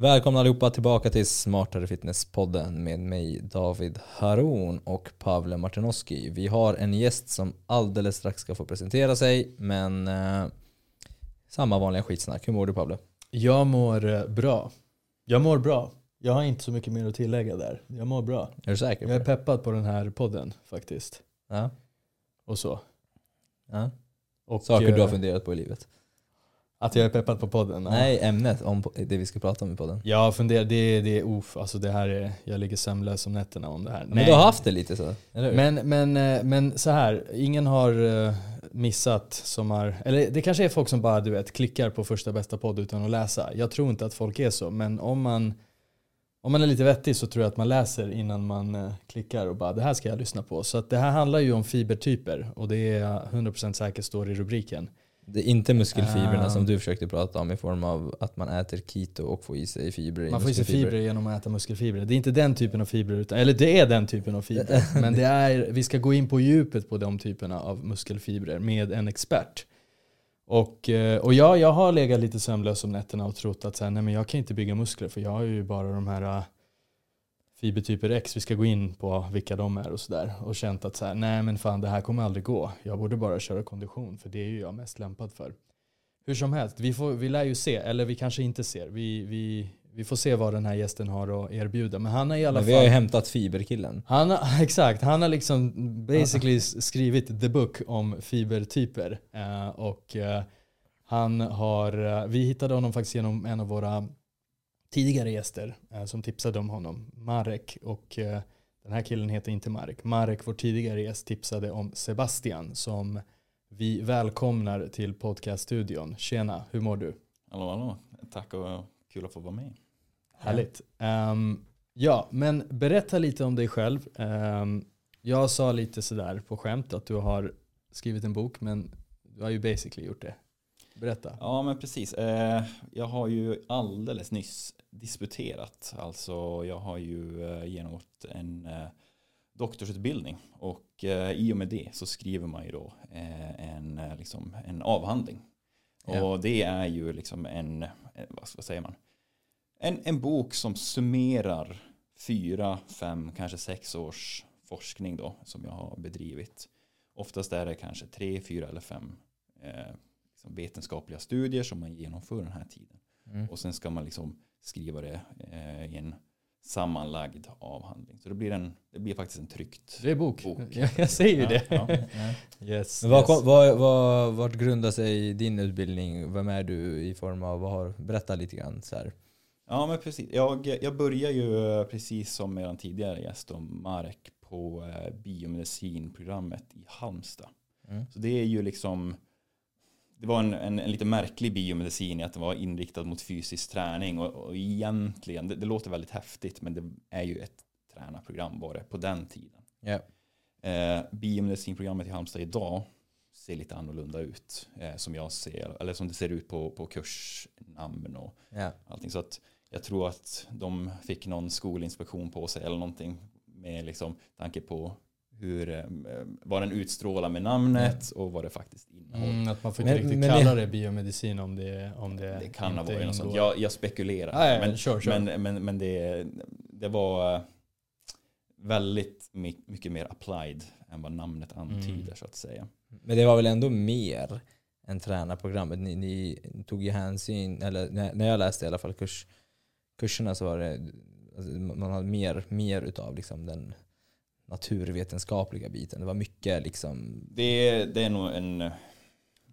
Välkomna allihopa tillbaka till Smartare Fitness-podden med mig David Haron och Pavle Martinoski. Vi har en gäst som alldeles strax ska få presentera sig men eh, samma vanliga skitsnack. Hur mår du Pavle? Jag mår eh, bra. Jag mår bra. Jag har inte så mycket mer att tillägga där. Jag mår bra. Är du säker? Jag är peppad på den här podden faktiskt. Ja. Och så. ja. Och, Saker du har eh, funderat på i livet? Att jag är peppad på podden? ja. Nej, ämnet om det vi ska prata om i podden. Jag har funderat, det, det är uff, alltså det här är, jag ligger sömnlös om nätterna om det här. Men du har haft det lite så? Men, men, eh, men så här, ingen har eh, missat som har, eller det kanske är folk som bara du vet klickar på första bästa podd utan att läsa. Jag tror inte att folk är så, men om man, om man är lite vettig så tror jag att man läser innan man eh, klickar och bara det här ska jag lyssna på. Så att det här handlar ju om fibertyper och det är jag 100% säkert står i rubriken. Det är inte muskelfibrerna Ah. som du försökte prata om i form av att man äter keto och får i sig fibrer Man får i sig fibrer genom att äta muskelfibrer. Det är inte den typen av fibrer, utan, eller det är den typen av fibrer. men det är, vi ska gå in på djupet på de typerna av muskelfibrer med en expert. Och, eh, och ja, jag har legat lite sömnlös om nätterna och trott att så här, nej, men jag kan inte bygga muskler för jag har ju bara de här eh, fibertyper X, vi ska gå in på vilka de är och sådär. Och känt att så här, nej men fan det här kommer aldrig gå. Jag borde bara köra kondition för det är ju jag mest lämpad för. Hur som helst, vi, får, vi lär ju se, eller vi kanske inte ser. Vi, vi, vi får se vad den här gästen har att erbjuda. Men han har i alla Men vi har ju fall... hämtat fiberkillen. Han har, exakt, han har liksom basically skrivit the book om fibertyper. Eh, och eh, han har, eh, vi hittade honom faktiskt genom en av våra tidigare gäster eh, som tipsade om honom, Marek. Och eh, den här killen heter inte Marek. Marek, vår tidigare gäst, tipsade om Sebastian som vi välkomnar till podcaststudion. Tjena, hur mår du? Hallå, hallå. Tack och kul att få vara med. Härligt. Ehm, ja, men berätta lite om dig själv. Ehm, jag sa lite sådär på skämt att du har skrivit en bok, men du har ju basically gjort det. Berätta. Ja, men precis. Eh, Jag har ju alldeles nyss disputerat. Alltså, jag har ju eh, genomgått en eh, doktorsutbildning och i och med det så skriver man ju då en, liksom, en avhandling. Ja. Och det är ju liksom en, vad säger man? En, en bok som summerar fyra, fem, kanske sex års forskning då som jag har bedrivit. Oftast är det kanske tre, fyra eller fem eh, liksom vetenskapliga studier som man genomför den här tiden. Mm. Och sen ska man liksom skriva det eh, i en sammanlagd avhandling. Så det blir, en, det blir faktiskt en tryckt Det är bok. bok. Jag, jag säger ju Ja, det. ja. Yes, Men vad, yes. vad, vad, vart grundar sig din utbildning? Vem är du i form av, vad har, berätta lite grann så här. Ja, men precis. Jag, jag börjar ju eh, precis som den tidigare gäst om Marek på eh, biomedicinprogrammet i Halmstad. Mm. Så det är ju liksom det var en, en, en lite märklig biomedicin i att den var inriktad mot fysisk träning och, och egentligen, det, det låter väldigt häftigt men det är ju ett tränarprogram var det på den tiden. Ja. Eh, biomedicinprogrammet i Halmstad idag ser lite annorlunda ut eh, som jag ser, eller som det ser ut på, på kursnamn och Ja. allting. Så att jag tror att de fick någon skolinspektion på sig eller någonting med liksom tanke på hur, eh, vad den utstrålar med namnet och vad det faktiskt innehåller. Mm, att man får inte Men- riktigt men kalla det- biomedicin om det, om det, Det kan ha varit något sånt. Jag, jag spekulerar. Ja, men, kör, kör. men, men, men det, det var eh, väldigt my- mycket mer applied än vad namnet antyder Mm. så att säga. Men det var väl ändå mer än tränarprogrammet? Ni, ni tog ju hänsyn, eller när, när jag läste i alla fall kurs, kurserna så var det, alltså, man hade mer, mer utav liksom den naturvetenskapliga biten. Det var mycket liksom, Det, det är nog en,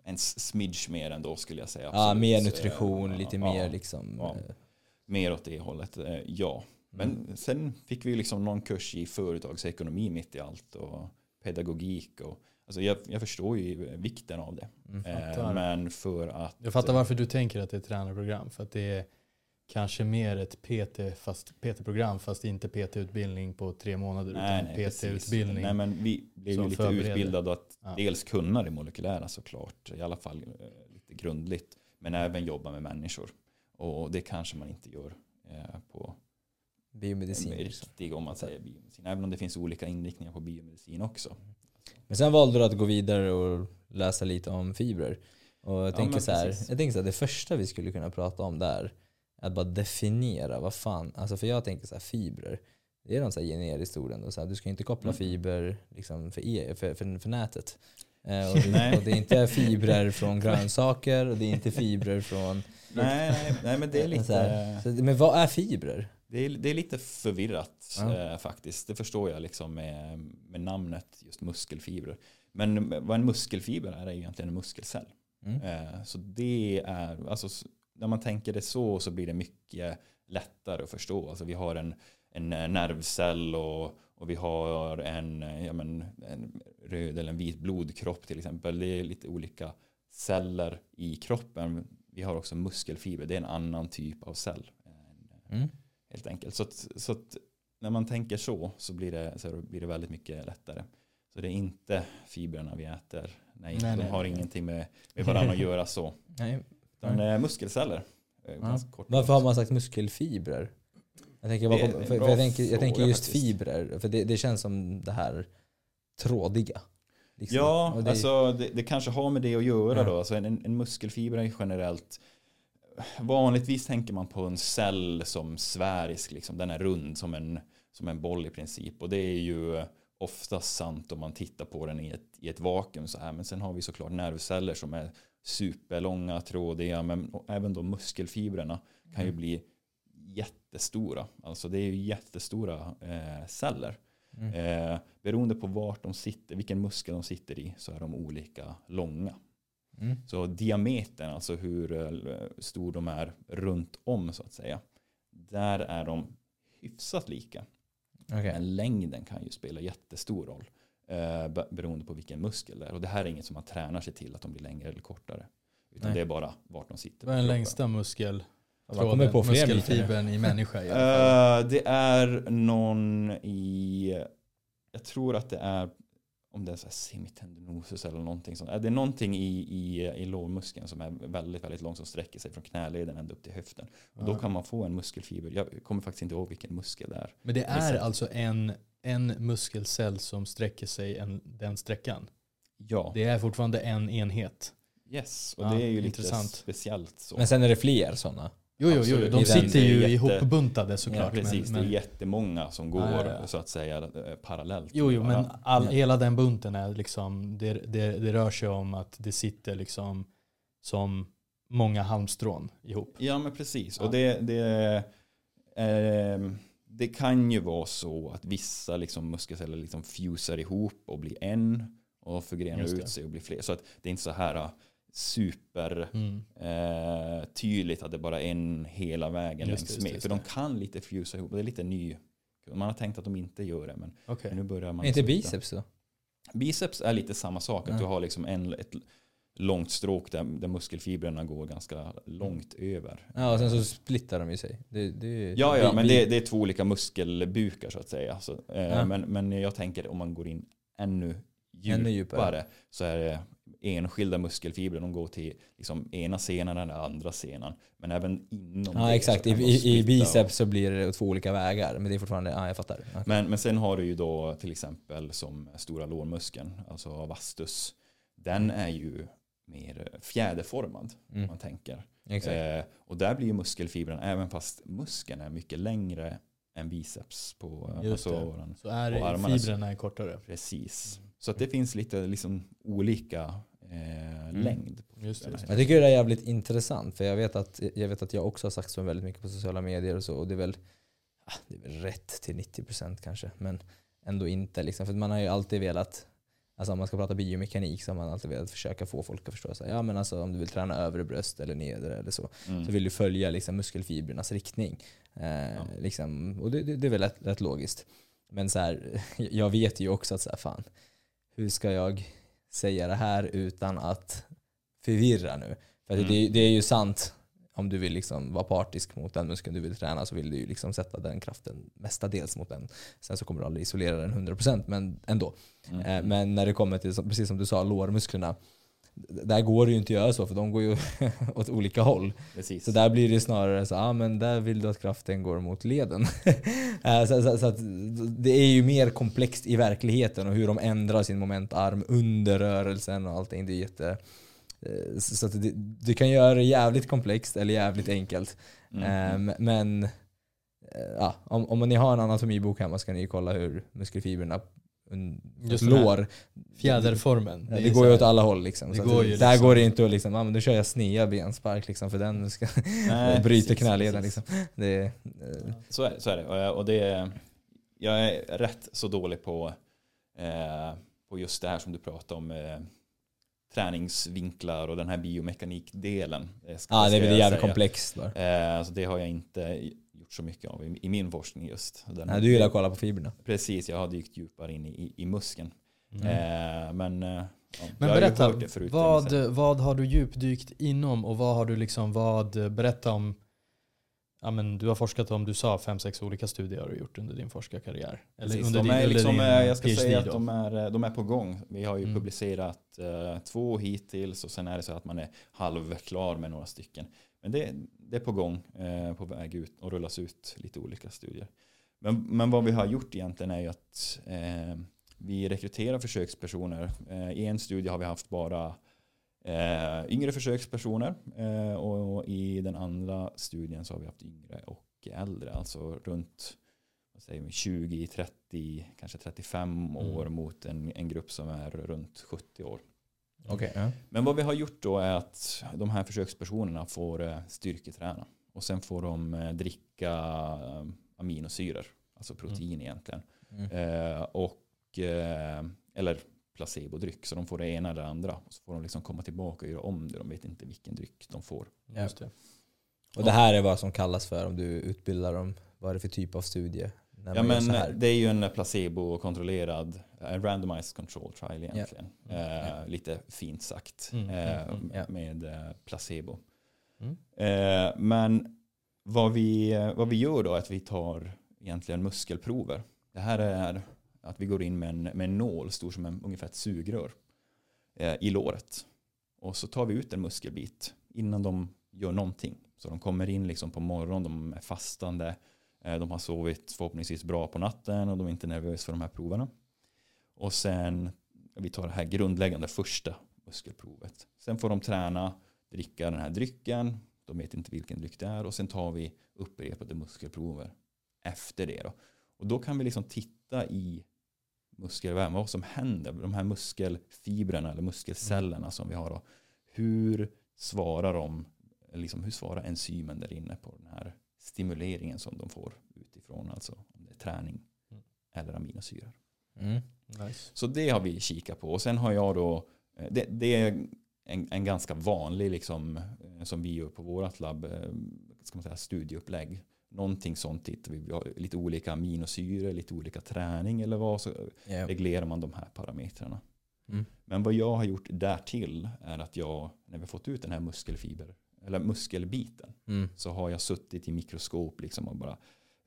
en smidge mer ändå skulle jag säga. ja, absolut. mer nutrition, Eh, lite ja, mer liksom. ja. eh, Mer åt det hållet, eh, ja. Men Mm. sen fick vi liksom någon kurs i företagsekonomi mitt i allt och pedagogik. Och, alltså jag, jag förstår ju vikten av det. Mm. Eh, men för att... Jag fattar varför du tänker att det är ett tränarprogram. För att det är kanske mer ett PT fast PT-program fast inte PT-utbildning på tre månader Nej, utan nej. PT-utbildning. Nej, men vi blev som ju lite förbereder. utbildade att Ja. dels kunna det molekylära såklart, i alla fall eh, lite grundligt, men även jobba med människor. Och det kanske man inte gör eh, på Biomedicin. liksom. riktig, om man säger biomedicin, även om det finns olika inriktningar på biomedicin också. Men sen valde du att gå vidare och läsa lite om fibrer. Och jag Ja, tänker så här, precis. jag tänker så här, det första vi skulle kunna prata om där att bara definiera vad fan, alltså för jag tänker så här fibrer, det är någon så här generiskt ord ändå. Så här, du ska inte koppla Mm. fiber liksom för, e, för, för, för nätet. Eh, och, det, och det är inte fibrer från grönsaker och det är inte fibrer från... Nej, nej, nej, men det är Så här, så, men vad är fibrer? Det är, det är lite förvirrat Ja. eh, faktiskt. Det förstår jag liksom med, med namnet just muskelfibrer. Men vad en muskelfiber är är egentligen en muskelcell. Mm. Eh, så det är, alltså när man tänker det så så blir det mycket lättare att förstå. Alltså vi har en, en eh, nervcell och, och vi har en, eh, ja men, en röd eller en vit blodkropp till exempel. Det är lite olika celler i kroppen. Vi har också muskelfiber, det är en annan typ av cell. Eh, Mm. Helt enkelt. Så, att, så att när man tänker så så blir det, så blir det väldigt mycket lättare. Så det är inte fibrerna vi äter. Nej, Nej, de nej. har ingenting med, med varandra att göra så. Nej. Utan eh, muskelceller. Ja. Varför har man sagt muskelfibrer? Jag tänker, en för, för jag tänker, jag tänker just faktiskt. fibrer, för det, det känns som det här trådiga. liksom. Ja, Och det, alltså det, det kanske har med det att göra Ja. då. Alltså en, en muskelfiber är generellt Vanligtvis tänker man på en cell som sfärisk, liksom. den är rund som en, som en boll i princip. Och det är ju oftast sant om man tittar på den i ett, i ett vakuum så här. Men sen har vi såklart nervceller som är superlånga, trådiga. Men även de muskelfibrerna kan ju Mm. bli jättestora. Alltså det är ju jättestora eh, celler. Mm. Eh, beroende på vart de sitter, vilken muskel de sitter i, så är de olika långa. mm. Så diametern, alltså hur eh, stor de är runt om så att säga, där är de hyfsat lika. Okej. Men längden kan ju spela jättestor roll eh, be- beroende på vilken muskel det är. Och det här är inget som man tränar sig till att de blir längre eller kortare. Utan Nej. det är bara vart de sitter. Vad är den längsta muskel Man kommer på fler muskelfibern i människa i. Eh, det är någon i, jag tror att det är, om det är så här semitendinosus eller någonting sånt. Det är någonting i, i, i lårmuskeln som är väldigt, väldigt lång som sträcker sig från knäleden ända upp till höften. Och då kan man få en muskelfiber. Jag kommer faktiskt inte ihåg vilken muskel det är. Men det är alltså en, en muskelcell som sträcker sig en, den sträckan. Ja, Det är fortfarande en enhet. yes. Och Ja, det är ju lite intressant. speciellt så. Men sen är det fler sådana. Jo, jo, jo. De sitter ju jätte- ihopbuntade såklart. ja, precis, men, det är men, jättemånga som går Ja, ja, så att säga eh, parallellt. jo, jo, men all, hela den bunten är liksom, det, det, det rör sig om att det sitter liksom som många halmstrån ihop. Ja men precis. Och det, det, eh, det kan ju vara så att vissa liksom muskelceller liksom fusar ihop och blir en och förgrenar ut sig och blir fler. Så att det är inte så här eh, super Mm. eh, tydligt att det bara är en hela vägen Just längs just med. just För de kan lite fusa ihop. Det är lite ny. Man har tänkt att de inte gör det men Okej. nu börjar man. Är inte biceps då? Biceps är lite samma sak. Att du har liksom en, ett långt stråk där, där muskelfibrerna går ganska långt över. Ja, och sen så splittar de ju sig. Det, det, Ja, ja men det, det är två olika muskelbukar så att säga. Så, eh, Ja. men, men jag tänker om man går in ännu djupare, Ännu djupare. så är det enskilda muskelfibrer. De går till liksom ena senan eller andra senan. Men även inom Ja det exakt, I, i, biceps så blir det två olika vägar. Men det är fortfarande, ja jag fattar. Okej. Men, men sen har du ju då till exempel som stora lårmuskeln, alltså vastus. Den är ju mer fjäderformad om Mm, man tänker. exakt. Eh, och där blir ju muskelfibren, även fast muskeln är mycket längre än biceps på alltså, det. våran- Så är och armarna- fibrerna är kortare. Precis. Så att det finns lite liksom olika eh, längd. på Just det, just Jag tycker det är jävligt intressant för jag vet att jag, vet att jag också har sagt så väldigt mycket på sociala medier och så och det är väl, ah, det är väl rätt till 90% kanske men ändå inte liksom. För man har ju alltid velat, alltså om man ska prata biomekanik så har man alltid velat försöka få folk att förstå så här, ja men alltså om du vill träna övre bröst eller nedre eller så Mm. så vill du följa liksom, muskelfibrernas riktning. Eh, liksom, och det, det, det är väl rätt, rätt logiskt. Men så här, jag vet ju också att så här, fan, hur ska jag säga det här utan att förvirra nu? För Mm. det, det är ju sant, om du vill liksom vara partisk mot den muskeln du vill träna så vill du ju liksom sätta den kraften mestadels mot den. Sen så kommer du aldrig isolera den 100% men ändå. Mm. Eh, Men när det kommer till, precis som du sa, lårmusklerna. Där går det ju inte att göra så för de går ju åt olika håll. Precis. Så där blir det snarare så, ah, men där vill du att kraften går mot leden. Eh, så, så, så det är ju mer komplext i verkligheten och hur de ändrar sin momentarm under rörelsen och allting. Det är jätte... eh, Så så det, du kan göra det jävligt komplext eller jävligt enkelt. Mm. Ehm, men eh, ja, om, om ni har en anatomibok hemma ska ni kolla hur muskelfibrerna Just här lår. Fjäderformen. Ja, det så går ju åt alla håll liksom. Det Så går att, ju Där liksom- går det inte att liksom, ja, men då kör jag snea benspark liksom för den ska Nej, bryter precis, knäleden precis. liksom. Det, eh, Så är, så är det. Och jag- Och det är, jag är rätt så dålig på, eh, på just det här som du pratade om. Eh, träningsvinklar och den här biomekanikdelen. Det ja, det ska är väl jävligt komplext. Eh, så det har jag inte gjort så mycket av i, i min forskning just. Den, Nej, du gillar att kolla på fibrerna. Precis, jag har dykt djupare in i, i, i muskeln. Mm. Eh, men eh, ja, Men berätta, förut, vad, vad har du djupdykt inom och vad har du liksom, vad, berätta om, ja men du har forskat om, du sa fem, sex olika studier har du gjort under din forskarkarriär. Eller Precis, under de din, är eller liksom, din eh, jag ska PhD säga att de är, eh, de är på gång. Vi har ju Mm. publicerat eh, två hittills och sen är det så att man är halvklar med några stycken. Men det, det är på gång, eh, på väg ut och rullas ut lite olika studier. Men, men vad vi har gjort egentligen är ju att eh, vi rekryterar försökspersoner. Eh, I en studie har vi haft bara eh, yngre försökspersoner eh, och i den andra studien så har vi haft yngre och äldre, alltså runt vad säger vi, 20, 30, kanske 35 år Mm. mot en, en grupp som är runt 70 år. Okej. ja. Men vad vi har gjort då är att de här försökspersonerna får eh, styrketräna och sen får de eh, dricka eh, aminosyror, alltså protein egentligen. Mm. Eh, och, eh, eller placebodryck, så de får det ena eller det andra. Och så får de liksom komma tillbaka och göra om det, de vet inte vilken dryck de får. Just det. Och det här är vad som kallas för om du utbildar dem, vad är det för typ av studie? När Ja men det är ju en placebo-kontrollerad, en randomized control trial egentligen. Mm. Eh, lite fint sagt. Mm, eh, mm, mm, ja. Med eh, placebo. Mm. Eh, men vad vi, vad vi gör då är att vi tar egentligen muskelprover. Det här är att vi går in med en, med en nål stor som en, ungefär ett sugrör eh, i låret. Och så tar vi ut en muskelbit innan de gör någonting. Så de kommer in liksom på morgonen, de är fastande, eh, Eh, de har sovit förhoppningsvis bra på natten och de är inte nervösa för de här proverna. Och sen, vi tar det här grundläggande första muskelprovet. Sen får de träna, dricka den här drycken, de vet inte vilken dryck det är och sen tar vi upprepade muskelprover efter det. Då. Och då kan vi liksom titta i muskelväven, vad som händer, de här muskelfibrerna eller muskelcellerna som vi har. Då. Hur svarar de, liksom, hur svarar enzymen där inne på den stimuleringen som de får utifrån, alltså om det är träning Mm. eller aminosyror. Mm. Nice. Så det har vi kikat på. Och sen har jag då, eh, det, det är en, en ganska vanlig, liksom, eh, som vi gör på vårt labb, eh, ska man säga, studieupplägg. Någonting sånt tittar vi, har lite olika aminosyror, lite olika träning eller vad, så Ja. reglerar man de här parametrarna. Mm. Men vad jag har gjort därtill är att jag, när vi har fått ut den här muskelfiber, eller muskelbiten, Mm. så har jag suttit i mikroskop liksom och bara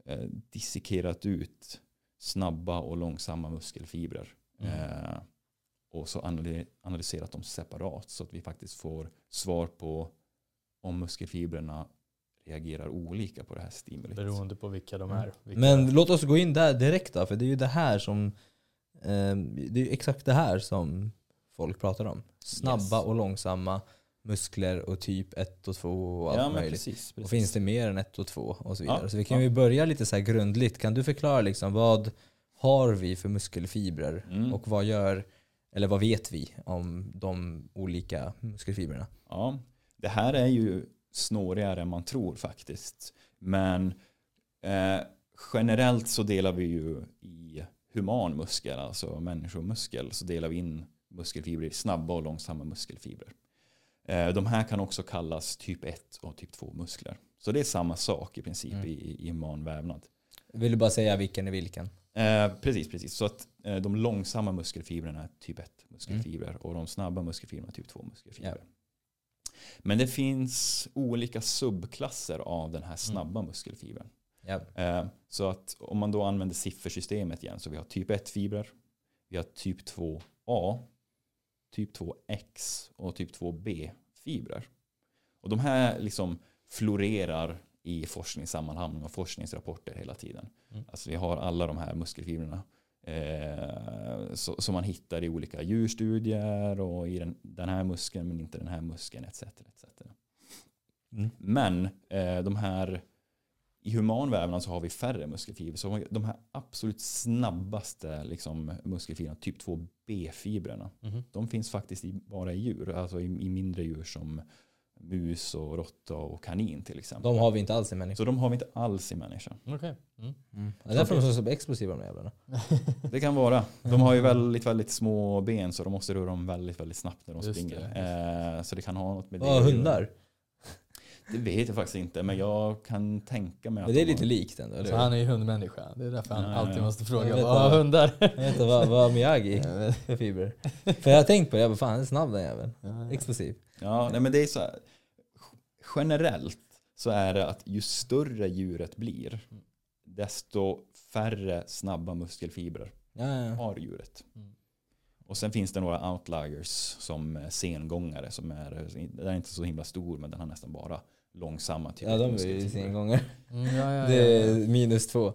eh, dissekerat ut snabba och långsamma muskelfibrer. Mm. Eh, och så analy- analyserat dem separat så att vi faktiskt får svar på om muskelfibrerna reagerar olika på det här stimulit. Beroende på vilka de Mm. är. Vilka Men låt oss gå in där direkt då, för det är ju det här som eh, Det är ju exakt det här som folk pratar om. Snabba Yes. och långsamma muskler och typ 1 och 2 och allt ja, möjligt. precis, precis. Och finns det mer än 1 och 2 och så vidare. Ja, så vi kan ja. ju börja lite så här grundligt. Kan du förklara liksom vad har vi för muskelfibrer Mm. och vad gör eller vad vet vi om de olika muskelfibrerna? Ja, det här är ju snårigare än man tror faktiskt. Men eh, generellt så delar vi ju i human muskel, alltså människomuskel, så delar vi in muskelfibrer i snabba och långsamma muskelfibrer. Eh, de här kan också kallas typ 1 och typ 2 muskler. Så det är samma sak i princip Mm. i, i human vävnad. Vill du bara säga vilken är vilken? Eh, precis, precis. Så att eh, de långsamma muskelfibrerna är typ 1 muskelfibrer och de snabba muskelfibrerna är typ 2 muskelfibrer. Men det finns olika subklasser av den här snabba muskelfibern. Ja. Eh, så att om man då använder siffersystemet igen så vi har typ 1-fibrer, vi har typ 2A, typ 2X och typ 2B-fibrer. Och de här liksom florerar i forskningssammanhang och forskningsrapporter hela tiden. Mm. Alltså vi har alla de här muskelfibrerna eh, så, som man hittar i olika djurstudier och i den, den här muskeln men inte den här muskeln etc. etc. Mm. Men eh, de här i humanvävnad så har vi färre muskelfibrer. Så de här absolut snabbaste liksom, muskelfibrerna, typ 2B-fibrerna, Mhm. de finns faktiskt i, bara i djur. Alltså i, i mindre djur som mus och råtta och kanin till exempel. De har vi inte alls i människan. Så de har vi inte alls i människan. Okej. Mm. Mm. Det är därför de är så explosiva de jävlarna. Det kan vara. De har ju väldigt, väldigt små ben så de måste röra dem väldigt, väldigt snabbt när de Just springer. Eh, så det kan ha något med det Ja, hundar. Det vet jag faktiskt inte, men jag kan tänka mig att Men det är lite har- likt ändå, Så han är ju hundmänniska. Det är därför han Ja, ja, alltid ja. måste fråga vad vad- har hundar? Jag vet inte vad, vad Miyagi för fibrer. För jag har tänkt på det, jag bara fan han är snabb den jäveln. Explosiv. Ja, nej, men det är så här, generellt så är det att ju större djuret blir, desto färre snabba muskelfibrer Ja, ja. har djuret. Mm. Och sen finns det några outliers som eh, sengångare som är, den är inte så himla stor men den har nästan bara långsamma typer ja de är ju gånger. Mm, ja, ja, Det är minus två.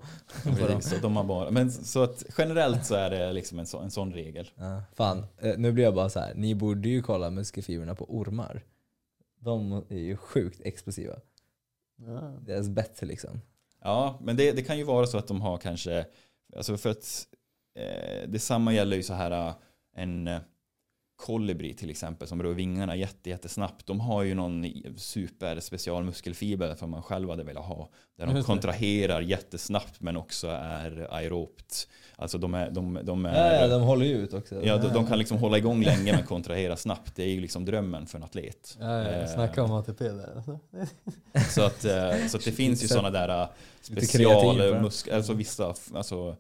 Så de har bara, men så att generellt så är det liksom en, så, en sån regel. Ja, fan, eh, nu blir jag bara så här. ni borde ju kolla muskelfibrerna på ormar. De är ju sjukt explosiva. Ja. Deras bett liksom. Ja, men det, det kan ju vara så att de har kanske, alltså för att eh, detsamma gäller ju så här eh, en eh, kolibri till exempel som rör vingarna jätte, jättesnabbt. De har ju någon super specialmuskelfiber som man själv hade velat ha. Där de kontraherar jättesnabbt men också är aerobt. Alltså de är, de, de är Ja, ja, de håller ju ut också. Ja, de, de kan liksom hålla igång länge men kontrahera snabbt. Det är ju liksom drömmen för en atlet. Ja, ja, snacka om ATP där. alltså. Så att, eh, så att det finns ju sådana där eh, specialmuskler, alltså vissa alltså,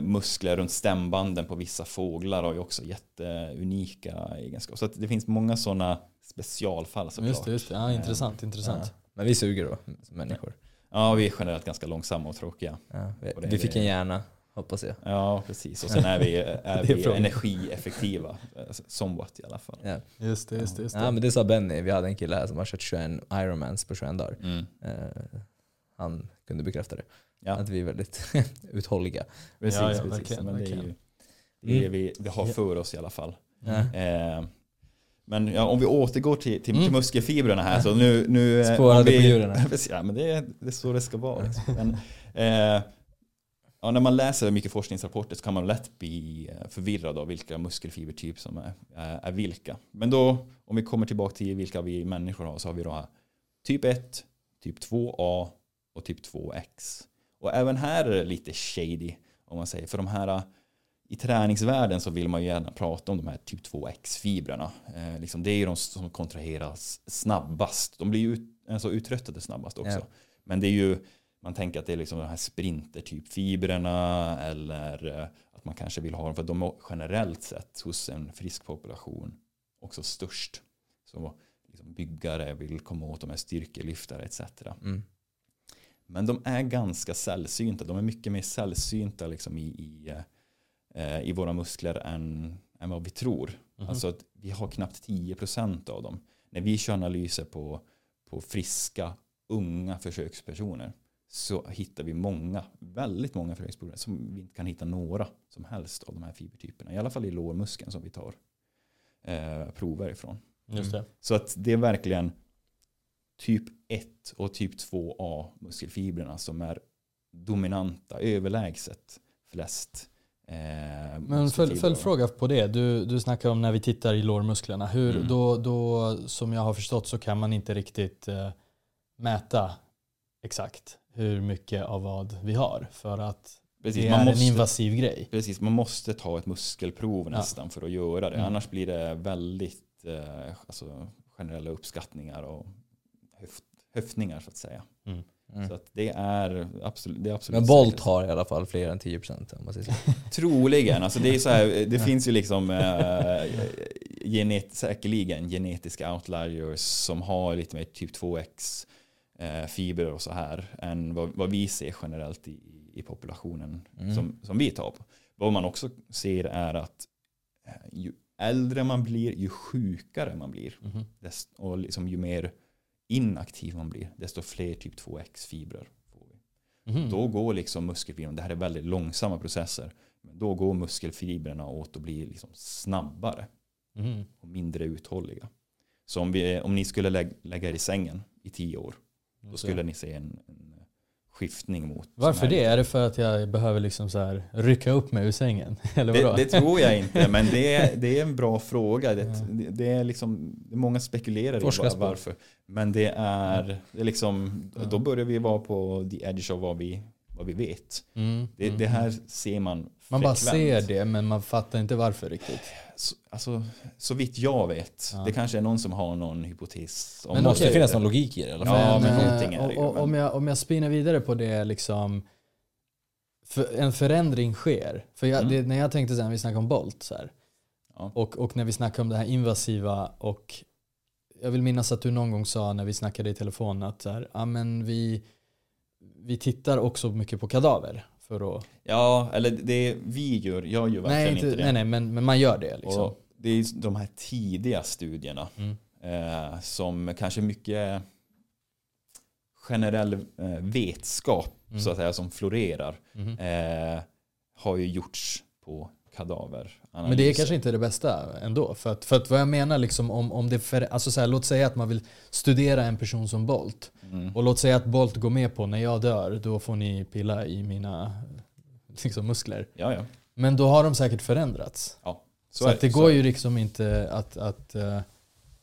muskler runt stämbanden på vissa fåglar har ju också jätteunika egenskaper. Så att det finns många sådana specialfall såklart. Just det, just det. Ja, Eh, intressant, intressant. Ja. Men vi suger då, som människor. Ja, vi är generellt ganska långsamma och tråkiga. Ja, vi, Och vi fick en hjärna, hoppas jag. Ja, precis. Och sen är vi, är vi energieffektiva. eh, Somewhat i alla fall. Ja. Just det, just det. Just det. Ja, men det sa Benny, vi hade en kille här som har kört 21 Ironmans på 21 dagar. Mm. Eh, han kunde bekräfta det. Ja, Att vi är väldigt uthålliga. precis. Ja, ja, precis. verkligen, Men det är ju det är det Mm. vi, vi har för oss i alla fall. Eh, men ja, om vi återgår till, till, Mm. till muskelfibrerna här. Så nu, nu, eh, Spårade vi, på djuren ja, men det, är- det är så det ska vara. Liksom. Men, eh, ja, när man läser mycket forskningsrapporter så kan man lätt bli eh, förvirrad av vilka muskelfibertyper som är, är, är vilka. Men då, om vi kommer tillbaka till vilka vi människor har så har vi då här typ 1, typ 2A och typ 2X. Och även här är det lite shady om man säger. För de här i träningsvärlden så vill man ju gärna prata om de här typ 2X-fibrerna. Eh, liksom det är ju de som kontraheras snabbast. De blir ju ut, alltså uttröttade snabbast också. Ja. Men det är ju, man tänker att det är liksom de här sprinter-typ-fibrerna eller eh, att man kanske vill ha dem för de är generellt sett hos en frisk population också störst. Så liksom byggare vill komma åt de här styrkelyftare etc. Mm. Men de är ganska sällsynta. De är mycket mer sällsynta liksom i, i, eh, i våra muskler än, än vad vi tror. Mhm. Alltså att vi har knappt 10% av dem. När vi kör analyser på, på friska, unga försökspersoner så hittar vi många, väldigt många försökspersoner som vi inte kan hitta några som helst av de här fibertyperna. I alla fall i lårmuskeln som vi tar eh, prover ifrån. Just det. Så att det är verkligen typ 1 och typ 2A muskelfibrerna som är dominanta, överlägset flest. Eh, Men följdfråga på det. Du, du snackar om när vi tittar i lårmusklerna. Hur, Mm. då, då, som jag har förstått så kan man inte riktigt eh, mäta exakt hur mycket av vad vi har. För att Precis, det man är måste, en invasiv grej. precis, man måste ta ett muskelprov Ja. nästan för att göra det. Mm. Annars blir det väldigt eh, alltså, generella uppskattningar och höft, höftningar så att säga. Mm. Så att det är absolut, det är absolut Men Bolt säkert. har i alla fall fler än 10% om man säger så. Troligen. Alltså det är så här, det finns ju liksom eh, genet, säkerligen genetiska outliers som har lite mer typ 2x eh, fibrer och så här än vad, vad vi ser generellt i, i populationen Mm. som, som vi tar på. Vad man också ser är att ju äldre man blir, ju sjukare man blir Mhm. dest, och liksom ju mer inaktiv man blir, desto fler typ 2x-fibrer får vi. Mhm. Då går liksom muskelfibrerna, det här är väldigt långsamma processer, men då går muskelfibrerna åt att bli liksom snabbare Mhm. och mindre uthålliga. Så om, vi, om ni skulle lä lägga er i sängen i tio år, då skulle ni se en, en skiftning mot. Varför det? Är det för att jag behöver liksom så här rycka upp mig ur sängen? Eller Det, vadå? det tror jag inte, men det är, det är en bra fråga. Det, det, det är liksom, många spekulerar i Forskas var- på. varför. Men det är, det är liksom, då börjar vi vara på the edge av vad vi, vad vi vet. Mm, Det, mm, det mm. här ser man Man bara ser det men man fattar inte varför riktigt. Så, alltså, så vitt jag vet. Ja. Det kanske är någon som har någon hypotes. Om Men Det måste finnas någon logik i det i alla fall. Ja, men eh, någonting är det ju, och, och, men- om, jag, om jag spinner vidare på det liksom för en förändring sker. För jag, Mm. det, när jag tänkte sen vi snackade om Bolt så här, Ja. och, och när vi snackade om det här invasiva och jag vill minnas att du någon gång sa när vi snackade i telefon att så här, ja, men vi, vi tittar också mycket på kadaver. För att, Ja, eller det vi gör, jag gör verkligen nej, inte, inte, det. nej, nej men, men man gör det. Liksom. Och det är de här tidiga studierna Mm. eh, som kanske mycket generell eh, vetskap Mm. så att säga som florerar Mhm. eh, har ju gjorts på kadaver. Men det är kanske inte det bästa ändå. För att, för att vad jag menar, liksom, om, om det för, alltså så här, låt säga att man vill studera en person som Bolt. Mm. Och låt säga att Bolt går med på när jag dör, då får ni pilla i mina liksom, muskler. Ja, ja. Men då har de säkert förändrats. Så, är att det så går är ju liksom inte att, att eh,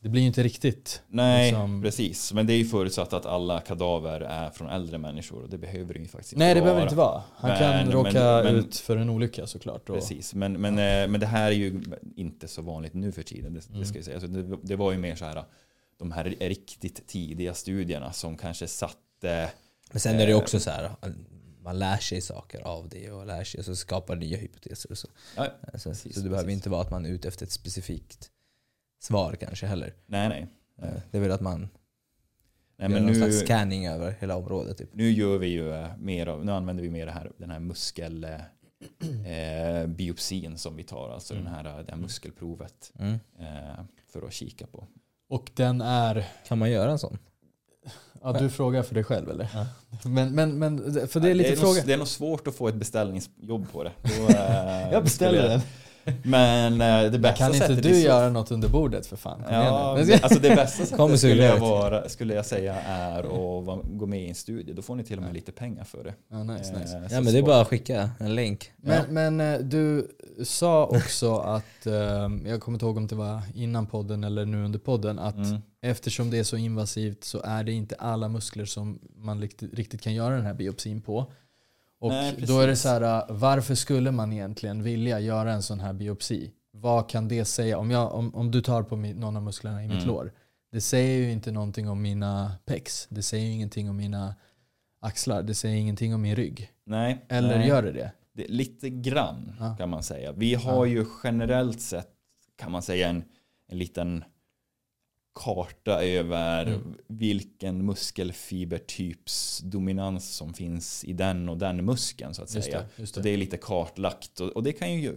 det blir ju inte riktigt. Nej, liksom- precis. Men det är ju förutsatt att alla kadaver är från äldre människor och det behöver det ju faktiskt inte Nej det vara. behöver inte vara. Han Men- kan råka men- ut för en olycka såklart. Och, Precis, men, men, eh, men det här är ju inte så vanligt nu för tiden. Det, Mm. det ska jag säga. Alltså det, det var ju mer så här de här riktigt tidiga studierna som kanske satte Men sen är det Eh. också så här, man lär sig saker av det och lär sig och så skapar nya hypoteser. Och så. Ja, Alltså, precis, så det behöver precis. inte vara att man är ute efter ett specifikt svar kanske heller. nej nej. Eh, Det är väl att man nej gör men någon nu, slags scanning över hela området. Typ. nu gör vi ju eh, mer av, nu använder vi mer det här, den här muskel eh, biopsin som vi tar, alltså Mm. den här, det här muskelprovet Mm. eh, för att kika på. och den är, Kan man göra en sån? ja du frågar för dig själv eller? Ja. Men, men, men för det är lite det, är fråga. nog, det är nog svårt att få ett beställningsjobb på det. Då, eh, Jag beställer den. Men eh, det bästa kan inte du göra något under bordet för fan? Kom Ja, alltså det bästa sättet skulle jag, vara, skulle jag säga är att gå med i en studie. Då får ni till och med lite pengar för det. Ja, nice, nice. Eh, Ja men det är bara att skicka en länk. Men, men eh, du sa också att, eh, jag kommer inte ihåg om det var innan podden eller nu under podden, att Mm. eftersom det är så invasivt så är det inte alla muskler som man riktigt, riktigt kan göra den här biopsin på. Och Nej, då är det så här, eh, varför skulle man egentligen vilja göra en sån här biopsi? Vad kan det säga? Om, jag, om, om du tar på mi, någon av musklerna i mitt Mm. lår, det säger ju inte någonting om mina pex. Det säger ju ingenting om mina axlar. Det säger ingenting om min rygg. Nej, Eller nej. gör det det? det? Lite grann Ja. kan man säga. Vi har ju generellt sett kan man säga en, en liten karta över Mm. vilken muskelfibertyps dominans som finns i den och den muskeln så att Just säga. det, Så det. det är lite kartlagt och, och det kan ju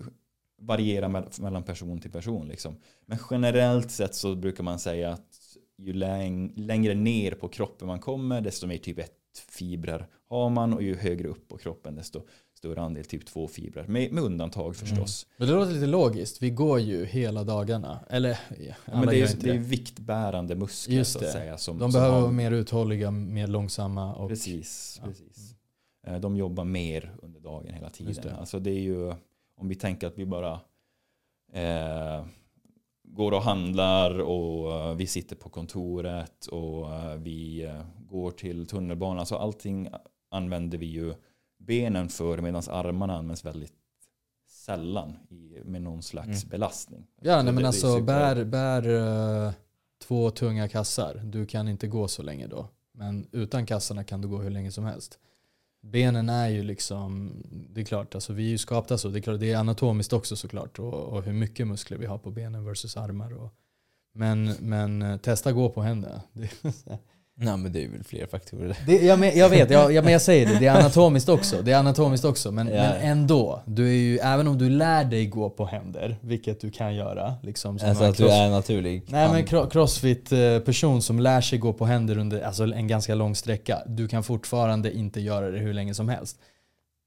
variera mell- mellan person till person. Liksom. Men generellt sett så brukar man säga att ju läng längre ner på kroppen man kommer desto mer typ 1 fibrer har man och ju högre upp på kroppen desto större andel typ 2 fibrer. Med, med undantag förstås. Men det låter lite logiskt. Vi går ju hela dagarna. Eller ja, men det, är, det är viktbärande muskler Just så att säga. Som, De som behöver har- vara mer uthålliga, mer långsamma. Och, Precis, Ja. precis. Eh, De jobbar mer under dagen hela Just tiden. det. Alltså det är ju, om vi tänker att vi bara eh, går och handlar och eh, vi sitter på kontoret och eh, vi går till tunnelbanan. Alltså allting använder vi ju benen för medan armarna används väldigt sällan i, med någon slags Mm. belastning. Ja, nej, men det- det alltså super- bär, bär eh, två tunga kassar. Du kan inte gå så länge då. Men utan kassarna kan du gå hur länge som helst. Benen är ju liksom, det är klart, alltså vi är ju skapta så. Det är, klart, det är anatomiskt också såklart. Och, och hur mycket muskler vi har på benen versus armar. Och, men, men eh, testa gå på händerna. Nej men det är väl fler faktorer. det, jag, men, jag vet, jag, jag, men jag säger det. Det är anatomiskt också. Det är anatomiskt också. Men, Ja. men ändå. Du är ju, även om du lär dig gå på händer, vilket du kan göra. Liksom, som Alltså att du cross- är naturlig. Nej men cro- crossfit-person som lär sig gå på händer under alltså en ganska lång sträcka, du kan fortfarande inte göra det hur länge som helst.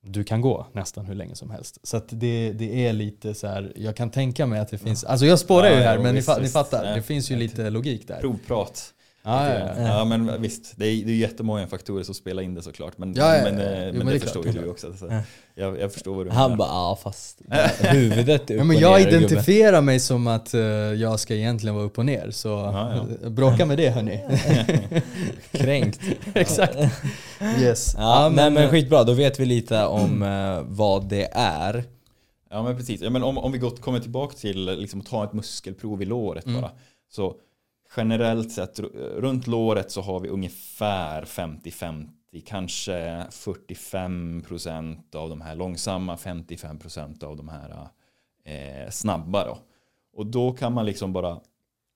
du kan gå nästan hur länge som helst. Så det, det är lite så här, jag kan tänka mig att det finns, alltså jag spårar ju här ja, men visst, ni, fa- ni fattar, det finns ju lite logik där. Provprat. Ja, ja, ja. ja men visst, det är, det är jättemånga faktorer som spelar in det såklart. Men, men, eh, Jo, men, men det, det förstår ju du också. Så Ja. jag, jag förstår vad du Han menar. bara ja fast huvudet är upp Ja, men och jag ner, gubben. identifierar mig som att eh, jag ska egentligen vara upp och ner, så eh, bråka med det hörni. Kränkt. Exakt. Yes. Ja, men eh, skitbra, då vet vi lite om eh, vad det är. Ja men precis. Ja, men om, om vi gott kommer tillbaka till liksom, att ta ett muskelprov i låret Mm. bara. Så generellt sett ru- runt låret så har vi ungefär 50-50. Kanske 45% av de här långsamma, 55% av de här eh, snabba. Då. Och då kan man liksom bara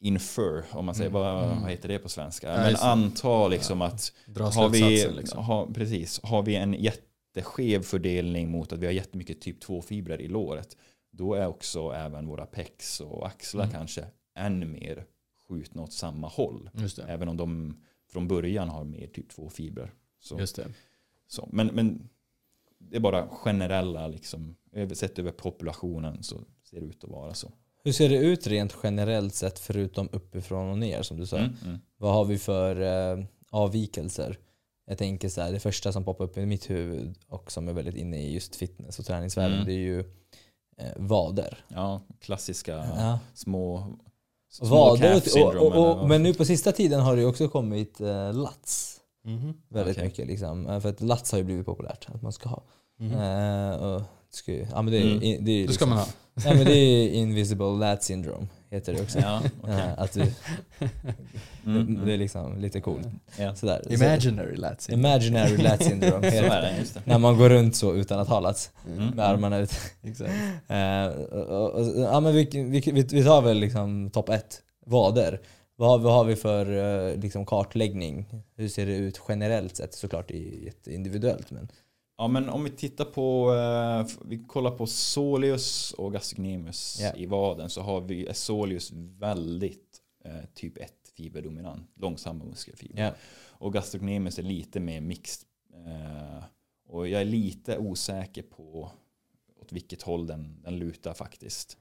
infer, om man säger, Mm. vad, Mm. vad heter det på svenska? Ja, men anta liksom att Dra har vi, liksom. har, precis, har vi en jätteskev fördelning mot att vi har jättemycket typ 2-fibrer i låret, då är också även våra pex och axlar Mm. kanske än mer skjutna åt samma håll. Just det. Även om de från början har mer typ 2-fibrer. Så, Just det. så. Men, men det är bara generella, liksom, sett över populationen så ser det ut att vara så. Hur ser det ut rent generellt sett förutom uppifrån och ner som du sa? Mm, mm. Vad har vi för eh, avvikelser? Jag tänker så här, det första som poppar upp i mitt huvud och som är väldigt inne i just fitness och träningsvärlden Mm. det är ju eh, vader. Ja, klassiska Ja. små Vader calf och, och, syndrome och, eller och, vad- men nu på sista tiden har det också kommit eh, lats. Mhm. Väldigt Okej. mycket liksom. Eh, För att lats har ju blivit populärt att man ska ha. Mhm. Eh, och ska ju, ja men det är, Mm. det Det ska liksom, man ha. Ja men det är invisible lat syndrome heter det också. Ja, okej. Eh, att du, Mm, mm. Det är liksom lite coolt. Ja. Sådär. Så- Imaginary. Imaginary lat syndrome Så heter är det. det, just det. När man går runt så utan att ha lats. Mm, Med armarna ut. Exakt. Eh, och, och, ja, men vi, vi, vi, vi tar väl liksom topp ett. Vader. Vad har, vad har vi för eh, liksom kartläggning? Hur ser det ut generellt sett? Såklart det är jätteindividuellt men Ja men om vi tittar på, eh, vi kollar på soleus och gastrocnemius Ja. i vaden så har vi är soleus väldigt eh, typ 1 fiberdominant, långsamma muskelfibrer. ja. Och gastrocnemius är lite mer mixed. Eh, och jag är lite osäker på åt vilket håll den, den lutar faktiskt.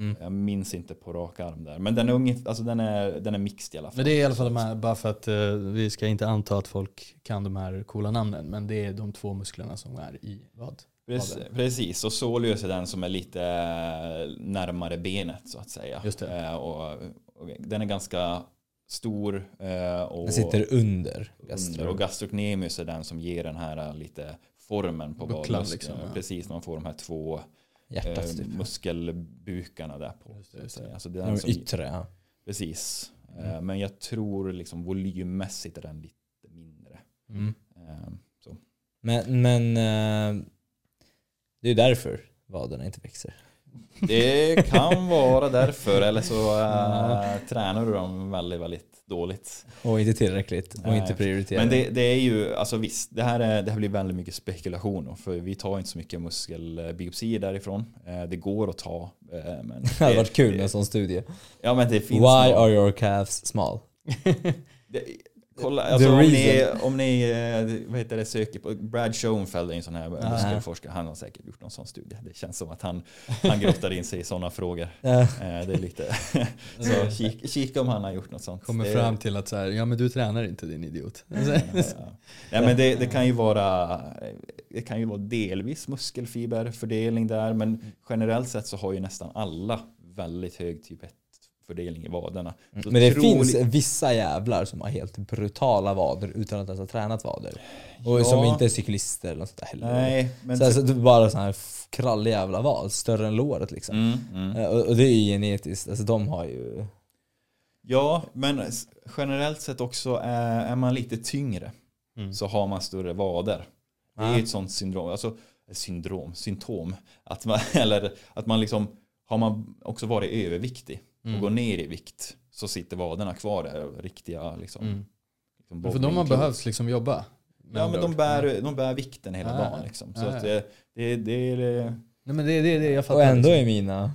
Mm. Jag minns inte på rak arm där. Men den är, ungef- alltså den är, den är mixed i alla fall. Men det är i alla fall de här, bara för att eh, vi ska inte anta att folk kan de här coola namnen, men det är de två musklerna som är i vad? Precis, precis, och soleus är den som är lite eh, närmare benet så att säga. Just det. Eh, Och, och den är ganska stor eh, och Den sitter under. under. Och gastrocnemius är den som ger den här eh, lite formen på Bucklan vadmuskeln. liksom, ja. Precis, man får de här två Hjärtat eh, typ. muskelbukarna där på. Just det, det. Alltså det är De den som, yttre ja. precis. Eh, Mm. Men jag tror liksom volymmässigt är den lite mindre. Mm. Eh, Så. Men, men eh, det är därför vaderna inte växer. Det kan vara därför, eller så äh, tränar du dem väldigt, väldigt dåligt. Och inte tillräckligt och Nej. inte prioriterar. Men det, det är ju, alltså visst, det här, är, det här blir väldigt mycket spekulation för vi tar inte så mycket muskelbiopsier därifrån. Eh, Det går att ta, eh, men det hade varit kul med en sån studie. Ja men det finns Why någon- are your calves small? det, Kolla, alltså om ni, om ni eh, vad heter det, söker på Brad Schoenfeld en sån här Ja. muskelforskare. Han har säkert gjort någon sån studie. Det känns som att han, han grottar in sig i sådana frågor. Ja. Eh, Det är lite, så kik, kika om han har gjort något sånt. Kommer det, fram till att så här, ja men du tränar inte din idiot. Ja. Nej, men det, det kan ju vara det kan ju vara delvis muskelfiberfördelning där men generellt sett så har ju nästan alla väldigt hög typ 1 fördelning i vaderna. Så Men det finns vissa jävlar som har helt brutala vader utan att ens ha tränat vader. Och Ja. som inte är cyklister eller något sånt där heller. Nej, men så alltså, är bara sån här f- krallig jävla vad, större än låret liksom. mm, mm. Eh, Och, och det är ju genetiskt, alltså de har ju... Ja, men generellt sett också är, är man lite tyngre Mm. så har man större vader. Det är Ja. ju ett sånt syndrom, alltså eh, syndrom, symptom. Att man, eller att man liksom, har man också varit överviktig och Mm. går ner i vikt så sitter vaderna kvar där, riktiga liksom. Mm. liksom Men För de har behövt liksom jobba. Ja men de bär, de bär vikten hela dagen liksom. Så ja, att ja. det, det, det är... Nej men det är det, det, jag fattar. Och ändå liksom. är mina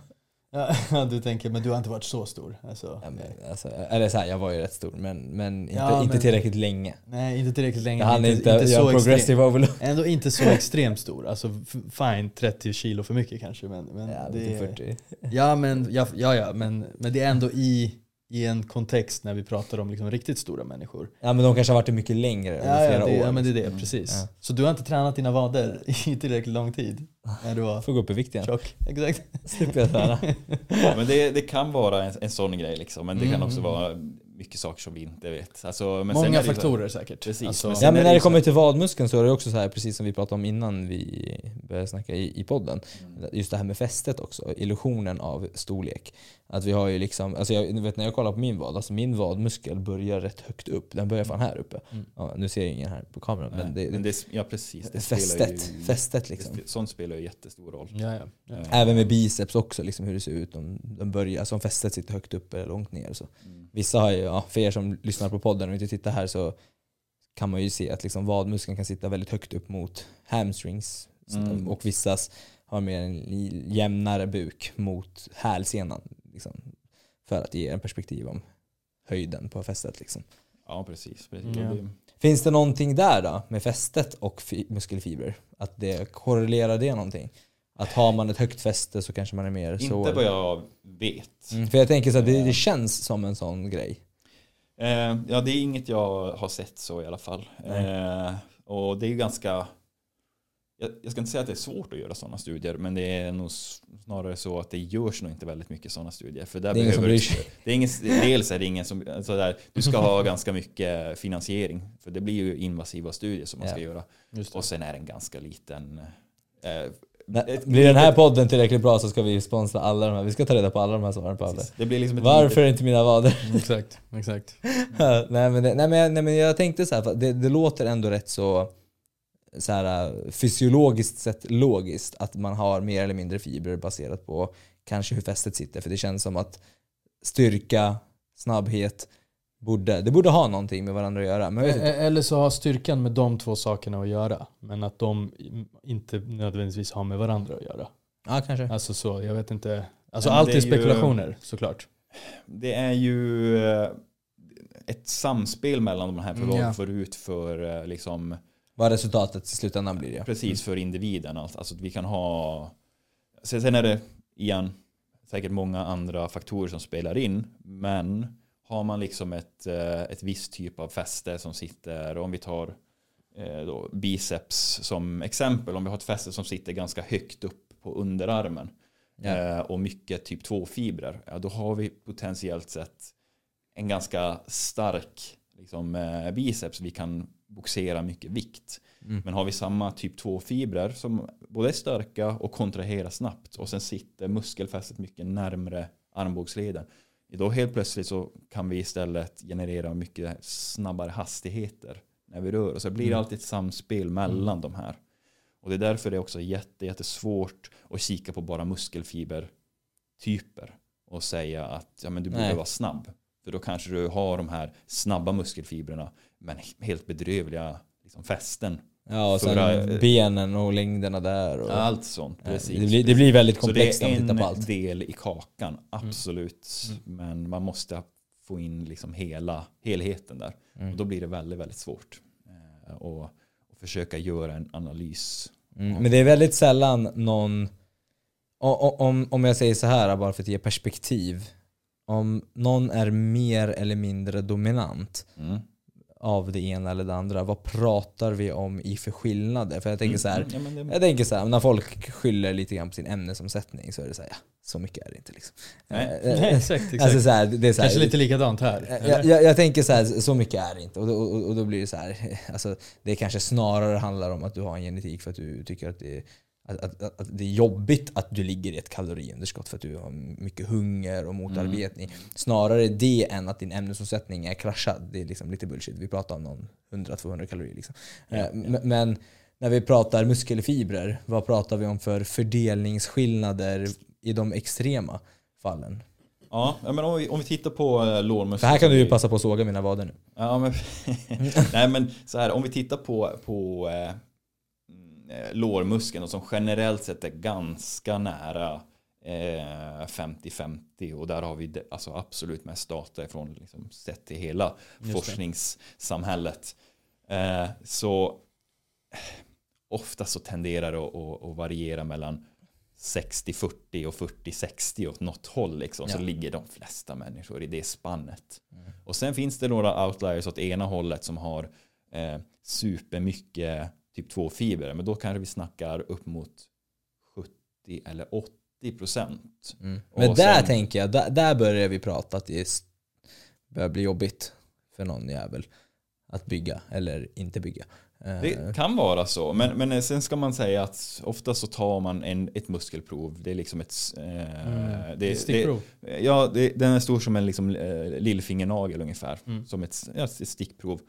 Ja, du tänker, men du har inte varit så stor? Alltså, Ja, men, alltså, eller så här, jag var ju rätt stor men, men inte, Ja, inte men- tillräckligt länge. Nej, inte tillräckligt länge. Jag hann inte, inte göra progressive overload. Ändå inte så extremt stor. Alltså fine, 30 kilo för mycket kanske. Men, men Ja, det, det är 40. Ja, men, ja, ja men, men det är ändå i, i en kontext när vi pratar om liksom riktigt stora människor. Ja men de kanske har varit det mycket längre, Ja, flera ja, det, år. ja men det är det, Mm. precis. Ja. Så du har inte tränat dina vader i tillräckligt lång tid? När du var Får gå upp i vikt igen. tjock? Exakt. Slipper jag träna. Ja, men det, det kan vara en, en sån grej liksom, men det kan Mm. också vara mycket saker som vi inte vet. Alltså, Många så- faktorer säkert. Precis, Alltså, men sen- Ja men är när det det så- kommer till vadmuskeln så är det också så här, precis som vi pratade om innan vi började snacka i, i podden. Mm. Just det här med fästet också, illusionen av storlek. Att vi har ju liksom, alltså jag, vet när jag kollar på min vad, alltså min vadmuskel börjar rätt högt upp. Den börjar fan här uppe. Mm. Ja, nu ser jag ingen här på kameran Nej, men det, men det, ja precis. Det fästet, spelar ju, fästet liksom. det- Sånt spelar ju jättestor roll. ja, ja, ja. Eh, Även med biceps också, liksom hur det ser ut. De, de börjar, alltså om fästet sitter högt upp eller långt ner. Så. Mm. Vissa har ju, ja, för er som lyssnar på podden och inte tittar här så kan man ju se att liksom vadmuskeln kan sitta väldigt högt upp mot hamstrings. Mm. Och vissas har mer en jämnare buk mot hälsenan. Liksom, för att ge en perspektiv om höjden på fästet. Liksom. Ja, precis. precis. Blir- Finns det någonting där då med fästet och fi- muskelfibrer? Att det korrelerar det någonting? Att har man ett högt fäste så kanske man är mer Inte så. vad jag vet. Mm, för jag tänker så att det, det känns som en sån grej. Eh, ja, det är inget jag har sett så i alla fall. Eh, och det är ju ganska... Jag, jag ska inte säga att det är svårt att göra sådana studier, men det är nog snarare så att det görs nog inte väldigt mycket sådana studier. För där Det är ingen som behöver bryr sig. det är ingen, dels är det ingen som... Alltså där, du ska ha ganska mycket finansiering, för det blir ju invasiva studier som man ska Ja. göra. Och sen är det en ganska liten... Eh, ett Blir den här podden tillräckligt bra så ska vi sponsra alla de här. Vi ska ta reda på alla de här svaren på alla. Det blir liksom Varför litet, inte mina vader? Mm, Exakt, exakt. nej, men, det- nej, men, jag- nej men jag tänkte så här, det, det låter ändå rätt så, så här, äh, fysiologiskt sett logiskt att man har mer eller mindre fibrer baserat på kanske hur fästet sitter. För det känns som att styrka, snabbhet, borde, det borde ha någonting med varandra att göra. Eller så har styrkan med de två sakerna att göra. Men att de inte nödvändigtvis har med varandra att göra. Ja, kanske. Alltså så, jag vet inte. Alltså Men allt är är ju- spekulationer såklart. det är ju eh, ett samspel mellan de här för Mm, vad ja. får ut för eh, liksom Vad resultatet i slutändan blir. Ja. Precis för individen. Alltså alltså vi kan ha... Sen är det igen säkert många andra faktorer som spelar in. Men har man liksom ett, eh, ett visst typ av fäste som sitter, om vi tar eh, då biceps som exempel, om vi har ett fäste som sitter ganska högt upp på underarmen Ja. eh, och mycket typ 2-fibrer, ja, då har vi potentiellt sett en ganska stark liksom, biceps vi kan boxera mycket vikt. Mm. Men har vi samma typ 2-fibrer som både är starka och kontraherar snabbt och sen sitter muskelfästet mycket närmre armbågsleden. Då helt plötsligt så kan vi istället generera mycket snabbare hastigheter när vi rör oss. Så det blir Mm. alltid ett samspel mellan de här. Och det är därför det är också jätte, jättesvårt att kika på bara muskelfibertyper och säga att ja, men du borde vara snabb. För då kanske du har de här snabba muskelfibrerna men helt bedrövliga liksom, fästen. Ja, och sen Förra- benen och längderna där. Och, Allt sånt. Precis. det, blir, det blir väldigt Så det komplext när är man tittar en på allt. del i kakan, absolut. Mm. Men man måste få in liksom hela helheten där. Mm. Och då blir det väldigt, väldigt svårt. Eh, och, och försöka göra en analys. Mm, men det är väldigt sällan någon, om, om jag säger så här bara för att ge perspektiv. Om någon är mer eller mindre dominant Mm. Av det ena eller det andra, vad pratar vi om i för skillnader? För jag tänker så här, Mm, ja, det, jag tänker så här, när folk skyller lite grann på sin ämnesomsättning så är det så här, ja, så mycket är det inte liksom. Nej. Eh, eh, Nej, exakt, exakt. Alltså så här, det är så här, Kanske lite likadant här. jag, eller? jag, jag tänker så här, så mycket är det inte. Och då, och, och då blir det så här, alltså, det kanske snarare handlar om att du har en genetik för att du tycker att det, att, att, att, det är jobbigt att du ligger i ett kaloriunderskott för att du har mycket hunger och motarbetning. Snarare det än att din ämnesomsättning är kraschad. Det är liksom lite bullshit. Vi pratar om någon 100-200 kalorier. Liksom. Ja, Eh, ja. Men när vi pratar muskelfibrer, vad pratar vi om för fördelningsskillnader i de extrema fallen? ja, men om vi, om vi tittar på uh, lårmuskeln. För här kan du ju passa på att såga mina vader nu. Ja, men, nej, men så här, om vi tittar på, på eh, mm, eh, lårmuskeln och som generellt sett är ganska nära eh, 50-50 och där har vi alltså absolut mest data ifrån liksom, sett till hela forskningssamhället. Eh, så ofta så tenderar det att, variera mellan 60-40 och 40-60 åt något håll liksom, så Ja. ligger de flesta människor i det spannet. Och sen finns det några outliers åt ena hållet som har eh, supermycket typ 2 fibrer, men då kanske vi snackar upp mot 70 eller 80 procent. Mm. Men Och där sen- tänker jag, där, där börjar vi prata att det börjar bli jobbigt för någon jävel att bygga eller inte bygga. Eh, Det kan vara så, men, men sen ska man säga att ofta så tar man en, ett muskelprov. Det är liksom ett... Eh, Mm. det, Stickprov. det, ja, det, den är stor som en liksom, eh, lillfingernagel ungefär. Mm. Som ett, ja, ett stickprov.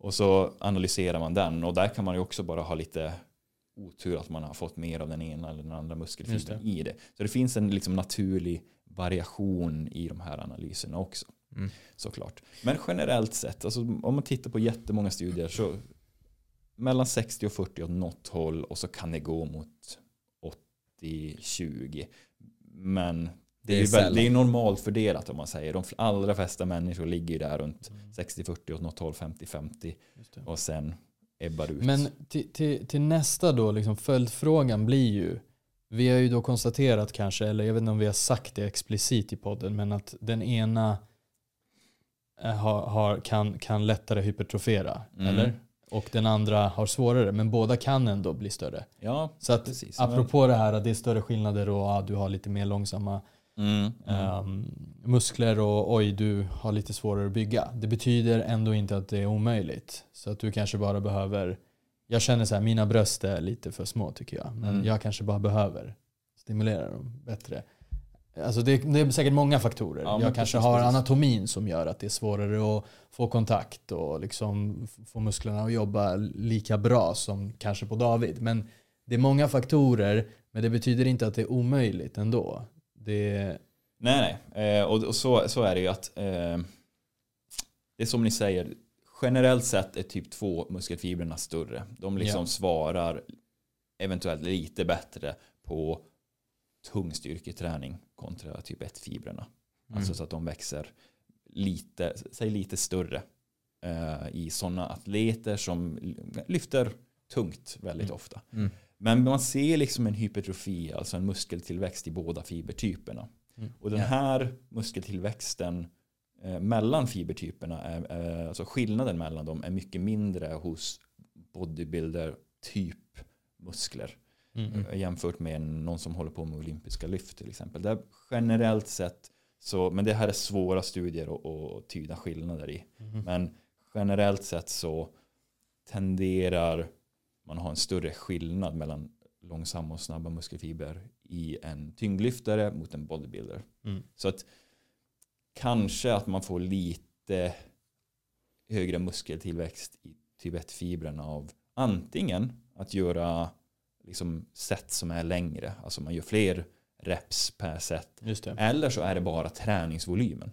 Och så analyserar man den och där kan man ju också bara ha lite otur att man har fått mer av den ena eller den andra muskelfibern i det. Så det finns en liksom naturlig variation i de här analyserna också. Mm. Såklart. Men generellt sett, alltså, om man tittar på jättemånga studier så mellan 60 och 40 åt något håll och så kan det gå mot 80-20. Men det Det är, ju väl, det är normalt fördelat om man säger. De allra flesta människor ligger ju där runt Mm. 60-40 åt något håll, 50-50 Just det. och sen ebbar ut. Men till, till, till nästa då, liksom följdfrågan blir ju, vi har ju då konstaterat kanske, eller jag vet inte om vi har sagt det explicit i podden, men att den ena eh, har, har, kan, kan lättare hypertrofera, Mm. eller? Och den andra har svårare, men båda kan ändå bli större. ja, Så att precis. apropå det här att det är större skillnader och ja, du har lite mer långsamma Mm, mm. ehm, muskler och oj, du har lite svårare att bygga. Det betyder ändå inte att det är omöjligt. Så att du kanske bara behöver, jag känner så här, mina bröst är lite för små tycker jag. Men Mm. jag kanske bara behöver stimulera dem bättre. Alltså det, det är säkert många faktorer. Ja, jag kanske har precis. anatomin som gör att det är svårare att få kontakt och liksom få musklerna att jobba lika bra som kanske på David. Men det är många faktorer, men det betyder inte att det är omöjligt ändå. Det, Nej, nej. Eh, och och så, så är det ju att eh, det är som ni säger, generellt sett är typ 2 muskelfibrerna större. De liksom Ja. svarar eventuellt lite bättre på tung styrketräning kontra typ 1-fibrerna. Alltså så att de växer lite, säg lite större eh, i sådana atleter som lyfter tungt väldigt Mm. ofta. Mm. Men man ser liksom en hypertrofi, alltså en muskeltillväxt i båda fibertyperna. Mm. Och den här muskeltillväxten eh, mellan fibertyperna, är, eh, alltså skillnaden mellan dem är mycket mindre hos bodybuilder-typ muskler. mm. Jämfört med någon som håller på med olympiska lyft till exempel. Där generellt sett, så, men det här är svåra studier att, att tyda skillnader i. Mm. Men generellt sett så tenderar man ha en större skillnad mellan långsamma och snabba muskelfibrer i en tyngdlyftare mot en bodybuilder. Mm. Så att kanske att man får lite högre muskeltillväxt i typ 1-fibrerna av antingen att göra liksom set som är längre, alltså man gör fler reps per set, eller så är det bara träningsvolymen.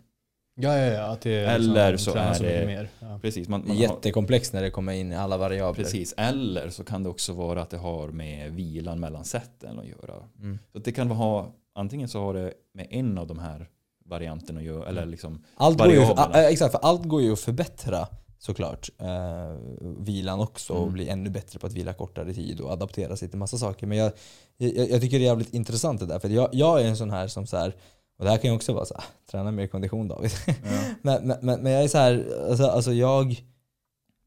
Ja, ja, ja. Att det är Eller liksom, så är det- mer. Ja. Precis, man, man har, jättekomplext när det kommer in i alla variabler. precis. Eller så kan det också vara att det har med vilan mellan seten att göra. Mm. Så att det kan ha, antingen så har det med en av de här varianterna att göra, eller Mm. liksom Allt går, ju, Variablerna. ja, exakt, för allt går ju att förbättra såklart. Eh, vilan också och Mm. bli ännu bättre på att vila kortare tid och adaptera sig till massa saker. Men jag, jag, jag tycker det är jävligt intressant det där. För jag, jag är en sån här som så här, och det här kan ju också vara så här, träna mer kondition David. ja. men, men, men jag är så här, alltså, alltså jag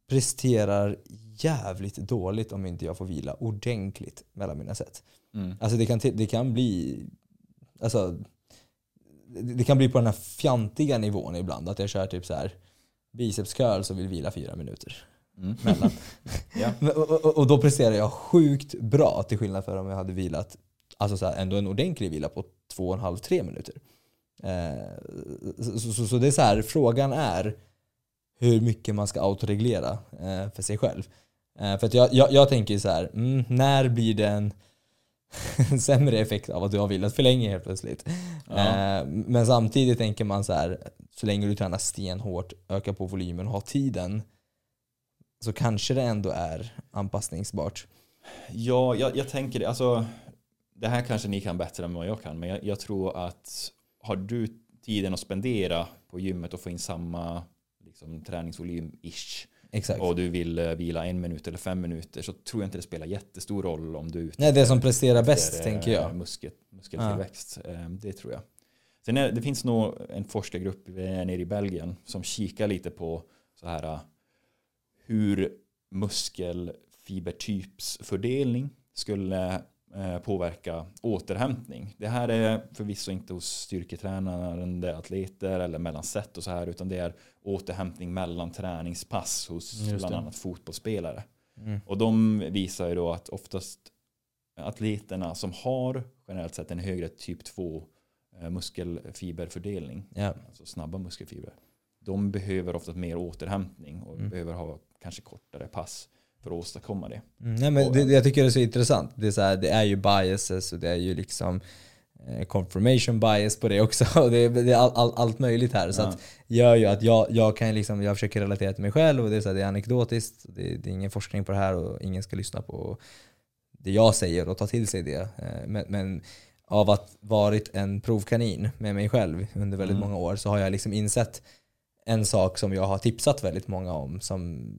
presterar jävligt dåligt om inte jag får vila ordentligt mellan mina set. mm. Alltså det kan, det kan bli alltså, det kan bli på den här fjantiga nivån ibland. Att jag kör typ så här biceps curls och vill vila fyra minuter Mm. mellan. Ja. Och, och, och då presterar jag sjukt bra till skillnad för om jag hade vilat alltså så här, ändå en ordentlig vila på två och en halv, tre minuter. Eh, så, så, så det är så här, frågan är hur mycket man ska autoreglera eh, för sig själv. Eh, för att jag, jag, jag tänker så här, mm, när blir det en sämre effekt av att du har vilat för länge helt plötsligt? Ja. Eh, men samtidigt tänker man så här, så länge du tränar stenhårt, ökar på volymen och har tiden så kanske det ändå är anpassningsbart. Ja, jag, jag tänker det. Alltså, det här kanske ni kan bättre än vad jag kan, men jag, jag tror att har du tiden att spendera på gymmet och få in samma liksom, träningsvolym-ish Exakt. och du vill eh, vila en minut eller fem minuter så tror jag inte det spelar jättestor roll om du är Nej, det som presterar bäst efter, tänker eh, jag. Muskel, muskeltillväxt. Eh, Det tror jag. Sen är, det finns nog en forskargrupp eh, nere i Belgien som kikar lite på så här eh, hur muskelfibertypsfördelning skulle eh, påverka återhämtning. Det här är förvisso inte hos styrketränande atleter eller mellan set och så här utan det är återhämtning mellan träningspass hos bland annat fotbollsspelare. Mm. Och de visar ju då att oftast atleterna som har generellt sett en högre typ 2 eh, muskelfiberfördelning, Ja. alltså snabba muskelfibrer, de behöver oftast mer återhämtning och Mm. behöver ha kanske kortare pass för att åstadkomma det. Mm, nej, men det, jag tycker det är så intressant. Det är, så här, det är ju biases och det är ju liksom eh, confirmation bias på det också. Det är, det är all, all, allt möjligt här. Så Ja. att gör ju att jag, jag kan liksom, jag försöker relatera till mig själv och det är, så här, det är anekdotiskt. Det, det är ingen forskning på det här och ingen ska lyssna på det jag säger och ta till sig det. Eh, Men, men av att varit en provkanin med mig själv under väldigt Mm. många år så har jag liksom insett en sak som jag har tipsat väldigt många om som,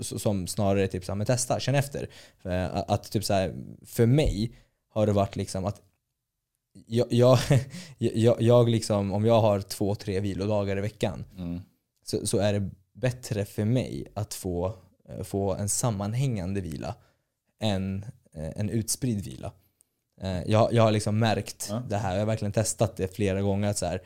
som snarare typ så här, men testa, känn efter. Eh, Att, att typ så här, för mig har det varit liksom att jag, jag, jag, jag liksom, om jag har två, tre vilodagar i veckan Mm. så, så är det bättre för mig att få, eh, få en sammanhängande vila än eh, en utspridd vila. Jag, jag har liksom märkt Ja. det här, jag har verkligen testat det flera gånger att så här,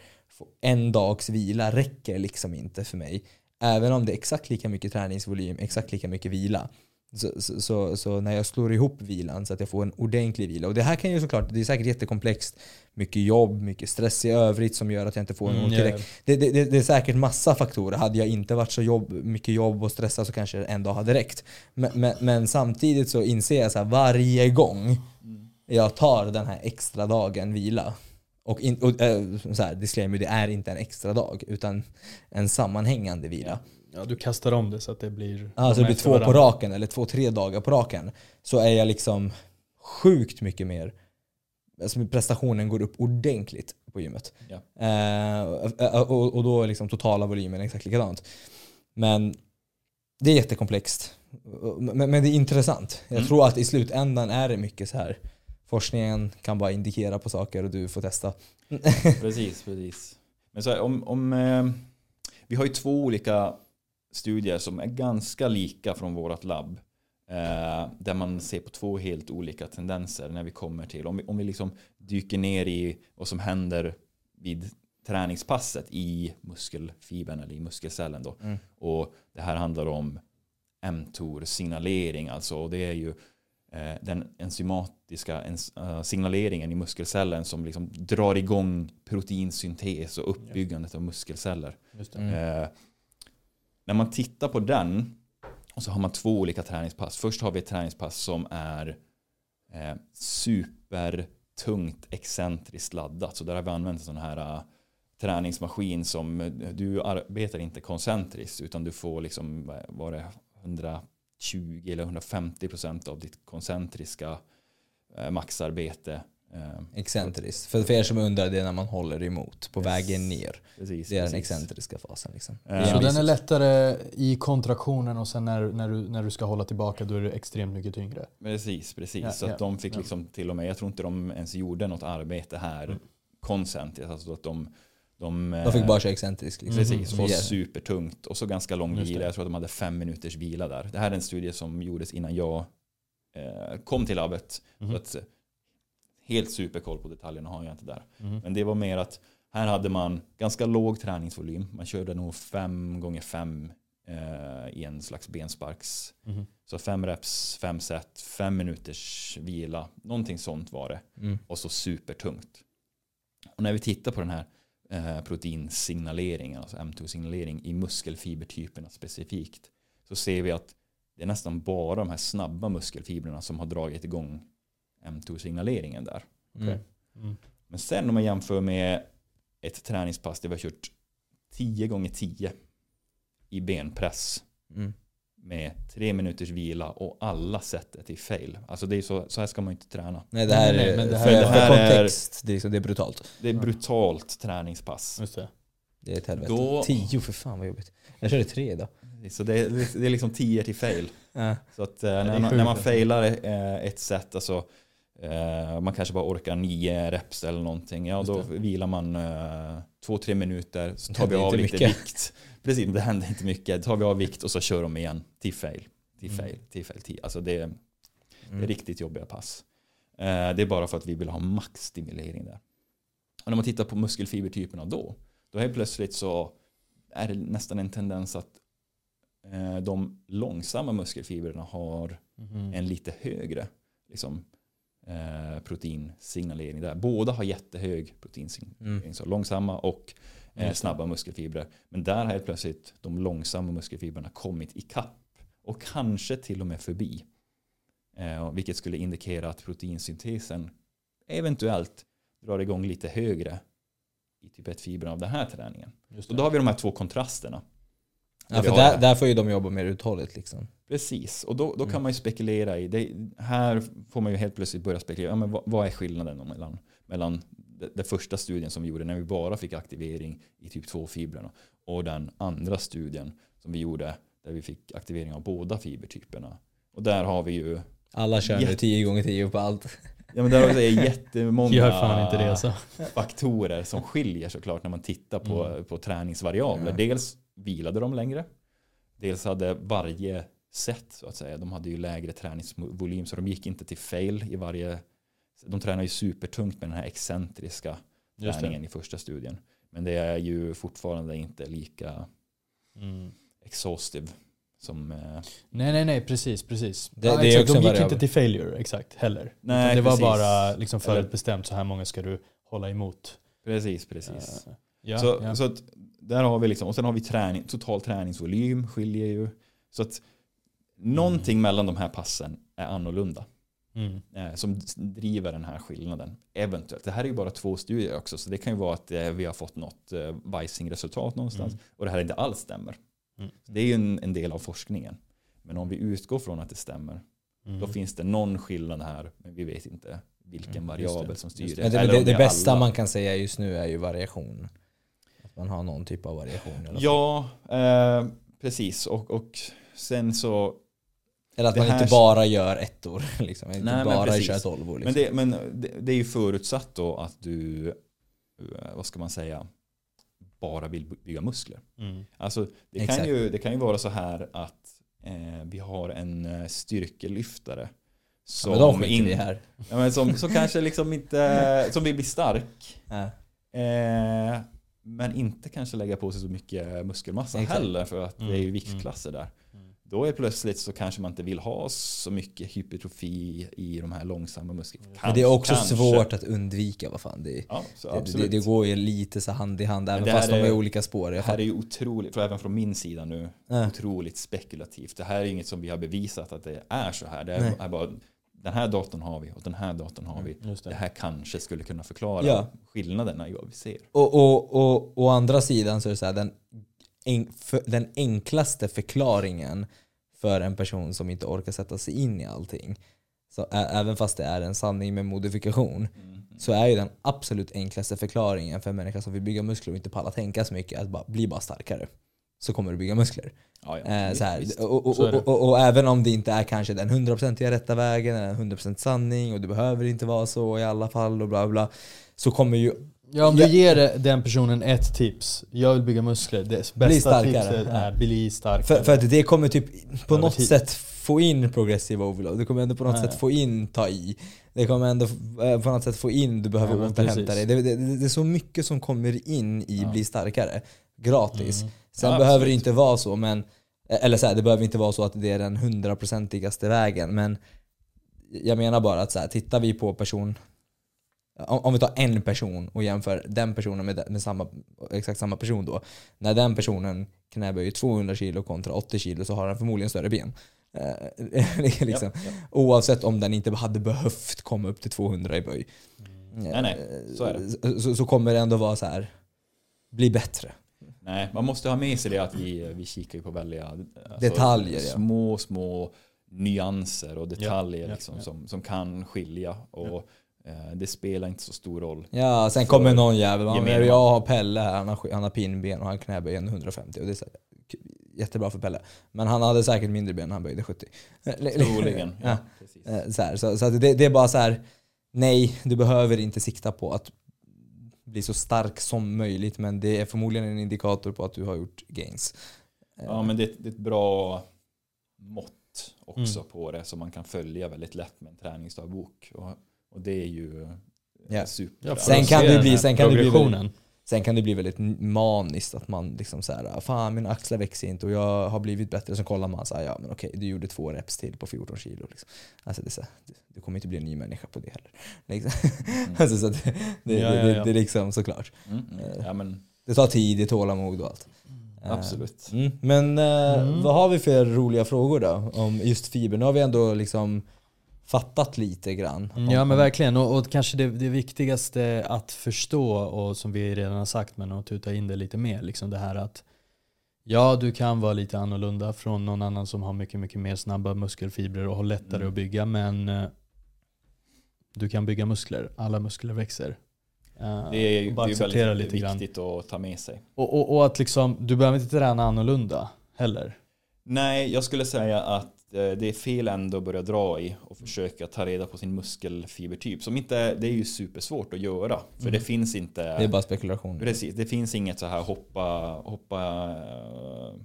en dags vila räcker liksom inte för mig. Även om det är exakt lika mycket träningsvolym, exakt lika mycket vila. Så, så, så, så när jag slår ihop vilan så att jag får en ordentlig vila. Och det här kan ju såklart, det är säkert jättekomplext. Mycket jobb, mycket stress i övrigt som gör att jag inte får Mm, ordentlig ja. det, det, det, det är säkert massa faktorer. Hade jag inte varit så jobb, mycket jobb och stressad så kanske det en dag hade räckt. Men, men, men samtidigt så inser jag så här, varje gång jag tar den här extra dagen vila och, in, och äh, så här, disclaimer, det är inte en extra dag utan en sammanhängande vila. Ja, du kastar om det så att det blir... Alltså de det blir två på varandra. raken eller två, tre dagar på raken. Så är jag liksom sjukt mycket mer, alltså prestationen går upp ordentligt på gymmet. Ja. Eh, och, och då är liksom totala volymen exakt likadant. Men det är jättekomplext. Men, men det är intressant. Jag Mm. tror att i slutändan är det mycket så här. Forskningen kan bara indikera på saker och du får testa. Precis, precis. Men så här, om, om, eh, vi har ju två olika studier som är ganska lika från vårt labb. Eh, där man ser på två helt olika tendenser när vi kommer till, om vi, om vi liksom dyker ner i vad som händer vid träningspasset i muskelfibern eller i muskelcellen då. Mm. Och det här handlar om mTOR-signalering alltså. Och det är ju den enzymatiska eh, signaleringen i muskelcellen som liksom drar igång proteinsyntes och uppbyggandet av muskelceller. Just det. Mm. Eh, när man tittar på den och så har man två olika träningspass. Först har vi ett träningspass som är eh, supertungt excentriskt laddat. Så där har vi använt en sån här eh, träningsmaskin som eh, du arbetar inte koncentriskt utan du får liksom vad var det 120 eller 150 procent av ditt koncentriska eh, maxarbete. Eh, Excentriskt. För, för er som undrar, det är när man håller emot på Yes. vägen ner. precis, Det är den precis. excentriska fasen. Liksom. Ja. Är Så en den är lättare i kontraktionen och sen när, när, du, när du ska hålla tillbaka då är det extremt mycket tyngre. Precis, precis. Ja, så ja, att de fick liksom till och med, jag tror inte de ens gjorde något arbete här Mm. koncentriskt. Alltså att de, de, De fick eh, bara köra excentriskt. Liksom. Precis, Mm. och Yeah. supertungt och så ganska lång det. vila. Jag tror att de hade fem minuters vila där. Det här är en studie som gjordes innan jag eh, kom till labbet. Så att, eh, helt superkoll på detaljerna har jag inte där. Mhm. Men det var mer att här hade man ganska låg träningsvolym. Man körde nog fem gånger fem eh, i en slags bensparks. Mhm. Så fem reps, fem set, fem minuters vila. Någonting sånt var det. Mm. Och så supertungt. Och när vi tittar på den här eh, proteinsignaleringen, alltså M2-signalering i muskelfibertyperna specifikt, så ser vi att det är nästan bara de här snabba muskelfibrerna som har dragit igång M2-signaleringen där. Mm. Mm. Men sen om man jämför med ett träningspass där vi har kört 10 gånger 10 i benpress Mm. Med tre minuters vila och alla sätter till fail. Alltså det är så, så här ska man inte träna. Nej det här nej, är, men det här för, är- för det här är- kontext, det är, liksom, det är brutalt. Det är brutalt träningspass. Just det. Det är ett helvete. Då- Tio för fan vad jobbigt. Jag körde tre idag. Så det är, det är liksom 10 till fail. Ja. Så att eh, är när, man, när man alltså. failar eh, ett set, alltså eh, man kanske bara orkar nio reps eller någonting. Ja, då vilar man två, tre minuter. Så tar vi av lite mycket. vikt. Precis, det händer inte mycket. Tar vi av vikt och så kör de igen. Till fail, till Mm. fail, till fail. Till. Alltså det, det är Mm. riktigt jobbiga pass. Eh, det är bara för att vi vill ha maxstimulering där. Och när man tittar på muskelfibertyperna då, då helt plötsligt så är det nästan en tendens att eh, de långsamma muskelfibrerna har Mhm. en lite högre liksom, eh, proteinsignalering där. Båda har jättehög proteinsignalering, Mm. så långsamma och eh, snabba muskelfibrer. Men där har helt plötsligt de långsamma muskelfibrerna kommit ikapp och kanske till och med förbi. Eh, vilket skulle indikera att proteinsyntesen eventuellt drar igång lite högre i typ 1-fibern av den här träningen. Och då har vi de här två kontrasterna. Ja, för där, där får ju de jobba mer uthålligt liksom. Precis, och då, då kan Mm. man ju spekulera i, det, här får man ju helt plötsligt börja spekulera, ja, men vad, vad är skillnaden mellan, mellan det, det första studien som vi gjorde när vi bara fick aktivering i typ två fibrerna och den andra studien som vi gjorde där vi fick aktivering av båda fibertyperna. Och där har vi ju, Alla kör nu Jätte- 10 gånger 10 på allt. ja men där har vi jättemånga Gör fan inte det så. faktorer som skiljer såklart när man tittar på, Mm. på träningsvariabler. Ja. Dels vilade de längre. Dels hade varje set så att säga, de hade ju lägre träningsvolym så de gick inte till fail i varje. De tränar ju supertungt med den här excentriska träningen i första studien. Men det är ju fortfarande inte lika Mm. exhaustive som eh, Nej, nej, nej, precis, precis. Det- ja, det exakt. De gick variabel. inte till failure, exakt, heller. Nej, det var precis. bara liksom förutbestämt, så här många ska du hålla emot. precis, precis. Eh, Ja, så, ja. så att där har vi liksom, och sen har vi träning, total träningsvolym skiljer ju. Så att någonting mellan de här passen är annorlunda. Mm. eh, som driver den här skillnaden. Eventuellt. Det här är ju bara två studier också så det kan ju vara att eh, vi har fått något eh, Weissing-resultat någonstans Mm. och det här inte alls stämmer. Mm. Det är ju en, en del av forskningen. Men om vi utgår från att det stämmer Mm. då finns det någon skillnad här men vi vet inte vilken Mm, variabel det, som styr det. Det, det, det är bästa alla. man kan säga just nu är ju variation. Att man har någon typ av variation. Ja, eh, precis. Och, och sen så Eller att det man inte bara gör ettor. Liksom. Inte Nej, men bara precis. kör tolvor. Liksom. Men, det, men det, det är ju förutsatt då att du, eh, vad ska man säga, bara vill bygga muskler. Mm. Alltså, det, kan ju, det kan ju vara så här att eh, vi har en eh, styrkelyftare. ja, Som, men de in- här. Ja, men som, som kanske liksom inte, som vill bli stark. Ja. Eh, men inte kanske lägga på sig så mycket muskelmassa Exakt. heller för att det är Mm, ju viktklasser där. Mm. Då är plötsligt så kanske man inte vill ha så mycket hypertrofi i de här långsamma musklerna. Men det är också Kanske- svårt att undvika. Vad fan. Det, Ja, det, det, det går ju lite så hand i hand, även fast de är är- olika spår. Det här är ju otroligt, för även från min sida nu, Ja. otroligt spekulativt. Det här är inget som vi har bevisat att det är så här. Det är, är bara, den här datorn har vi och den här datorn har vi. Just Det det. här kanske skulle kunna förklara Ja. skillnaderna i vad vi ser. Och, och, och å andra sidan så är det så här, den, en, för, den enklaste förklaringen för en person som inte orkar sätta sig in i allting, så ä, även fast det är en sanning med modifikation, så är ju den absolut enklaste förklaringen för en människa som vill bygga muskler och inte pallar tänka så mycket att bara bli bara starkare. Så kommer du bygga muskler. Ja, ja. Eh, så här, Visst. och, och, även om det inte är kanske den 100% rätta vägen, eller 100% sanning och det behöver inte vara så i alla fall och bla bla. Så kommer ju Ja, om du ger den personen ett tips. Jag vill bygga muskler. Det bästa starkare. tipset är bli starkare. För, för att det kommer typ på något tid. sätt få in progressive overload. Det kommer ändå på något Ja, sätt få in ta i. Det kommer ändå eh, på något sätt få in du behöver Ja, återhämta dig. Det, det, det är så mycket som kommer in i Ja. bli starkare. Gratis. Mm. Sen Ja, behöver det absolut. inte vara så, men eller så här, det behöver inte vara så att det är den hundraprocentigaste vägen. Men jag menar bara att så här, tittar vi på person om, vi tar en person och jämför den personen med, med samma, exakt samma person då. När den personen knäböjer 200 kilo kontra 80 kilo så har den förmodligen större ben. Eh, liksom. Ja, ja. Oavsett om den inte hade behövt komma upp till 200 i böj. Nej, nej, så är det. Så, så kommer det ändå vara så här bli bättre. Nej, man måste ha med sig det att vi, vi kikar på välja alltså, Detaljer, ja. Små, små nyanser och detaljer liksom. Som, som kan skilja. Och eh, det spelar inte så stor roll. Ja, sen kommer någon jävel. Man. jag har Pelle här, han har, han har pinnben och han knäböjer 150. Och det är så jättebra för Pelle. Men han hade säkert mindre ben när han böjde 70. Troligen. Ja. Ja, precis. Eh, Så, här, så, så det, det är bara så här. nej du behöver inte sikta på att bli så stark som möjligt men det är förmodligen en indikator på att du har gjort gains. Eh, Ja, men det, det är ett bra mått också Mm. på det som man kan följa väldigt lätt med en träningsdagbok. Och, och det är ju eh, Ja. super. Ja, Sen kan det bli- sen kan det bli progressionen. Sen kan det bli väldigt maniskt att man liksom så här, fan mina axlar växer inte och jag har blivit bättre. Så kollar man så här, ja men okej du gjorde två reps till på 14 kilo. Liksom. Alltså det är så här, du, du kommer inte bli en ny människa på det heller. Liksom. alltså, så det, det, Ja, ja, det, ja. det är liksom såklart. Mm, mm. Ja, men Det tar tid, det är tålamod och allt. Eh, absolut. Mm. Men eh, Mm. vad har vi för roliga frågor då? Om just fiber. Nu har vi ändå liksom fattat lite grann. om- Ja men verkligen, och, och kanske det, det viktigaste att förstå och som vi redan har sagt men att tuta in det lite mer, liksom det här att ja du kan vara lite annorlunda från någon annan som har mycket mycket mer snabba muskelfibrer och har lättare Mm. att bygga men eh, du kan bygga muskler, alla muskler växer. Eh, Det är bara det är acceptera väldigt lite grann. viktigt att ta med sig. Och, och, och att liksom, du behöver inte träna annorlunda heller. Nej, jag skulle säga att det är fel ändå att börja dra i och försöka ta reda på sin muskelfibertyp. Som inte, det är ju supersvårt att göra. För Mm. det finns inte... Det är bara spekulation. Precis, det finns inget så här hoppa, hoppa eh,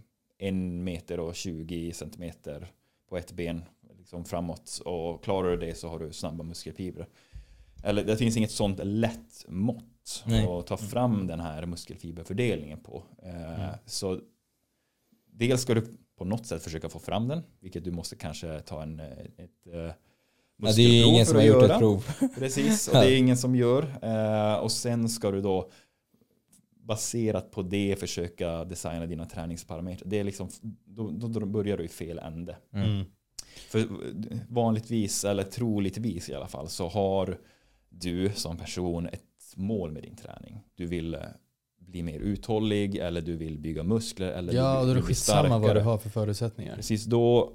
en meter och 20 centimeter på ett ben liksom framåt och klarar du det så har du snabba muskelfibrer. Eller det finns inget sånt lätt mått Nej. att ta fram den här muskelfiberfördelningen på. Eh, Mm. Så dels ska du på något sätt försöka få fram den, vilket du måste kanske ta en, eh, ett eh, Ja, det är ingen för som har att gjort göra. ett prov. Precis, och det är ingen som gör. Eh, och sen ska du då baserat på det försöka designa dina träningsparametrar. Det är liksom, då, då, börjar du i fel ände. Mm. För vanligtvis, eller troligtvis i alla fall, så har du som person ett mål med din träning. Du vill bli mer uthållig eller du vill bygga muskler eller Ja, du vill, då är det skitsamma vad du har för förutsättningar. Precis, då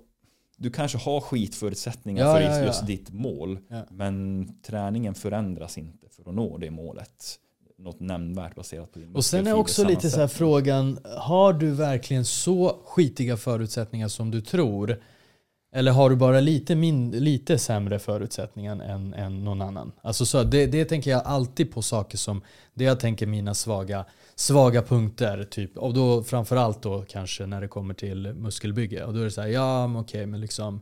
du kanske har skitförutsättningar Ja, för ja, ja. just ditt mål. Men träningen förändras inte för att nå det målet. Något nämnvärt baserat på din Och sen är också lite så här frågan, har du verkligen så skitiga förutsättningar som du tror? Eller har du bara lite, min, lite sämre förutsättningar än, än någon annan? Alltså så det, det tänker jag alltid på saker som, det jag tänker mina svaga, svaga punkter. Typ. Och då framförallt då kanske när det kommer till muskelbygge. Och då är det så här, ja men okej men liksom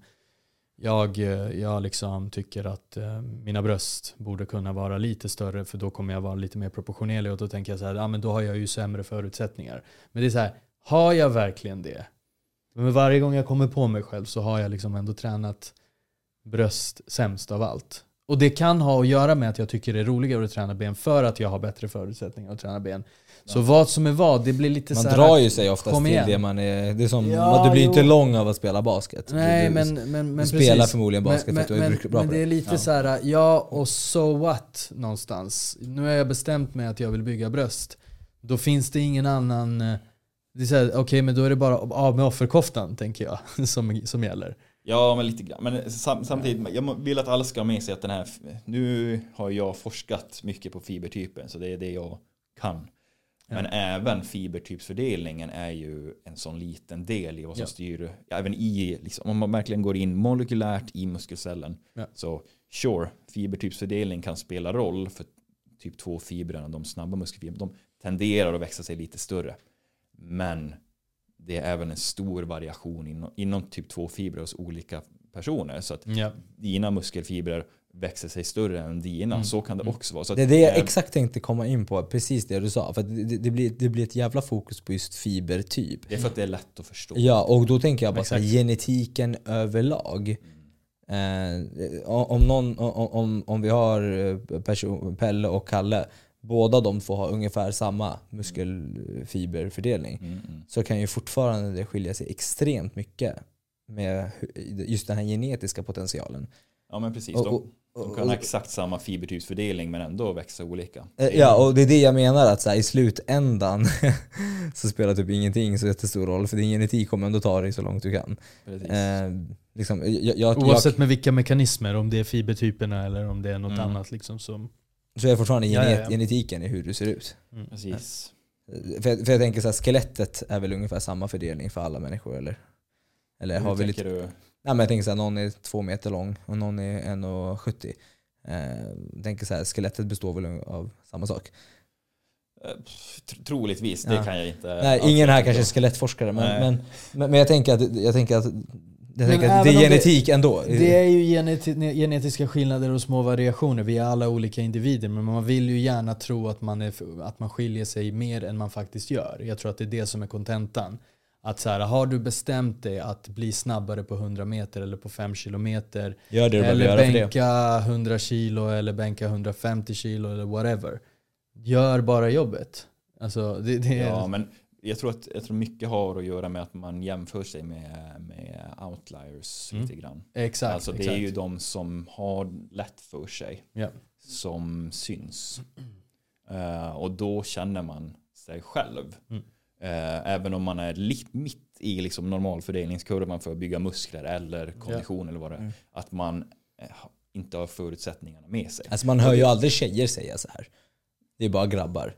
jag, eh, jag liksom tycker att eh, mina bröst borde kunna vara lite större för då kommer jag vara lite mer proportionerlig och då tänker jag så här, ja men då har jag ju sämre förutsättningar. Men det är så här, har jag verkligen det? Men varje gång jag kommer på mig själv så har jag liksom ändå tränat bröst sämst av allt. Och det kan ha att göra med att jag tycker det är roligare att träna ben för att jag har bättre förutsättningar att träna ben. Så vad som är vad, det blir lite Man så här, drar ju sig oftast till igen. det man är... Det är som, Ja, du blir inte jo. lång av att spela basket. Nej du, men, men, men du spelar precis. förmodligen basket för att du är men, bra men på det det. är lite Ja. så här, ja och so what någonstans. Nu har jag bestämt mig att jag vill bygga bröst. Då finns det ingen annan, eh, det är så här, okej men då är det bara av med offerkoftan tänker jag, som, som gäller. Ja, men lite grann. Men sam, samtidigt, jag vill att alla ska ha med sig att den här, nu har jag forskat mycket på fibertypen, så det är det jag kan. Men även fibertypsfördelningen är ju en sån liten del i vad som Ja. styr, även i, liksom, om man verkligen går in molekylärt i muskelcellen. Ja. Så sure, fibertypsfördelning kan spela roll för typ 2 fibrerna, de snabba muskelfibrerna, de tenderar att växa sig lite större. Men det är även en stor variation inom, inom typ 2 fibrer hos olika personer. Så att dina muskelfibrer växer sig större än dina. Mm. Så kan det Mm. också vara. Så Det är det jag eh, exakt tänkte komma in på, precis det du sa. För det, det, blir, det blir ett jävla fokus på just fibertyp. det är för att det är lätt att förstå. Ja, och då tänker jag bara så här, genetiken överlag. Eh, om, någon, om, om, vi har eh, person, Pelle och Kalle, båda de två har ungefär samma muskelfiberfördelning. Mm, mm. Så kan ju fortfarande det skilja sig extremt mycket med just den här genetiska potentialen. Ja men precis. Och- och- De kan ha exakt samma fibertypsfördelning men ändå växa olika. Eh, Ja, och det är det jag menar att så här, i slutändan så spelar typ ingenting så jättestor roll för din genetik kommer ändå ta dig så långt du kan. Eh, liksom, jag, jag, Oavsett jag, med vilka mekanismer, om det är fibertyperna eller om det är något Mm. annat liksom som... så är fortfarande Ja, genet, ja, ja. genetiken i hur du ser ut. Precis. Eh, För jag, för jag tänker så här, skelettet är väl ungefär samma fördelning för alla människor eller? Eller har vi lite, du? Nej, men jag tänker så här, någon är två meter lång och någon är 1,70. Eh, tänker så här, skelettet består väl av samma sak? Eh, tr- Troligtvis, det Ja. kan jag inte. Nej, ingen här kanske är skelettforskare men, men, men, men jag tänker att, jag tänker att, jag tänker att det är om det- genetik ändå. Det är ju geneti- genetiska skillnader och små variationer. Vi är alla olika individer men man vill ju gärna tro att man, är, att man skiljer sig mer än man faktiskt gör. Jag tror att det är det som är kontentan. Att så här, har du bestämt dig att bli snabbare på 100 meter eller på 5 kilometer Gör det du eller bänka 100 kilo eller bänka 150 kilo eller whatever. Gör bara jobbet. Alltså, det, det är, Ja, men jag tror att jag tror mycket har att göra med att man jämför sig med, med outliers Mm. lite grann. exakt. alltså det exakt. är ju de som har lätt för sig Ja. som syns. Eh, och då känner man sig själv. Mm. Eh, även om man är mitt i liksom normalfördelningskurvan för att bygga muskler eller kondition eller vad det är. Mm. Att man eh, inte har förutsättningarna med sig. Alltså man hör ju aldrig tjejer säga så här. Det är bara grabbar.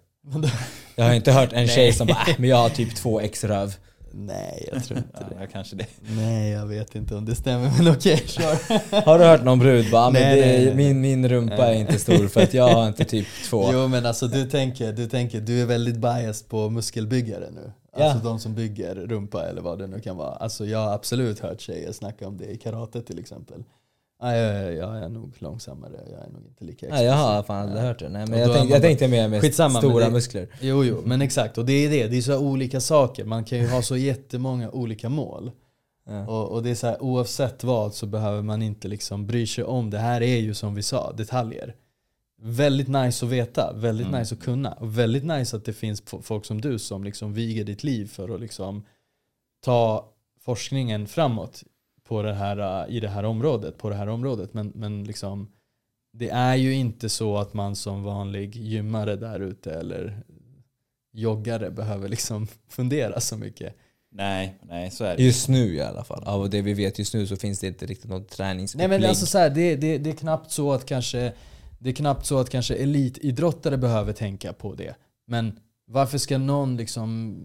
Jag har inte hört en tjej som bara äh, men jag har typ två ex röv. Nej, jag tror inte Ja, det. jag kanske det. Nej, jag vet inte om det stämmer men okej, kör. Har du hört någon brud bara men Nej, nej, nej. Min, min rumpa är inte stor för att jag har inte typ två. Jo men alltså du tänker, du tänker, du är väldigt biased på muskelbyggare nu. Ja. Alltså de som bygger rumpa eller vad det nu kan vara. Alltså jag har absolut hört tjejer snacka om det i karate till exempel. Ja, jag, jag är nog långsammare, jag är nog inte lika Nej, jag har fan aldrig hört det. Nej, men jag, man jag tänkte mer med Skitsamma, men stora det- muskler. Jo, jo, men exakt. Och det är det. Det är så olika saker. Man kan ju ha så jättemånga olika mål. Ja. Och, och det är så här, oavsett vad så behöver man inte liksom bry sig om. Det här är ju som vi sa, detaljer. Väldigt nice att veta, väldigt Mm. nice att kunna. Och väldigt nice att det finns folk som du som liksom viger ditt liv för att liksom ta forskningen framåt på det här, uh, i det här området, på det här området. Men, men liksom, det är ju inte så att man som vanlig gymmare där ute eller joggare behöver liksom fundera så mycket. Nej, nej så är det. Just nu i alla fall. Av det vi vet just nu så finns det inte riktigt något Nej träningsupplägg. men alltså så här, det, det, det är knappt så att kanske det är knappt så att kanske elitidrottare behöver tänka på det. Men varför ska någon liksom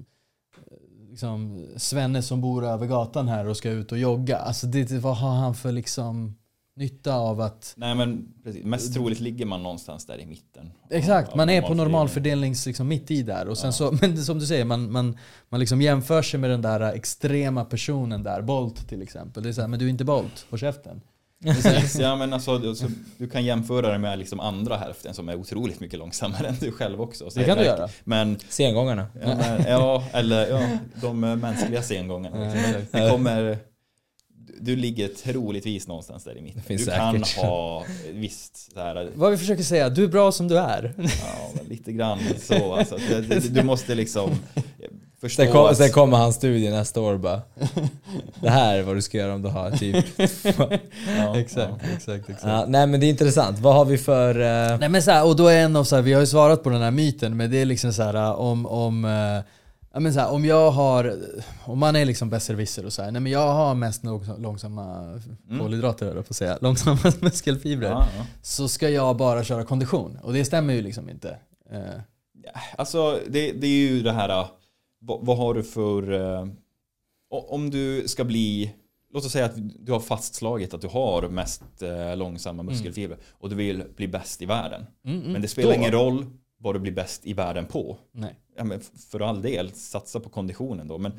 liksom Svenne som bor över gatan här och ska ut och jogga. Alltså det, vad har han för liksom nytta av att Nej men precis. Mest troligt ligger man någonstans där i mitten. Exakt, av man är på normalfördelnings liksom mitt i där. Och sen Ja. så, men som du säger, man, man, man liksom jämför sig med den där extrema personen där, Bolt till exempel. Det är så här, men du är inte Bolt, håll käften. Precis, ja, men alltså, du, så, du kan jämföra det med liksom andra hälften som är otroligt mycket långsammare än du själv också. Så Det kan du göra. Men Sengångarna. ja, men, ja, eller ja, de mänskliga sengångarna. Liksom. Det kommer, du- du ligger troligtvis någonstans där i mitten. Du kan säkert. ha visst så här, Vad vi försöker säga, du är bra som du är. ja, lite grann så. Alltså, det, du måste liksom förstå Sen, kom, att- sen kommer hans studie nästa år bara. Det här är vad du ska göra om du har typ... ja, exakt, exakt, exakt. Ja, nej men det är intressant. Vad har vi för... eh, Nej men så här, och då är en av så här, vi har ju svarat på den här myten, men det är liksom så här om, om eh, Ja, men så här, om jag har, om man är liksom besserwisser och så här, nej men jag har mest långsamma, långsamma kolhydrater jag på att säga, långsamma muskelfibrer. Ja, ja. Så ska jag bara köra kondition. Och det stämmer ju liksom inte. Eh, Alltså det, det är ju det här, vad, vad har du för... eh, om du ska bli... Låt oss säga att du har fastslagit att du har mest eh, långsamma muskelfibrer och du vill bli bäst i världen. mm, mm. Men det spelar Då- ingen roll vad du blir bäst i världen på. Nej. Ja, men för all del, satsa på konditionen då. Men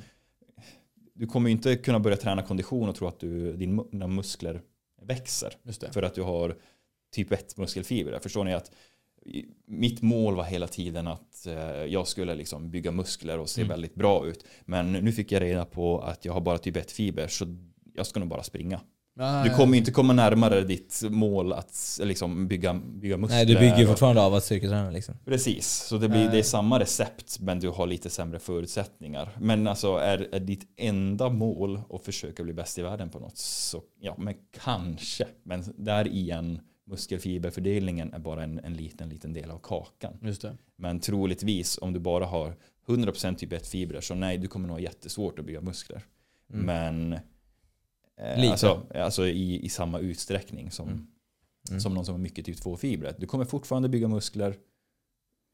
du kommer ju inte kunna börja träna kondition och tro att du, din, dina muskler växer. För att du har typ 1 muskelfiber. Förstår ni att mitt mål var hela tiden att eh, jag skulle liksom bygga muskler och se Mm. väldigt bra ut. Men nu fick jag reda på att jag har bara typ 1 fiber så jag ska nog bara springa. Ah, Du kommer ju inte komma närmare ditt mål att liksom bygga, bygga muskler. nej, du bygger ju fortfarande av att styrketräna liksom. Precis, så det, blir, Nej. det är samma recept men du har lite sämre förutsättningar. Men alltså är, är ditt enda mål att försöka bli bäst i världen på något så ja, men kanske. Men där igen muskelfiberfördelningen är bara en, en liten, liten del av kakan. Just det. Men troligtvis om du bara har 100% typ 1 fibrer så nej, du kommer nog ha jättesvårt att bygga muskler. Mm. Men eh, alltså, alltså i, i samma utsträckning som, Mm. Mm. som någon som har mycket typ 2 fibrer. Du kommer fortfarande bygga muskler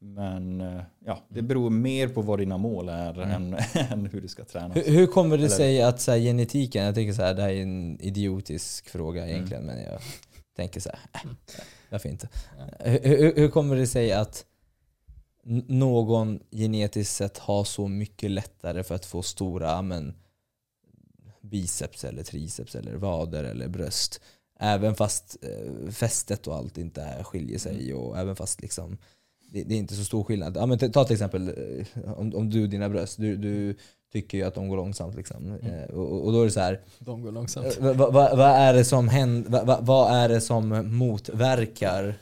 men eh, ja, det beror mer på vad dina mål är Mm. än, än hur du ska träna. Hur, hur kommer det Eller- sig att så här, genetiken, jag tycker så här, det här är en idiotisk fråga egentligen men jag tänker så här, äh, varför inte? Hur, hur, hur kommer det sig att någon genetiskt sett har så mycket lättare för att få stora men, biceps eller triceps eller vader eller bröst? Även fast eh, fästet och allt inte är, skiljer sig och även fast liksom det, det är inte så stor skillnad. Ja, men ta till exempel eh, om, om du och dina bröst, du, du tycker ju att de går långsamt. Liksom. Eh, och, och då är det så här, De går långsamt. eh, vad, vad, vad är det som händer, vad, vad- vad är det som motverkar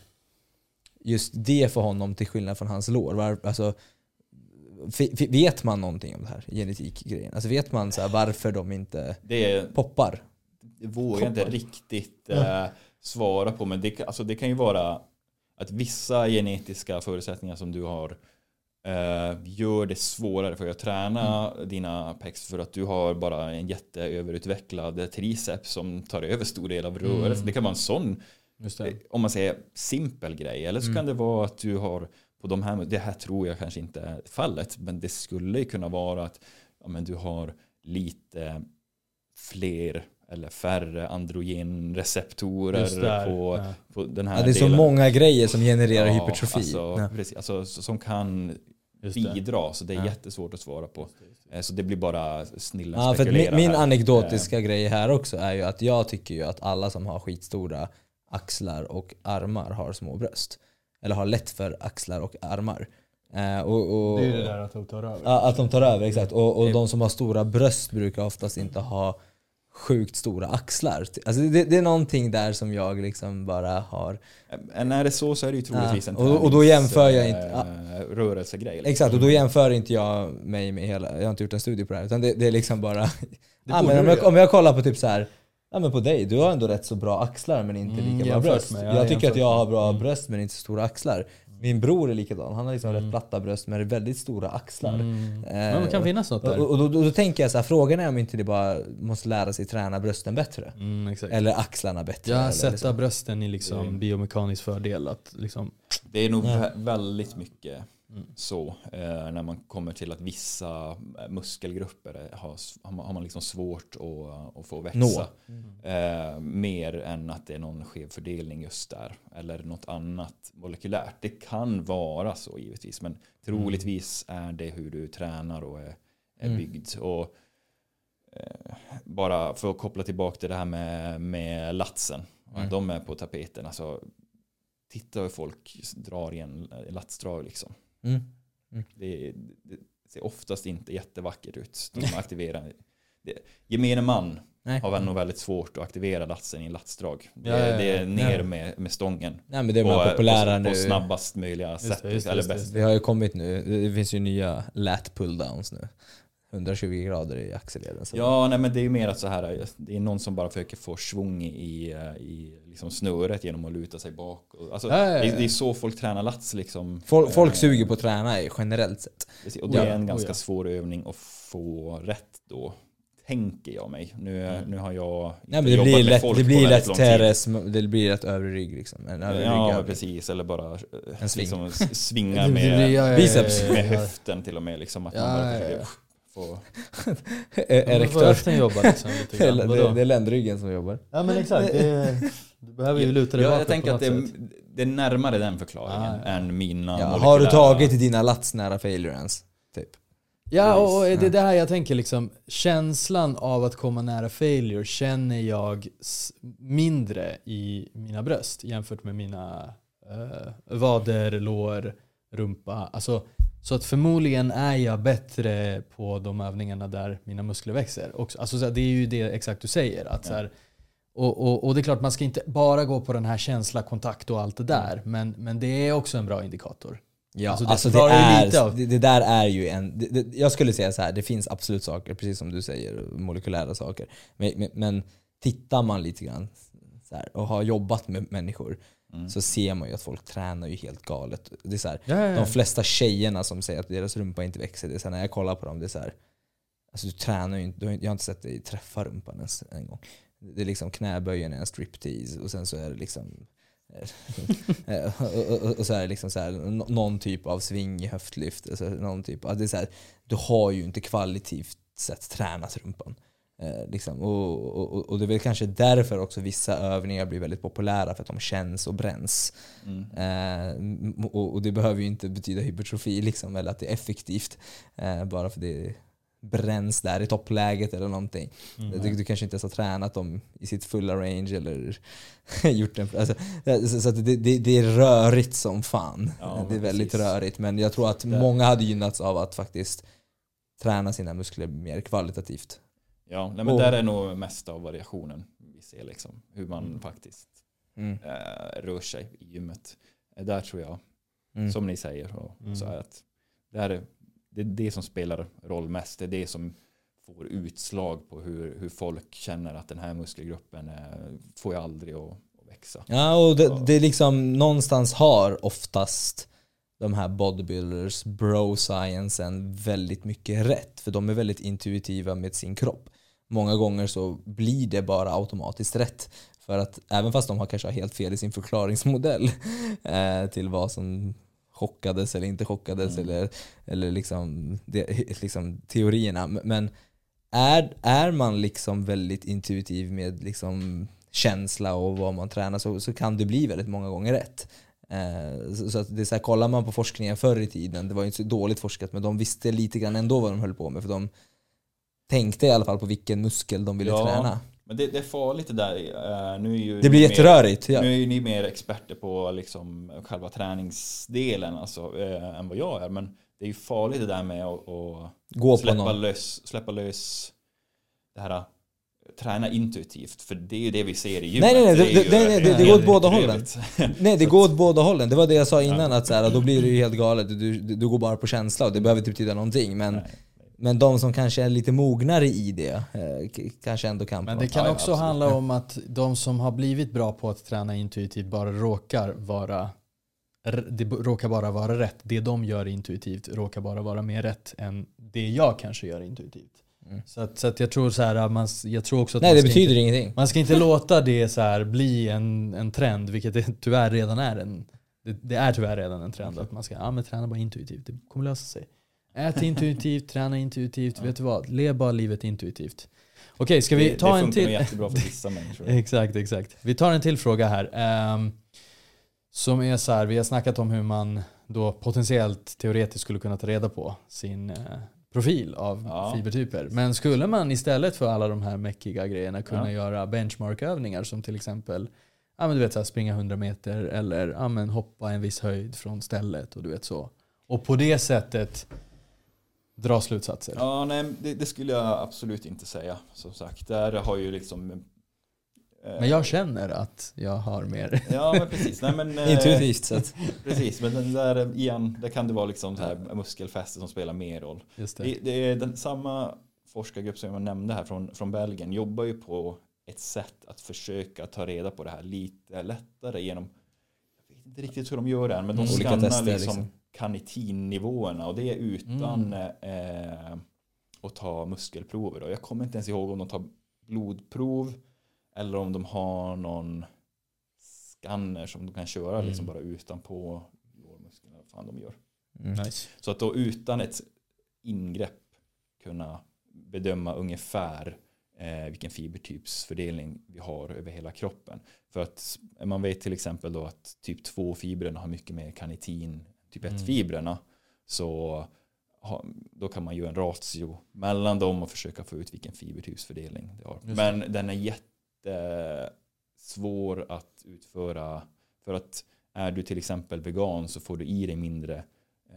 just det för honom till skillnad från hans lår? Var, alltså, vet man någonting om det här genetikgrejen? Alltså vet man så här, varför de inte Det, är, poppar? det vågar jag inte riktigt eh, svara på men det, kan- alltså det kan ju vara att vissa genetiska förutsättningar som du har eh, gör det svårare för dig att träna Mm. dina pecs för att du har bara en jätteöverutvecklad triceps som tar över stor del av rörelsen. Mm. Det kan vara en sån det. om man säger simpel grej. Eller så Mm. kan det vara att du har på de här, det här tror jag kanske inte är fallet, men det skulle kunna vara att ja, men du har lite fler eller färre androgenreceptorer på, Ja. på den här Ja, det är så delen. många grejer som genererar Ja, hypertrofi. Alltså, Ja. precis, alltså, som kan. Bidra, så det är Ja. jättesvårt att svara på. Eh, Så det blir bara snillen Ja, för min, min anekdotiska grej här också är ju att jag tycker ju att alla som har skitstora axlar och armar har små bröst. Eller har lätt för axlar och armar. Eh, och, och, Det är ju det där att de tar över. Ja, att de tar över, exakt. Och, och de som har stora bröst brukar oftast inte ha sjukt stora axlar. Alltså det, det är någonting där som jag liksom bara har... Eh, När det är så så är det ju troligtvis Ja, en och- och då jämför jag inte- tränings- eh, rörelsegrej. liksom. Exakt, och då jämför inte jag mig med hela... Jag har inte gjort en studie på det här, utan det, det är liksom bara... ja, men om, jag, om jag kollar på typ så här. Ja men på dig, du har ändå rätt så bra axlar men inte Mm, lika bra jämfört bröst. med- ja, jag tycker att jag har bra Mm. bröst men inte så stora axlar. Min bror är likadan, han har liksom Mm. rätt platta bröst men väldigt stora axlar. Mm. Eh, Men det kan finnas något Och, där. och, då, då, då tänker jag så här, frågan är om inte det bara måste lära sig träna brösten bättre. Mm, exakt. Eller axlarna bättre. Ja, eller sätta liksom. brösten i liksom biomekanisk fördel. Att liksom, Det är nog Ja. vä- väldigt mycket Mm. så eh, när man kommer till att vissa eh, muskelgrupper är- har, har man, liksom svårt att, att få växa. Eh, mer än att det är någon skev fördelning just där. Eller något annat molekylärt. Det kan vara så givetvis. Men troligtvis är det hur du tränar och är, är Mm. byggd. Och, eh, bara för att koppla tillbaka till det här med, med latsen. Mm. De är på tapeten. Alltså, titta hur folk drar i en latsdrag liksom. Mm. Det, det ser oftast inte jättevackert ut. De aktiverar. Det, gemene man Nej. har väl nog väldigt svårt att aktivera latsen i latsdrag. Det, Ja, ja, ja. det är ner med, med stången. Nej men det är de eh, populära på. På snabbast möjliga det, sätt. just eller just bäst. Det har ju kommit nu, det finns ju nya lat pulldowns nu. 120 grader i axelleden. Ja, nej, men det är ju mer att så här, det är någon som bara försöker få svung i, i liksom snöret genom att luta sig bak. Alltså, Ja, ja, ja. Det, är, det är så folk tränar lats liksom. Folk, folk Eh, suger på att träna generellt sett. Och det är en oh ganska ja. svår övning att få rätt då. Tänker jag mig. Nu, Mm. nu har jag Nej, men inte det jobbat blir med lätt, folk det på blir väldigt lätt lång tid. teres, det blir lätt övre rygg liksom. En övre Ja, ryggövning. precis. Eller bara eh, En sving. Liksom, svinga med, ja, ja, ja, biceps. med höften till och med. Liksom, att man bara ja, försöker ja. få... E- Får Erektör. höften jobba liksom lite grann. det är ländryggen som jobbar. Ja men exakt. Det, du behöver ju luta dig Ja, bakåt jag tänker att det, det är närmare den förklaringen Ah, ja. än mina Ja, har du tagit dina lats nära failure ens? Typ. Ja, och och det är det här jag tänker liksom, känslan av att komma nära failure känner jag mindre i mina bröst jämfört med mina eh, vader, lår, rumpa. Alltså, så att förmodligen är jag bättre på de övningarna där mina muskler växer. Också. Alltså, så här, det är ju det exakt du säger. Att, så här, och, och, och det är klart, man ska inte bara gå på den här känsla, kontakt och allt det där. Men, men det är också en bra indikator. Ja, Alltså, alltså, det det, ju lite är, av- det, det där är ju en... Det, det, jag skulle säga så här, det finns absolut saker, precis som du säger, molekylära saker. Men, men, men tittar man lite grann här, och har jobbat med människor Mm. så ser man ju att folk tränar ju helt galet. Det är så här, Ja, ja, ja. de flesta tjejerna som säger att deras rumpa inte växer, det är så här, när jag kollar på dem, det är så här, alltså du tränar ju inte, du har, inte- jag har inte sett dig träffa rumpan ens en gång. Det är liksom knäböjen är en striptease och sen så är det liksom eh, och, och, och så är det liksom så här, nå- någon typ av sving i höftlyft. Alltså någon typ, det är så här, du har ju inte kvalitativt sett tränat rumpan. Eh, liksom. och, och, och det är väl kanske därför också vissa övningar blir väldigt populära, för att de känns och bränns. Mm. Eh, och, och det behöver ju inte betyda hypertrofi liksom, eller att det är effektivt. Eh, bara för det bränns där i toppläget eller någonting. Mm. Du, du kanske inte ens har tränat dem i sitt fulla range eller gjort en... Alltså, så så det, det, det är rörigt som fan. Ja, det är väldigt precis. rörigt. Men jag tror att Där- många hade gynnats av att faktiskt träna sina muskler mer kvalitativt. Ja, nej, men Och- där är nog mest av variationen vi ser liksom. Hur man Mm. faktiskt Mm. eh, rör sig i gymmet. Eh, Där tror jag, Mm. som ni säger, Mm. så är att det, här är, det är det som spelar roll mest. Det är det som får utslag på hur, hur folk känner att den här muskelgruppen eh, får jag aldrig att, att växa. Ja, och det, det är liksom någonstans har oftast de här bodybuilders, bro sciencen väldigt mycket rätt. För de är väldigt intuitiva med sin kropp. Många gånger så blir det bara automatiskt rätt. För att även fast de har kanske helt fel i sin förklaringsmodell eh, till vad som chockades eller inte chockades Mm. eller, eller liksom, det, liksom teorierna. Men är, är man liksom väldigt intuitiv med liksom känsla och vad man tränar så, så kan det bli väldigt många gånger rätt. Eh, så, så att det är så här, kollar man på forskningen förr i tiden, det var ju inte så dåligt forskat men de visste lite grann ändå vad de höll på med för de tänkte i alla fall på vilken muskel de ville Ja, träna. Men det, det är farligt det där. eh, nu är ju Det blir ni mer- jätterörigt. Ja. Nu är ju ni mer experter på liksom själva träningsdelen alltså, eh, än vad jag är. Men det är ju farligt det där med att, att Gå släppa, lös, släppa lös det här eh, träna intuitivt. För det är ju det vi ser i gymmet. Nej, nej, nej, är det- ju det- nej, det- det går åt båda bedrövligt. Nej det går åt båda hållen. Det var det jag sa innan att så här, då blir det ju helt galet. Du, du, du går bara på känsla och det behöver inte betyda någonting. Men, Nej. Men de som kanske är lite mognare i det eh, kanske ändå kan. Men det kan också absolut. handla om att de som har blivit bra på att träna intuitivt bara råkar vara det råkar bara vara rätt. Det de gör intuitivt råkar bara vara mer rätt än det jag kanske gör intuitivt. Mm. Så, att, så att jag tror så här, man, jag tror också att Nej det betyder inte, ingenting. man ska inte låta det så här bli en, en trend, vilket det tyvärr redan är en det, det är tyvärr redan en trend att man ska ja, men träna bara intuitivt, det kommer lösa sig. Ät intuitivt, träna intuitivt, vet du vad? Lev bara livet intuitivt. Okej, ska vi det, ta det en funkar till? nog jättebra för vissa människor. Exakt, exakt. Vi tar en till fråga här. ehm, som är så här, vi har snackat om hur man då potentiellt teoretiskt skulle kunna ta reda på sin eh, profil av Ja. fibertyper. Men skulle man istället för alla de här mäckiga grejerna kunna Ja. göra benchmarkövningar som till exempel ja, men du vet, så här, springa 100 meter eller ja, men hoppa en viss höjd från stället och du vet så. Och på det sättet dra slutsatser. Ja, nej, det, det skulle jag absolut inte säga. Som sagt, där har ju liksom... eh, Men jag känner att jag har mer. Ja, men precis. Nej, men, eh, Intuitivt sett. Precis, men den där igen, där kan det vara liksom så här muskelfäste som spelar mer roll. Just det. Det, det är den, samma forskargrupp som jag nämnde här från, från Belgien jobbar ju på ett sätt att försöka ta reda på det här lite lättare genom jag vet inte riktigt hur de gör det, här, men de Mm. Skannar liksom, liksom. Kanitinnivåerna och det är utan Mm. eh, att ta muskelprover. Då. Jag kommer inte ens ihåg om de tar blodprov eller om de har någon skanner som de kan köra Mm. liksom bara utanpå lårmuskeln. Vad fan de gör. Mm. Nice. Så att då utan ett ingrepp kunna bedöma ungefär eh, vilken fibertypsfördelning vi har över hela kroppen. För att man vet till exempel då att typ 2 fibrerna har mycket mer kanitin typ 1 Mm. Så då kan man göra en ratio mellan dem och försöka få ut vilken fibertypsfördelning det har. Just Men den är jättesvår att utföra för att är du till exempel vegan så får du i dig mindre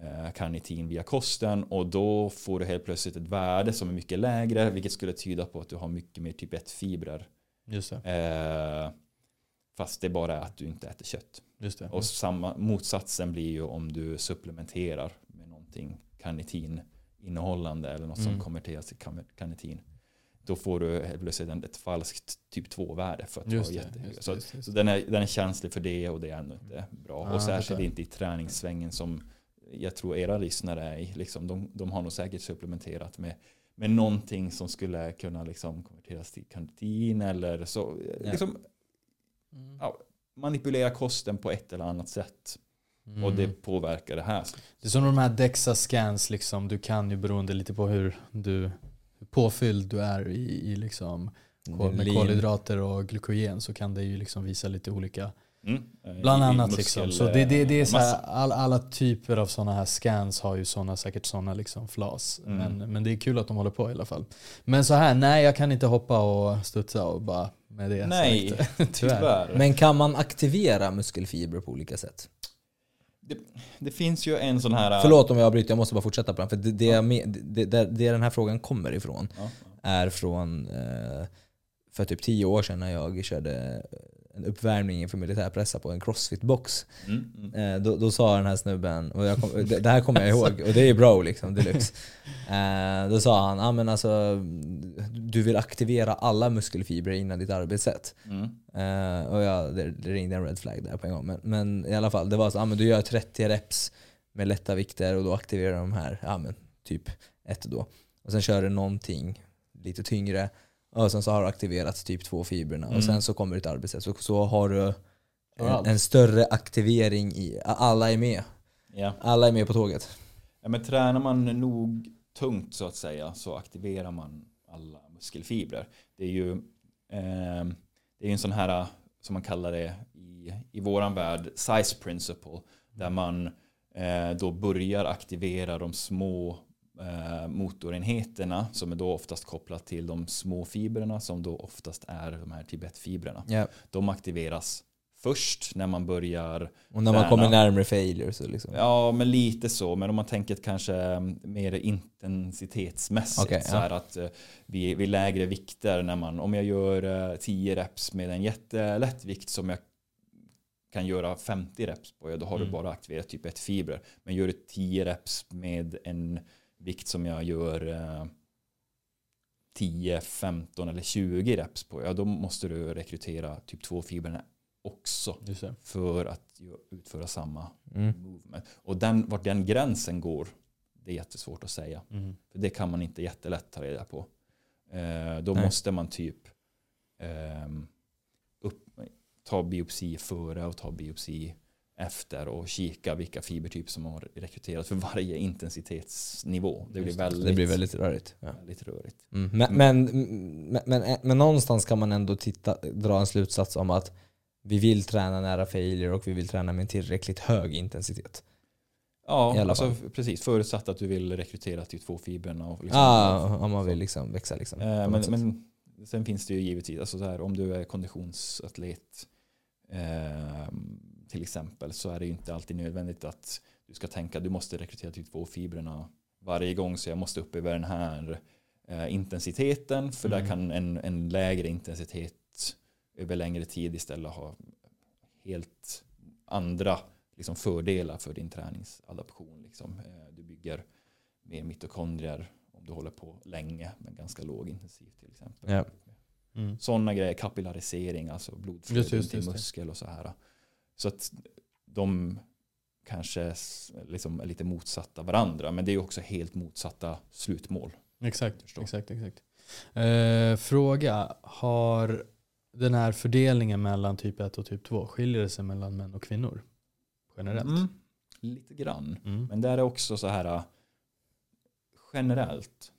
eh, karnitin via kosten och då får du helt plötsligt ett värde som är mycket lägre vilket skulle tyda på att du har mycket mer typ 1 fibrer. Just det. Eh, fast det bara är att du inte äter kött. Just det. Och samma, motsatsen blir ju om du supplementerar med någonting karnitin innehållande eller något Mm. som konverteras till karnitin. då får du helt plötsligt ett falskt typ 2-värde för att Just vara det, jättehög. just det, Så, just så den, är, den är känslig för det och det är ändå inte bra. Ah, och särskilt inte i träningssvängen som jag tror era lyssnare är i. Liksom, de, de har nog säkert supplementerat med, med någonting som skulle kunna liksom konverteras till kantin eller så. Ja. Liksom, ja, manipulera kosten på ett eller annat sätt. Mm. Och det påverkar det här. Det är som de här DEXA-scans, liksom, du kan ju beroende lite på hur, du, hur påfylld du är i, i liksom, kol, med kolhydrater och glykogen så kan det ju liksom visa lite olika. Mm. Eh, Bland i- annat muskel- liksom. Så det, det, det är så här, massa. all, alla typer av sådana här scans har ju såna, säkert sådana liksom flas. Mm. Men, men det är kul att de håller på i alla fall. Men så här, nej jag kan inte hoppa och studsa och bara med det Nej, sagt. Tyvärr. tyvärr. Men kan man aktivera muskelfibrer på olika sätt? Det, det finns ju en sån här... Förlåt om jag avbryter, jag måste bara fortsätta på den. För det, det, jag med, det, det, det den här frågan kommer ifrån Ja. är från eh, för typ tio år sedan när jag körde en uppvärmning inför militärpressa på en crossfit-box. Mm, mm. Eh, då, då sa den här snubben, och kom, det, det här kommer jag ihåg, och det är bro liksom, deluxe. Eh, då sa han, ah, men alltså, du vill aktivera alla muskelfibrer innan ditt arbetssätt. Mm. Eh, och jag, det, det ringde en red flag där på en gång. Men, men i alla fall, det var så, ah, men du gör 30 reps med lätta vikter och då aktiverar de här, ja men typ ett då. Och sen kör du någonting lite tyngre och sen så har du aktiverat typ två fibrerna Mm. och sen så kommer ditt arbetssätt. Så, så har du en, en större aktivering i, alla är med. Ja. Alla är med på tåget. ja, men tränar man nog tungt så att säga så aktiverar man alla muskelfibrer. Det är ju eh, det är en sån här som man kallar det i, i våran värld size principle där man eh, då börjar aktivera de små motorenheterna som är då oftast kopplat till de små fibrerna som då oftast är de här tibetfibrerna. Ja. De aktiveras först när man börjar Och när man Träna. kommer närmare failure så liksom. Ja, men lite så. Men om man tänker kanske mm, mer intensitetsmässigt. Okej, så ja. här att eh, vid, vid lägre vikter, när man, om jag gör eh, 10 reps med en jättelätt vikt som jag kan göra 50 reps på, ja, då har du Mm. bara aktiverat typ ett fibrer. Men gör du 10 reps med en vikt som jag gör eh, 10, 15 eller 20 reps på, ja då måste du rekrytera typ två fibrerna också Just det. för att utföra samma Mm. movement. Och den, vart den gränsen går, det är jättesvårt att säga. Mm. För det kan man inte jättelätt ta reda på. Eh, då Nej. måste man typ ehm, upp, ta biopsi före och ta biopsi efter och kika vilka fibertyper som har rekryterats för varje intensitetsnivå. Det blir väldigt, Det blir väldigt rörigt. Ja. väldigt rörigt. Mm. Men, men, men, men, men någonstans kan man ändå titta, dra en slutsats om att vi vill träna nära failure och vi vill träna med en tillräckligt hög intensitet. Ja, alltså, precis. Förutsatt att du vill rekrytera till två fibrerna. Och liksom, ah, om man vill liksom växa. Liksom, Eh, men, men sen finns det ju givetvis, alltså så här, om du är konditionsatlet eh, till exempel så är det ju inte alltid nödvändigt att du ska tänka du måste rekrytera till två fibrerna varje gång så jag måste upp över den här eh, intensiteten för där Mm. kan en, en lägre intensitet över längre tid istället ha helt andra liksom, fördelar för din träningsadaption. Liksom. Eh, du bygger mer mitokondrier om du håller på länge men ganska låg intensiv till exempel. Ja. Mm. Sådana grejer, kapillarisering, alltså blodflöde Just, just, till muskel och så här. Så att de kanske liksom är lite motsatta varandra men det är ju också helt motsatta slutmål. Exakt, exakt, exakt. Eh, fråga, har den här fördelningen mellan typ 1 och typ 2, skiljer det sig mellan män och kvinnor? Generellt? Mm, lite grann. Mm. Men där är också så här äh, generellt.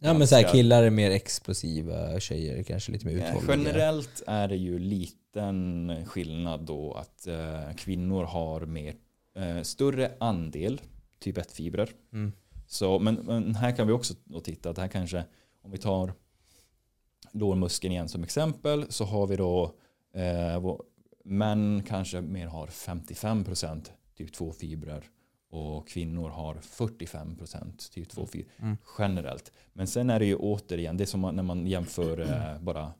Ja men så här, killar är mer explosiva, tjejer kanske lite mer Eh, uthålliga. Generellt är det ju liten skillnad då att eh, kvinnor har mer eh, större andel typ 1-fibrer. Mm. Så, men, men här kan vi också då titta att här kanske om vi tar lårmuskeln igen som exempel så har vi då eh, män kanske mer har 55% typ 2 fibrer och kvinnor har 45% typ 2 fibrer Mm. generellt. Men sen är det ju återigen det är som man- när man jämför eh, bara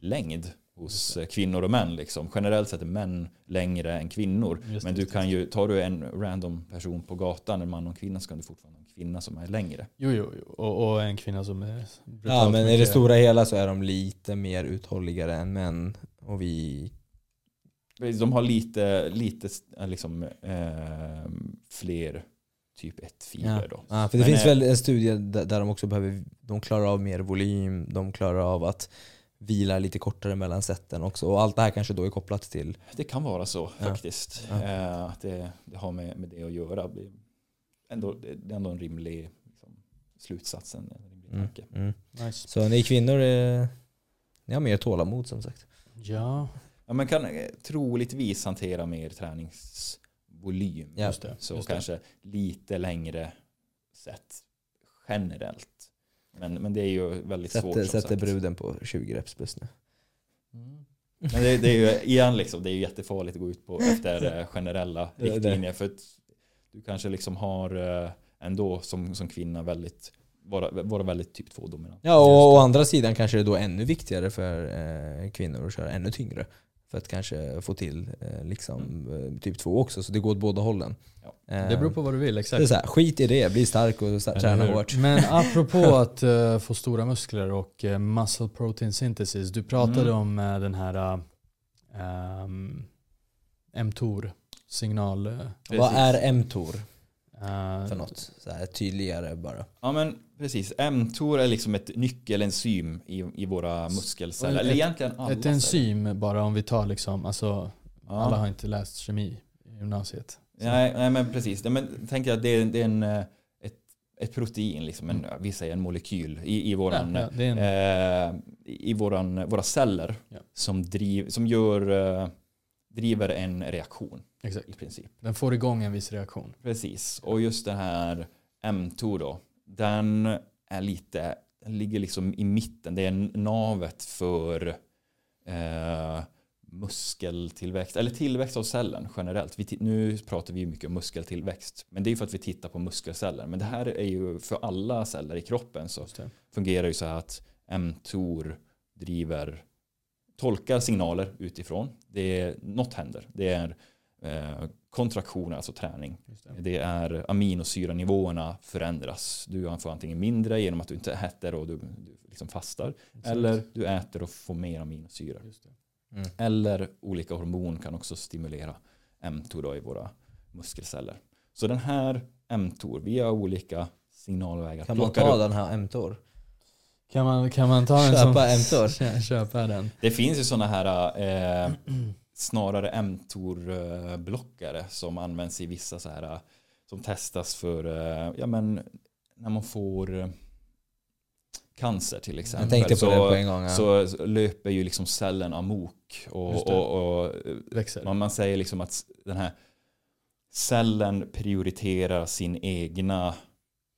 längd hos eh, kvinnor och män. Liksom. Generellt sett är män längre än kvinnor. Just Men du kan ju, tar du en random person på gatan, en man och en kvinna, så kan du fortfarande ha en kvinna som är längre. Jo, jo, jo. Och, och en kvinna som är Ja men i det mycket- stora hela så är de lite mer uthålligare än män. Och vi... De har lite, lite eh, liksom, eh, fler typ 1-fibrer då. Ja, för det Men, finns eh, väl en studie där, där de också behöver, de klarar av mer volym, de klarar av att vila lite kortare mellan sätten också. Och allt det här kanske då är kopplat till Det kan vara så Ja. faktiskt. Ja. Eh, att det, det har med, med det att göra. Det är ändå, det är ändå en rimlig liksom, slutsats. En rimlig Mm. tanke. Mm. Nice. Så ni kvinnor, är, ni har mer tålamod som sagt. Ja, Ja, man kan eh, troligtvis hantera mer träningsvolym. Ja, just det. Så just det. kanske lite längre sett generellt. Men, men det är ju väldigt svårt Sätter, som sätter bruden på 20 reps plus nu. Mm. Men det, det är ju igen liksom, det är ju jättefarligt att gå ut på efter eh, generella riktlinjer. För att du kanske liksom har eh, ändå som, som kvinna väldigt vara, vara väldigt typ 2 dominant. Ja och å andra sidan kanske det är då ännu viktigare för eh, kvinnor att köra ännu tyngre. För att kanske få till eh, liksom, eh, typ 2 också, så det går åt båda hållen. Ja. Eh, Det beror på vad du vill, det är exakt. så här, skit i det, bli stark och träna hårt. Men apropå att eh, få stora muskler och uh, muscle protein synthesis. Du pratade Mm. om eh, den här um, mTOR signal. Vad är mTOR för något? Så här, tydligare bara. Ja men precis, mTOR är liksom ett nyckelenzym i, i våra muskelceller. Och Eller ett- egentligen alla Ett celler. enzym bara om vi tar liksom, alltså Ja. alla har inte läst kemi i gymnasiet. Nej, nej men precis. Men tänk att det är, det är en, eh, ett, ett protein, liksom en, vi säger en molekyl i, i, våran, Ja, ja, det en, eh, i våran, våra celler som, driv, som gör, eh, driver en reaktion exakt. i princip. Den får igång en viss reaktion. Precis, och just den här mTOR då, den är lite, den ligger liksom i mitten, det är navet för eh, muskeltillväxt, eller tillväxt av cellen generellt. Vi, nu pratar vi mycket om muskeltillväxt, men det är för att vi tittar på muskelceller. Men det här är ju för alla celler i kroppen så det. fungerar ju så här att mTOR driver, tolkar signaler utifrån. Det är, något händer. Det är eh, kontraktioner, alltså träning. Det. Det är aminosyranivåerna förändras. Du får antingen mindre genom att du inte äter och du, du liksom fastar. Exakt. Eller du äter och får mer det. Mm. Eller olika hormon kan också stimulera mTOR då i våra muskelceller. Så den här mTOR via olika signalvägar Kan man ta upp- den här mTOR? Kan man, kan man ta en Köpa som... mTOR? Kö- Köpa den. Det finns ju sådana här eh, snarare mTOR-blockare som används i vissa så här eh, som testas för eh, ja men när man får eh, cancer till exempel. Så, det på en gång. Ja. så löper ju liksom cellen amok och, och, och Växer. man, man säger liksom att den här cellen prioriterar sin egna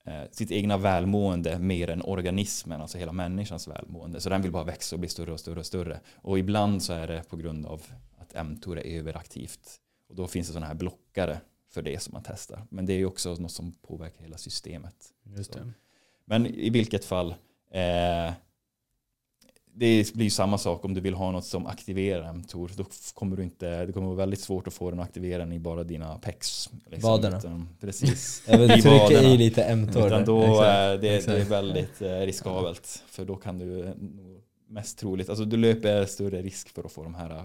eh, sitt egna välmående mer än organismen, alltså hela människans välmående. Så den vill bara växa och bli större och större och större. Och ibland så är det på grund av att mTOR är överaktivt. Och då finns det sådana här blockare för det som man testar. Men det är ju också något som påverkar hela systemet. Men i vilket fall, eh, det blir ju samma sak om du vill ha något som aktiverar mTOR. Då kommer du inte, det kommer vara väldigt svårt att få den att aktivera den i bara dina pecs. liksom. Vaderna. Utan- Precis. Jag vill i trycka vaderna. i lite mTOR. Utan då Exakt, är det, det är väldigt eh, riskabelt. För då kan du eh, mest troligt, alltså du löper större risk för att få de här eh,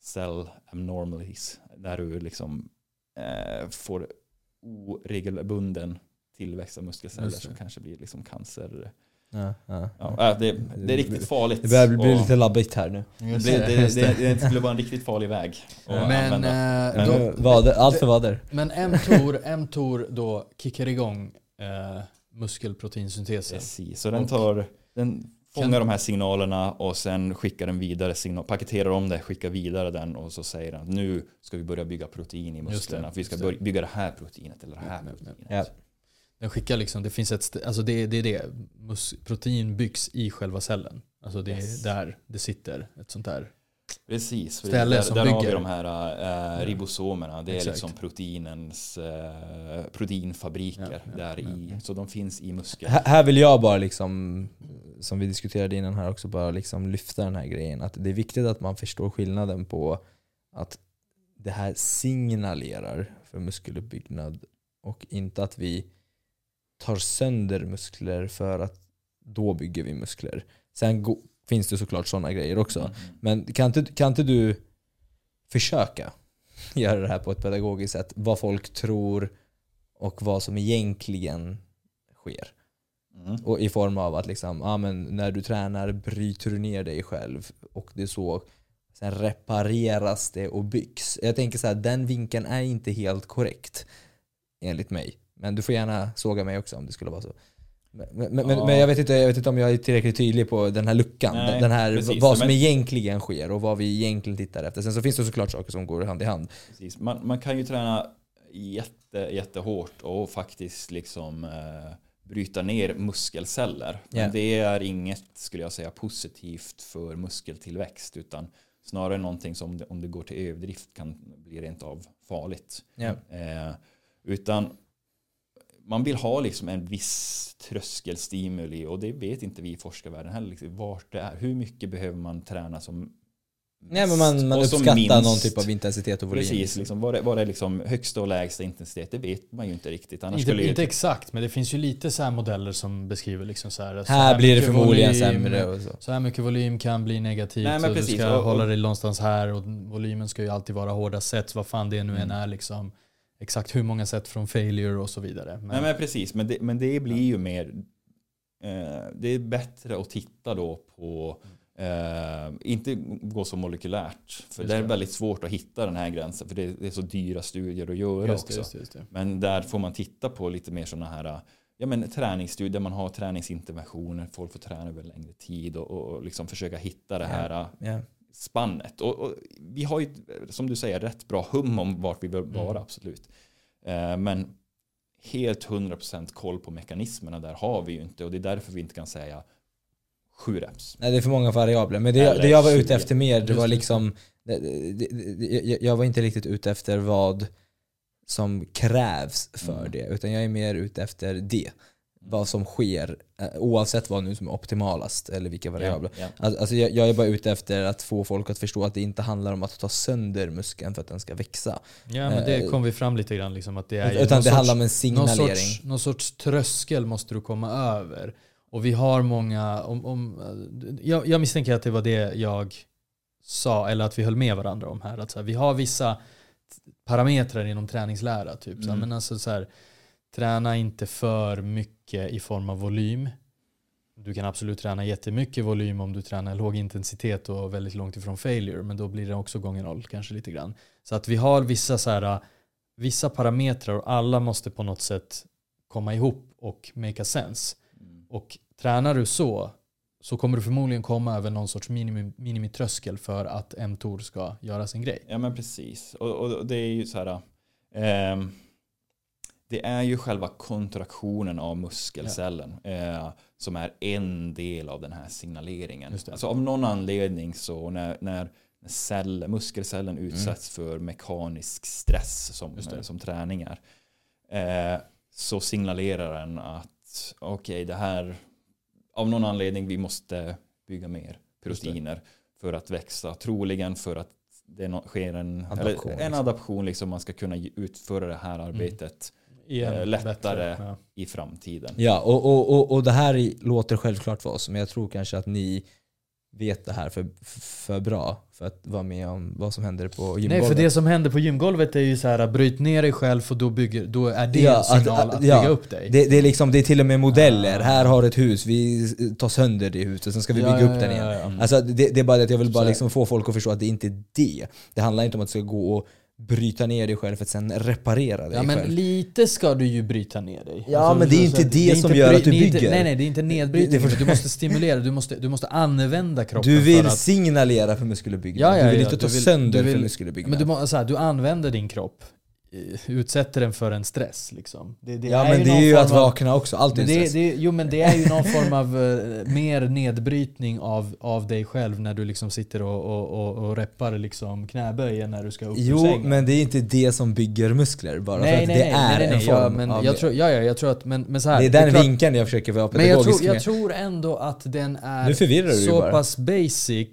cell abnormalities. Där du liksom eh, får oregelbunden tillväxt av muskelceller som kanske blir liksom cancer. Ja, ja. Ja, äh, det, det är riktigt farligt. Det börjar bli lite labbigt här nu. det, det, det, det skulle vara en riktigt farlig väg att Men, använda. eh, Men- då, Vader, allt för vader. men mTOR, mTOR då kickar igång eh, muskelproteinsyntesen. Precis, så den Och- tar den fångar de här signalerna och sen skickar den vidare signal, paketerar om det, skickar vidare den och så säger den nu ska vi börja bygga protein i musklerna. vi ska börja bygga det här proteinet eller det här proteinet. Ja. Den skickar liksom, det finns ett, alltså det, det är det, protein byggs i själva cellen. Alltså det är Yes. där det sitter ett sånt där. Precis, Ställe där, som där har vi bygger. de här äh, ribosomerna. Det är Exakt. liksom proteinens äh, proteinfabriker Ja, där ja, i. ja. Så de finns i muskeln. Här här vill jag bara liksom som vi diskuterade innan här också, bara liksom lyfta den här grejen. Att det är viktigt att man förstår skillnaden på att det här signalerar för muskeluppbyggnad och inte att vi tar sönder muskler för att då bygger vi muskler. Sen finns det såklart sådana grejer också. Mm. Men kan inte, kan inte du försöka göra det här på ett pedagogiskt sätt? Vad folk tror och vad som egentligen sker. Mm. Och I form av att liksom, ja, men när du tränar bryter du ner dig själv och det så sen repareras det och byggs. Jag tänker så här, den vinkeln är inte helt korrekt enligt mig. Men du får gärna såga mig också om det skulle vara så. Men, men, Ja. men jag, vet inte, jag vet inte om jag är tillräckligt tydlig på den här luckan. Nej, den här, precis. vad som Men- egentligen sker och vad vi egentligen tittar efter. Sen så finns det såklart saker som går hand i hand. Precis. Man, man kan ju träna jätte, jättehårt och faktiskt liksom eh, bryta ner muskelceller. Men Ja. det är inget, skulle jag säga, positivt för muskeltillväxt utan snarare någonting som det- om det går till överdrift kan bli rent av farligt. Ja. Eh, utan man vill ha liksom en viss tröskelstimuli och det vet inte vi i forskarvärlden heller. Liksom, vart det är. Hur mycket behöver man träna som Nej, men man, man uppskattar minst. någon typ av intensitet och volym. Precis, liksom, vad, är, vad är liksom högsta och lägsta intensitet? Det vet man ju inte riktigt. Annars Inte, skulle ju inte exakt, men det finns ju lite så här modeller som beskriver liksom så här. så Här blir det förmodligen volym, sämre. Och så. Så här mycket volym kan bli negativt. Nej, men precis. Du ska Och- och- hålla dig någonstans här och volymen ska ju alltid vara hårda set, vad fan det nu än Mm. är liksom. Exakt hur många set från failure och så vidare. Men, Nej men precis, men det, men det blir ju mer eh, Det är bättre att titta då på eh, Inte gå så molekylärt För Just det är väldigt svårt att hitta den här gränsen För det, det är så dyra studier att göra just också just. Men där får man titta på lite mer sådana här ja, men träningsstudier där man har träningsinterventioner, folk får träna över längre tid och, och, liksom försöka hitta det här Ja. Spannet. Och, och vi har ju, som du säger, rätt bra hum om vart vi bör vara, Mm. absolut. Eh, men helt 100% koll på mekanismerna där har vi ju inte och det är därför vi inte kan säga sju reps. Nej, det är för många variabler. Men det, Eller det jag var 20. ute efter mer, det var liksom... Det, det, jag- jag var inte riktigt ute efter vad som krävs för Mm. det. Utan jag är mer ute efter det. Vad som sker, eh, oavsett vad nu som är optimalast eller vilka variabler. Ja, Alltså, alltså jag, jag är bara ute efter att få folk att förstå att det inte handlar om att ta sönder muskeln för att den ska växa. Ja men det Eh, kom vi fram lite grann liksom att det är Utan någon det sorts- handlar om en någon signalering. sorts, någon sorts tröskel måste du komma över. Och vi har många, om, om, jag, jag misstänker att det var det jag sa, eller att vi höll med varandra om här. Att så här, vi har vissa parametrar inom träningslära. Typ. Så, här, Mm. men alltså, så här, träna inte för mycket i form av volym. Du kan absolut träna jättemycket volym om du tränar låg intensitet och väldigt långt ifrån failure. Men då blir det också gånger noll kanske lite grann. Så att vi har vissa, så här, vissa parametrar och alla måste på något sätt komma ihop och make a sense. Mm. Och tränar du så så kommer du förmodligen komma över någon sorts minimi, minimitröskel för att mTOR ska göra sin grej. Ja men precis. Och, och det är ju så här. ehm, det är ju själva kontraktionen av muskelcellen eh, som är en del av den här signaleringen. Alltså av någon anledning så när, när cell, muskelcellen utsätts för mekanisk stress som, Mm. Som träning är. Eh, så signalerar den att okej det här av någon anledning vi måste bygga mer proteiner för att växa. Troligen för att det sker en Adaption, en liksom. adaption liksom man ska kunna utföra det här arbetet Igen, Eh, lättare. bättre. Ja. i framtiden. Ja, och, och, och, och det här låter självklart för oss, men jag tror kanske att ni vet det här för, för bra för att vara med om vad som händer på Nej, gymgolvet. för det som händer på gymgolvet är ju så här, bryt ner dig själv för då, bygger, då är det Ja, en signal att- att, att- ja. bygga upp dig. Det, det, är liksom, det är till och med modeller. Ah. Här har ett hus, vi tar sönder det huset, sen ska vi Ja, bygga ja, upp den ja, igen. ja, ja. Mm. Alltså, det, det är bara det att jag vill bara liksom få folk att förstå att det inte är det. Det handlar inte om att du ska gå och bryta ner dig själv för att sen reparera dig Ja men själv. lite ska du ju bryta ner dig. Alltså, Ja, men det är inte så- det som inte gör att du det är inte- bygger. Nej nej, det är inte nedbrytning. Det- det du måste stimulera, du måste, du måste använda kroppen Du vill för att... signalera för muskeluppbyggnad. Ja, ja, du vill ja, inte ta du vill- sönder du vill- för muskeluppbyggnad. Men du, må- så här, du använder din kropp utsätter den för en stress. Liksom. Det, det ja men det är ju att av- vakna också, allt är det, stress. det, jo men det är ju någon form av eh, mer nedbrytning av, av dig själv när du liksom sitter och, och, och, och reppar liksom knäböjen när du ska upp Jo, sängen. men det är inte det som bygger muskler bara nej, för att nej, det nej, är nej, nej, en form ja, men av... jag tror, ja, ja, jag tror att, men, men så här, det är den klart- vinkeln jag försöker vara Men jag pedagogisk tror, jag tror ändå att den är så pass basic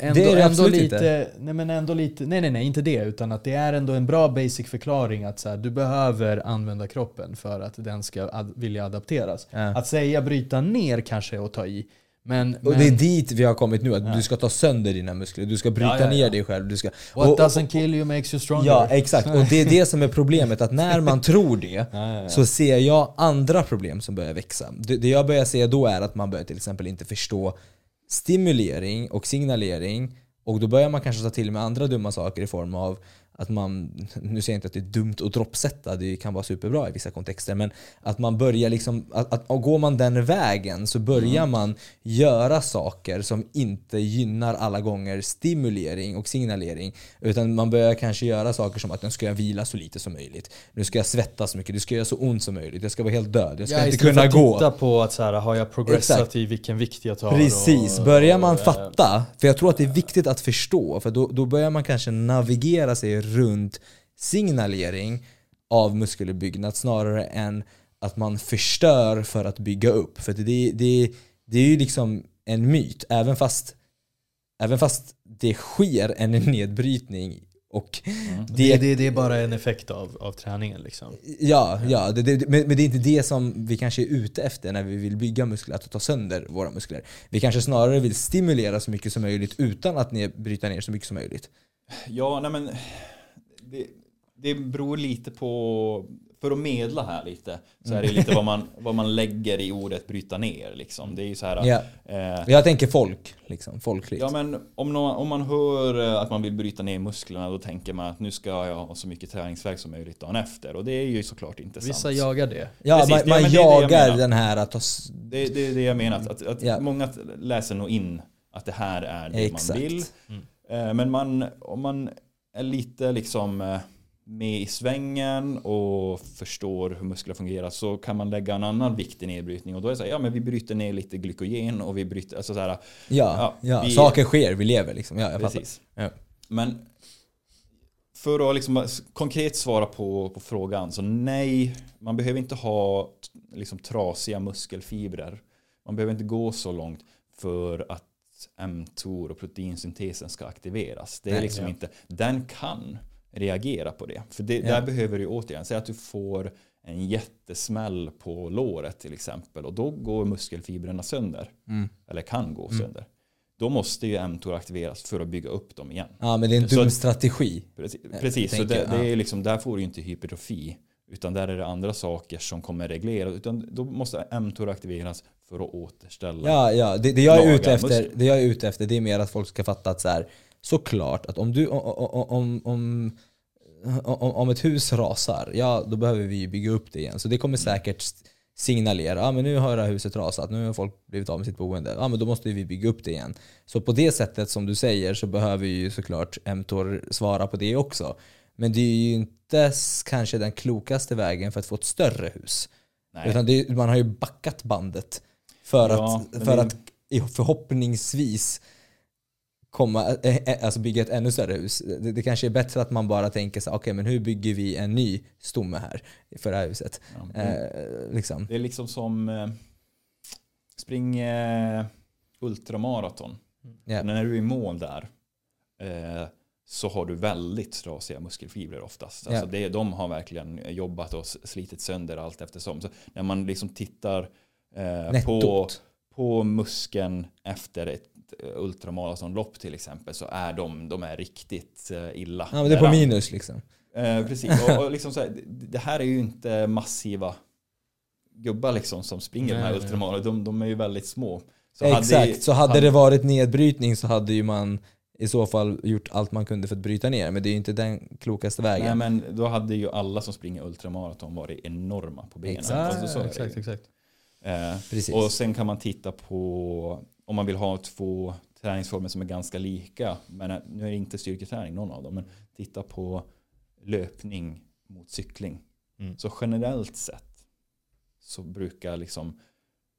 Ändå, Det är det ändå lite, inte. Nej men ändå lite, nej nej nej inte det utan att det är ändå en bra basic förklaring att så här, du behöver använda kroppen för att den ska ad, vilja adapteras. Ja. Att säga bryta ner kanske är att ta i. Men, Och men det är dit vi har kommit nu, att Ja. du ska ta sönder dina muskler, du ska bryta Ja, ja, ner dig själv. Du ska, what och- doesn't kill you makes you stronger. Ja, exakt. Och det är det som är problemet, att när man tror det så ser jag andra problem som börjar växa. Det, det jag börjar se då är att man börjar till exempel inte förstå stimulering och signalering. Och då börjar man kanske ta till med andra dumma saker i form av att man, nu säger jag inte att det är dumt att droppsätta, det kan vara superbra i vissa kontexter, men att man börjar liksom, att, att och går man den vägen så börjar man göra saker som inte gynnar alla gånger stimulering och signalering, utan man börjar kanske göra saker som att nu ska jag vila så lite som möjligt, nu ska jag svettas så mycket, det ska göra så ont som möjligt, jag ska vara helt död, jag ska Ja, inte kunna att gå. titta på att så här, har jag progressat Exakt. i vilken vikt jag tar? Precis, och- börjar man och, fatta, för jag tror att det är viktigt att förstå, för då, då börjar man kanske navigera sig runt signalering av muskeluppbyggnad snarare än att man förstör för att bygga upp. För det, det, det är ju liksom en myt, även fast, även fast det sker en nedbrytning och Det, det, det är bara en effekt av, av träningen liksom. Ja, ja det, det, men, men det är inte det som vi kanske är ute efter när vi vill bygga muskler, att ta sönder våra muskler. Vi kanske snarare vill stimulera så mycket som möjligt utan att ne- bryta ner så mycket som möjligt. Ja, nej men det, det beror lite på, för att medla här lite, så är det lite vad man, vad man lägger i ordet bryta ner. Liksom. Det är ju så här, Ja. eh, Jag tänker folk, liksom, folkligt. Ja men om, nå- om man hör eh, att man vill bryta ner musklerna då tänker man att nu ska jag ha så mycket träningsvärk som möjligt dagen efter och det är ju såklart inte Vissa sant. jagar det. ja, precis, man, ja, man det det jagar den här att ta... s- Det, det är det jag menar, att, att Ja. många läser nog in att det här är det Exakt. man vill. Eh, Men man, om man är lite liksom eh, med i svängen och förstår hur muskler fungerar så kan man lägga en annan vikt i nedbrytning och då är det så här, ja men vi bryter ner lite glykogen och vi bryter, alltså så här, Ja, Ja, ja, vi- saker sker, vi lever liksom. Ja, jag. Precis. Ja. Men för att liksom konkret svara på, på frågan så nej, man behöver inte ha liksom trasiga muskelfibrer. Man behöver inte gå så långt för att mTOR och proteinsyntesen ska aktiveras. Det är Nej, liksom ja. inte, den kan reagera på det. För det, Ja. där behöver du återigen, säg att du får en jättesmäll på låret till exempel och då går muskelfibrerna sönder. Mm. Eller kan gå sönder. Då måste ju mTOR aktiveras för att bygga upp dem igen. Ja, men det är en Så dum att- strategi. Precis, precis så det, det är liksom, där får du inte hypertrofi. Utan där är det andra saker som kommer reglera. Utan då måste mTOR aktiveras för att återställa. Ja, ja. Det, det, jag är ute efter, det jag är ute efter det är mer att folk ska fatta att så här, såklart att om, du, om, om, om, om, ett hus rasar, ja då behöver vi bygga upp det igen. Så det kommer säkert signalera, ja men nu har det här huset rasat, nu har folk blivit av med sitt boende, ja men då måste vi bygga upp det igen. Så på det sättet som du säger så behöver ju såklart mTOR svara på det också. Men det är ju inte kanske den klokaste vägen för att få ett större hus. Nej. Utan det, man har ju backat bandet för Ja, att, för det- att förhoppningsvis komma, eh, eh, alltså bygga ett ännu större hus. Det, det kanske är bättre att man bara tänker så okej men hur bygger vi en ny stomme här för det här huset? Ja. Eh, liksom. Det är liksom som eh, spring eh, ultramaraton. Ja. När du är i mål där eh, så har du väldigt trasiga muskelfibrer oftast. Alltså Ja. det, de har verkligen jobbat och slitit sönder allt eftersom. Så när man liksom tittar eh, på, på muskeln efter ett eh, ultramaratonlopp till exempel så är de, de är riktigt eh, illa. Ja, men det är på minus liksom. Eh, precis, och, och liksom så här, det- här är ju inte massiva gubbar liksom som springer de här Nej, nej. ultramaraton. De, de är ju väldigt små. Så Exakt, hade- så hade hade- det varit nedbrytning så hade ju man i så fall gjort allt man kunde för att bryta ner. Men det är ju inte den klokaste Nej vägen. men då hade ju alla som springer ultramaraton varit enorma på benen. Exakt. Alltså, exakt, exakt. Eh, Precis. och sen kan man titta på om man vill ha två träningsformer som är ganska lika. Men nu är det inte styrketräning någon av dem. Men titta på löpning mot cykling. Mm. Så generellt sett så brukar liksom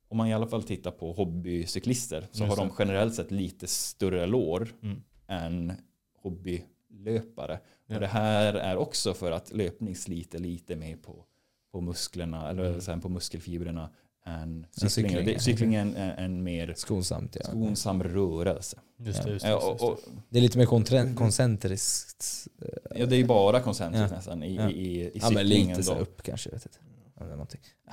om man i alla fall tittar på hobbycyklister så Just har de generellt sett lite större lår Mm. än hobbylöpare. Ja. Och det här är också för att löpning sliter lite mer på, på musklerna eller Mm. sen på muskelfibrerna än cykling. cykling. Cykling är en, en mer Skonsamt ja. skonsam rörelse. Just det, just det. Ja, Just det, och, och, Det är lite mer koncentriskt. eh, ja, det är bara koncentriskt Ja. nästan i, Ja. i, i, i Ja men lite så då. upp kanske. Jag vet inte.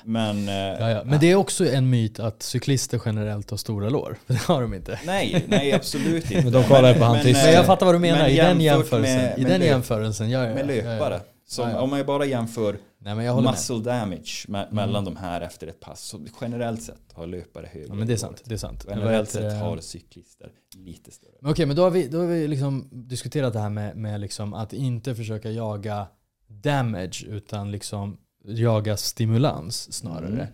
Men, eh, Ja, ja. Men det är också en myt att cyklister generellt har stora lår. Det har de inte. nej, nej absolut inte. Men de kollar på handtister. Men eh, jag fattar vad du menar men i den jämförelsen. med- I den jämförelsen, ja, ja, Med ja, löpare. Ja, Som, Ja, ja. Om man bara jämför Nej men jag håller med. muscle damage me- Mm. mellan de här efter ett pass. Så generellt sett har löpare högre. Ja, men det är sant. Det är sant. Generellt sett har cyklister lite större. Men Okej, men då har vi, då har vi liksom diskuterat det här med, med liksom att inte försöka jaga damage utan liksom jaga stimulans snarare. Mm.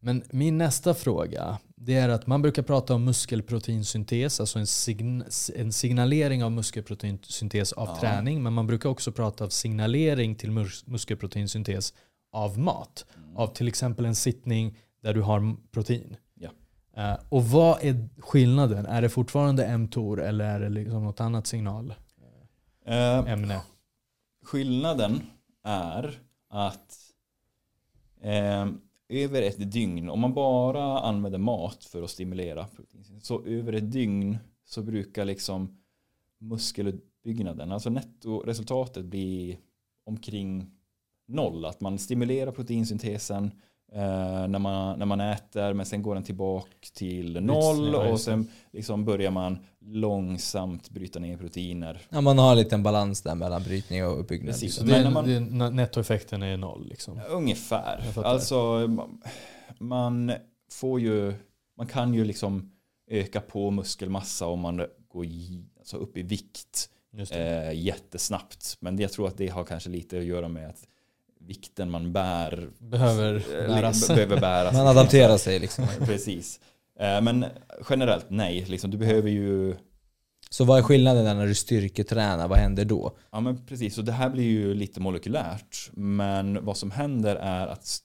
Men min nästa fråga, det är att man brukar prata om muskelproteinsyntes, alltså en, sign, en signalering av muskelproteinsyntes av Ja. träning, men man brukar också prata av signalering till mus- muskelproteinsyntes av mat. Mm. Av till exempel en sittning där du har protein. Ja. Eh, och vad är skillnaden? Är det fortfarande mTOR eller är det liksom något annat signalämne? Eh, skillnaden är att eh, över ett dygn, om man bara använder mat för att stimulera så över ett dygn så brukar liksom muskelutbyggnaden, alltså nettoresultatet blir omkring noll. Att man stimulerar proteinsyntesen eh, när, man, när man äter men sen går den tillbaka till noll ja, och sen liksom börjar man långsamt bryta ner proteiner. Ja, man har en liten balans där mellan brytning och uppbyggnad. Precis. Så Men det, när man- det, nettoeffekten är noll liksom. Ungefär. Alltså man får ju, man kan ju liksom öka på muskelmassa om man går i, alltså upp i vikt Just det. eh, jättesnabbt. Men jag tror att det har kanske lite att göra med att vikten man bär Behöver eh, bäras. behöver bäras. Man adapterar sig liksom. Precis. Eh, men generellt nej, liksom, du behöver ju Så vad är skillnaden där när du styrketränar? Vad händer då? Ja men precis, och det här blir ju lite molekylärt. Men vad som händer är att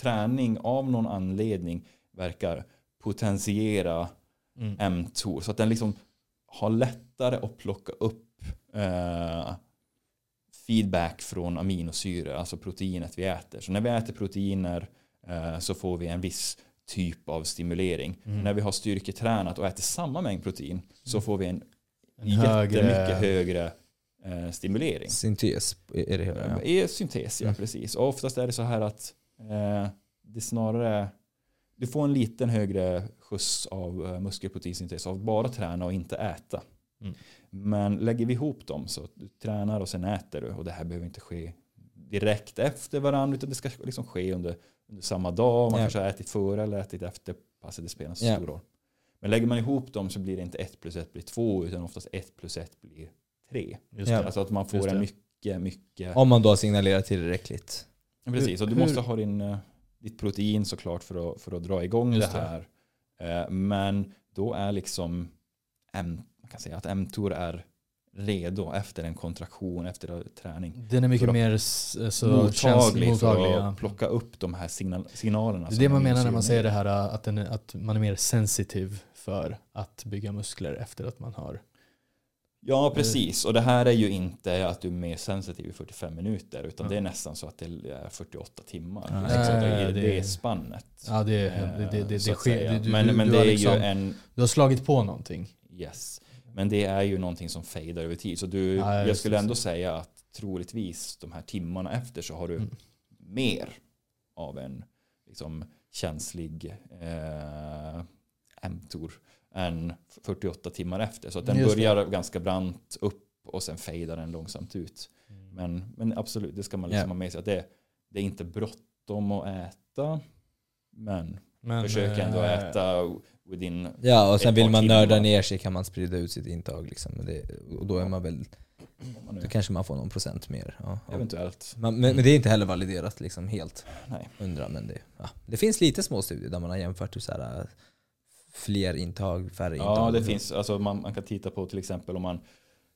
träning av någon anledning verkar potentiera Mm. mTOR. Så att den liksom har lättare att plocka upp eh, feedback från aminosyror, alltså proteinet vi äter. Så när vi äter proteiner eh, så får vi en viss typ av stimulering. Mm. När vi har styrketränat och äter samma mängd protein så får vi en, En jättemycket högre- högre eh, stimulering. Syntes är det hela. Ja. Är syntes, ja Mm. precis. Och oftast är det så här att eh, det snarare du får en liten högre skjuts av eh, muskelproteinsyntes av att bara träna och inte äta. Mm. Men lägger vi ihop dem så du tränar och sen äter du och det här behöver inte ske direkt efter varandra utan det ska liksom ske under, under samma dag. Man Ja. kanske har ätit före eller ätit efter passet, det spelar inte så Ja. stor roll. Men lägger man ihop dem så blir det inte 1 plus 1 blir 2 utan oftast 1 plus 1 blir 3. Just Ja. det. Alltså att man får en det. mycket, mycket Om man då signalerar tillräckligt. Precis, och du Hur- måste ha din, eh, ditt protein såklart för att, för att dra igång Just det här. Eh, Men då är liksom man kan säga att mTOR är redo efter en kontraktion, efter träning. Den är mycket mer så mottaglig känslig- mottaglig. för ja. att plocka upp de här signal, signalerna. Det är det man menar när man säger det här att, den att man är mer sensitiv för att bygga muskler efter att man har Ja, precis. Och det här är ju inte att du är mer sensitiv i 45 minuter utan Ja. det är nästan så att det är 48 timmar. Ja, liksom, det, är, Ja, det- är spannet. Ja det, är- Eh, det, det, det, att sker. Du, men du, men du det har är liksom, ju en Du har slagit på någonting. Yes. Men det är ju någonting som fejdar över tid. Så du, Ja, jag skulle det, ändå så. säga att troligtvis de här timmarna efter så har du Mm. mer av en liksom, känslig eh, mTOR än 48 timmar efter. Så att den Just det. börjar ganska brant upp och sen fejdar den långsamt ut. Men, men absolut, det ska man liksom Ja. ha med sig. Att det, det är inte bråttom att äta. Men, Men, försök ändå eh, äta within Ja, och sen vill man timmar. nörda ner sig kan man sprida ut sitt intag. Liksom. Det, och då, är man väl, då kanske man får någon procent mer. Ja, eventuellt. Men, men det är inte heller validerat liksom helt. Nej. Undra, men det, ja. det finns lite små studier där man har jämfört så här, äh, fler intag, färre intag. Ja, det finns. Alltså man, man kan titta på till exempel om man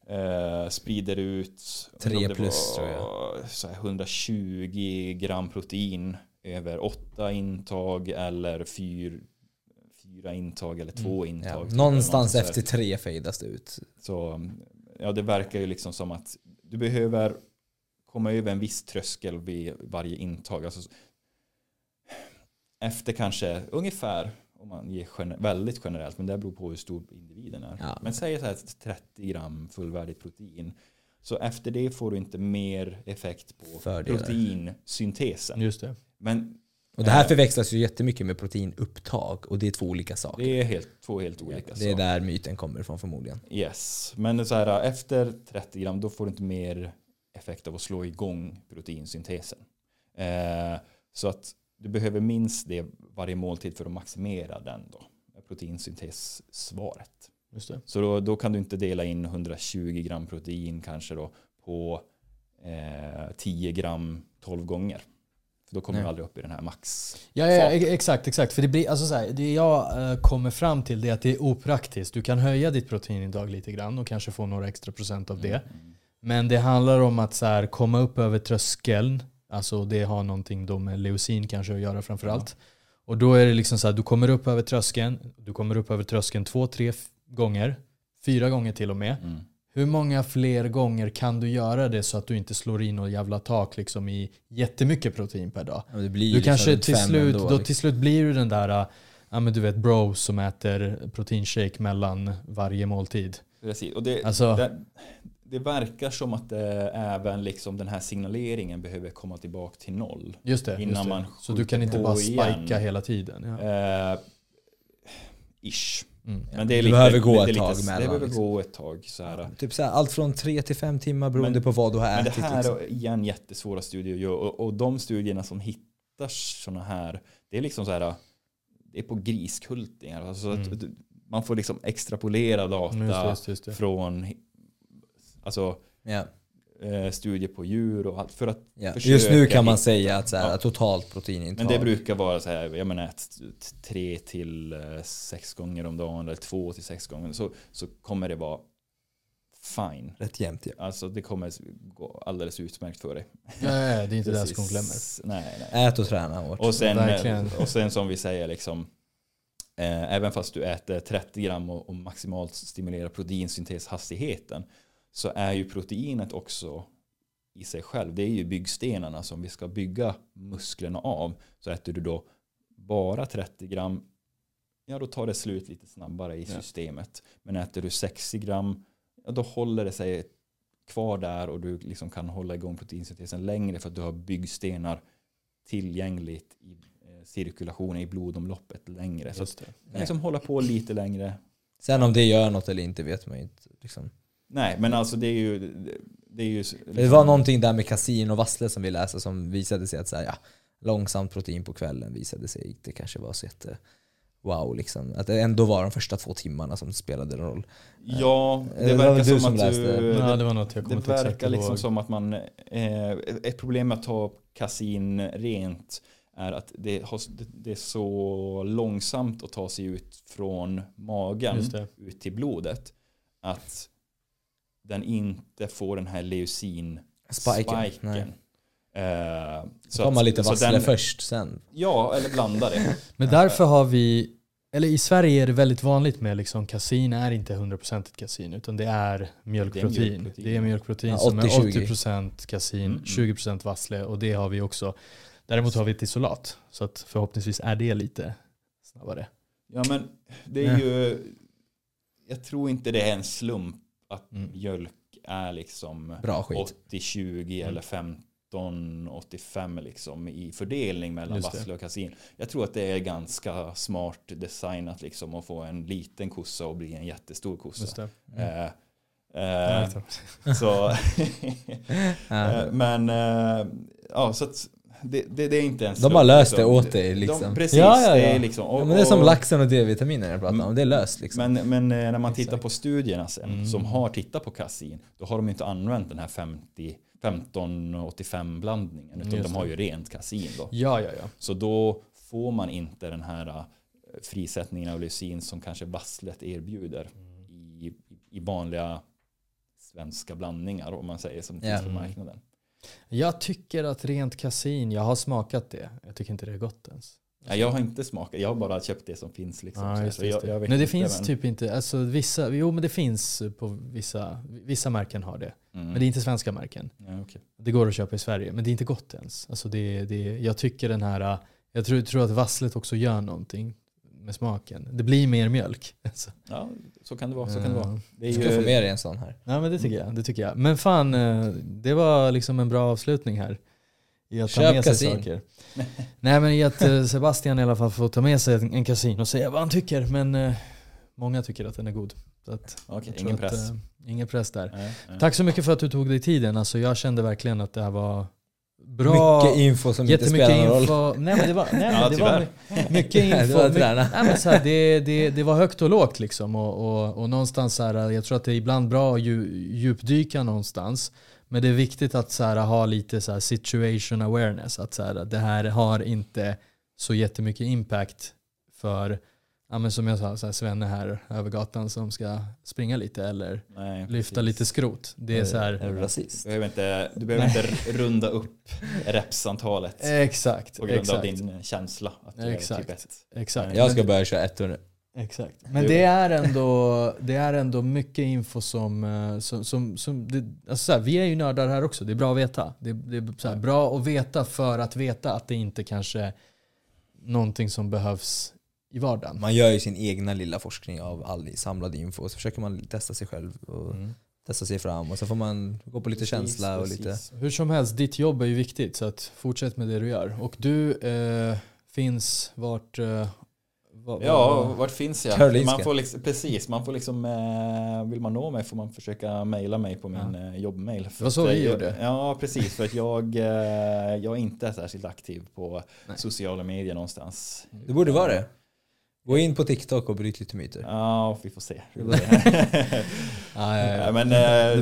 Eh, sprider ut Tre om det plus, var tror jag. Så här 120 gram protein över åtta intag eller fyr, fyra intag eller två Mm. Ja. intag. typ, Någonstans efter tre fejdas det ut. så ja, det verkar ju liksom som att du behöver komma över en viss tröskel vid varje intag. Alltså, efter kanske ungefär, om man ger gener- väldigt generellt, men det beror på hur stor individen är. Ja. Men säg så här 30 gram fullvärdigt protein. Så efter det får du inte mer effekt på Fördelar. proteinsyntesen. Just det. Men Och det här Eh. förväxlas ju jättemycket med proteinupptag och det är två olika saker. det är helt, två helt olika det är saker. där myten kommer ifrån förmodligen. Yes, men så här, efter 30 gram då får du inte mer effekt av att slå igång proteinsyntesen. Eh, så att du behöver minst det varje måltid för att maximera den då, proteinsyntessvaret. Just det. Så då, då kan du inte dela in 120 gram protein kanske då på eh, 10 gram 12 gånger. Då kommer Nej. du aldrig upp i den här max. Ja, ja, exakt, exakt. För det, blir, alltså så här, det jag eh, kommer fram till det är att det är opraktiskt. Du kan höja ditt proteinintag lite grann och kanske få några extra procent av det. Mm. Men det handlar om att så här, komma upp över tröskeln. Alltså det har någonting då med leucin kanske att göra framförallt. Och då är det liksom så här, du kommer upp över tröskeln. Du kommer upp över tröskeln två, tre gånger. Fyra gånger till och med. Mm. Hur många fler gånger kan du göra det så att du inte slår in något jävla tak liksom i jättemycket protein per dag? Ja, det blir ju Du kanske till slut, ändå, då liksom. till slut blir du den där, äh, ja men du vet bro som äter proteinshake mellan varje måltid. Precis. Och det, Alltså- det, det verkar som att det, även liksom den här signaleringen behöver komma tillbaka till noll. Just det. Innan just det. man Så du kan inte bara igen. spika hela tiden. Ja. Eh, ish. Mm. Men det är Det behöver gå det ett tag Det mellan, behöver liksom. gå ett tag. Så här. Typ så här, allt från tre till fem timmar beroende Men- på vad du har Men det ätit. här liksom. är igen jättesvåra studier att göra. Och, och de studierna som hittar sådana här, det är liksom så här, det är på griskultingar. Alltså Mm. att man får liksom extrapolera data Just det, just det, just det. från alltså, eh, studier på djur och allt. För att ja. försöka Just nu kan man hitta- säga att så här, Ja. totalt proteinintag. Men det brukar vara så här, jag menar tre till eh, sex gånger om dagen eller två till sex gånger så, så kommer det vara fine. Rätt jämnt ja. Alltså det kommer gå alldeles utmärkt för dig. Ja, det är inte Precis. skon klämmer. Nej, nej. Ät och träna hårt. Och sen, Verkligen. och sen som vi säger liksom eh, även fast du äter 30 gram och, och maximalt stimulerar proteinsynteshastigheten så är ju proteinet också i sig själv. Det är ju byggstenarna som vi ska bygga musklerna av. Så äter du då bara 30 gram ja då tar det slut lite snabbare i Ja. systemet. Men äter du 60 gram ja då håller det sig kvar där och du liksom kan hålla igång proteinsyntesen längre för att du har byggstenar tillgängligt i eh, cirkulationen i blodomloppet längre. Så att liksom hålla på lite längre. Sen om det gör något eller inte vet man ju inte. Liksom. Nej, men alltså det är ju... Det, är ju liksom, Det var någonting där med kasin och vassle som vi läste som visade sig att så här, ja, långsamt protein på kvällen visade sig inte kanske vara så jätte wow liksom. Att det ändå var de första två timmarna som spelade roll. Ja, Eh, det det var verkar du som som att läste. du... Ja, det, det var något jag det verkar liksom som att man... Eh, ett problem med att ta kasin rent är att det, har, det, det är så långsamt att ta sig ut från magen det. ut till blodet att den inte får den här leucin Spiken. spiken. Nej. Eh, Så tar man lite vassle först sen. Ja, eller blanda det. Men därför har vi, eller i Sverige är det väldigt vanligt med liksom kasin är inte 100% kasin utan det är mjölkprotein. mjölkprotein. Det är mjölkprotein Ja, som är 80-20. 80% kasin, Mm, mm. 20% vassle och det har vi också. Däremot har vi ett isolat så att förhoppningsvis är det lite snabbare. Ja, men det är ju... Jag tror inte det är en slump att Mm. mjölk är liksom Bra skit. 80-20 Mm. eller 15-85 liksom i fördelning mellan vassle och kasin. Jag tror att det är ganska smart designat liksom att få en liten kossa och bli en jättestor kossa. det. Eh, eh, så, eh, men eh, ja, så att det, det, det är inte en De har löst det liksom. åt dig liksom. De, precis, Ja, ja, det ja. är liksom. och- Ja, men det är som laxen och D-vitaminer jag pratar om. Det är löst liksom. Men, men eh, när man tittar Exakt. på studierna sen Mm. som har tittat på kasin då har de inte använt den här 50 15-85 blandningen utan Just de har det. ju rent kasin då. Ja, ja, ja. Så då får man inte den här eh, frisättningen av leucin som kanske vasslet erbjuder i, i vanliga svenska blandningar om man säger som finns på Mm. marknaden. Jag tycker att rent kasin, jag har smakat det. Jag tycker inte det är gott ens. Ja, jag har inte smakat, jag har bara köpt det som finns. Liksom, så just, just jag, det. jag vet men det finns men- typ inte, alltså vissa, jo men det finns på vissa, vissa märken har det. Mm. Men det är inte svenska märken. ja, okej. Det går att köpa i Sverige, men det är inte gott ens. Alltså det, det, jag tycker den här, jag tror, tror att vasslet också gör någonting med smaken. Det blir mer mjölk. Alltså. ja, så kan det vara. Så kan det vara. Det är Du ska få ju, med dig en sån här. Ja men det tycker jag. Det tycker jag. Men fan, eh, det var liksom en bra avslutning här. I att ta Köp med sig kasin. saker. Nej men i att eh, Sebastian i alla fall får ta med sig en kasin och säga vad han tycker. Men eh, många tycker att den är god. Så att, Okej, ingen att, press. eh, ingen press där. Nej, nej. Tack så mycket för att du tog dig tiden. Alltså, jag kände verkligen att det här var bra. Mycket info som inte spelar någon roll. info. Nej men det var, nej, men Ja, det var tyvärr. mycket Det info. var My- träna. nej, men så här, det, det, det var högt och lågt liksom. Och, och, och någonstans så här, jag tror att det är ibland bra att dju- djupdyka någonstans. Men det är viktigt att så här, ha lite så här, situation awareness. Att så här, det här har inte så jättemycket impact för, ja, men som jag sa, så här, Svenne här över gatan som ska springa lite eller Nej, lyfta precis. lite skrot. Det är så här, Är du rasist? Du behöver inte, du behöver inte runda upp repsantalet Exakt, på grund exakt, av din känsla att du Exakt. är typ ett. exakt. Jag ska börja köra ettor nu. Exakt. Men det är ändå, det är ändå mycket info som, eh, som, som, som det, alltså så här, vi är ju nördar här också, det är bra att veta. Det, det är så här, bra att veta för att veta att det inte kanske är någonting som behövs i vardagen. Man gör ju sin egna lilla forskning av all samlad info och så försöker man testa sig själv och Mm. testa sig fram och så får man gå på lite Precis, känsla och lite... precis. Hur som helst, ditt jobb är ju viktigt så att fortsätt med det du gör. Och du eh, finns vart... Eh, va- Ja, va- vart finns jag? Karolinska. Man får liksom, precis, man får liksom, eh, vill man nå mig får man försöka mejla mig på min eh, jobbmail. För var så vi gjorde. Ja, precis. För att jag, eh, jag är inte särskilt aktiv på Nej. sociala medier någonstans. Det borde vara det. Gå in på TikTok och bryt lite myter. Ja, vi får se. Vi får se. Ja, ja, ja. Ja, men,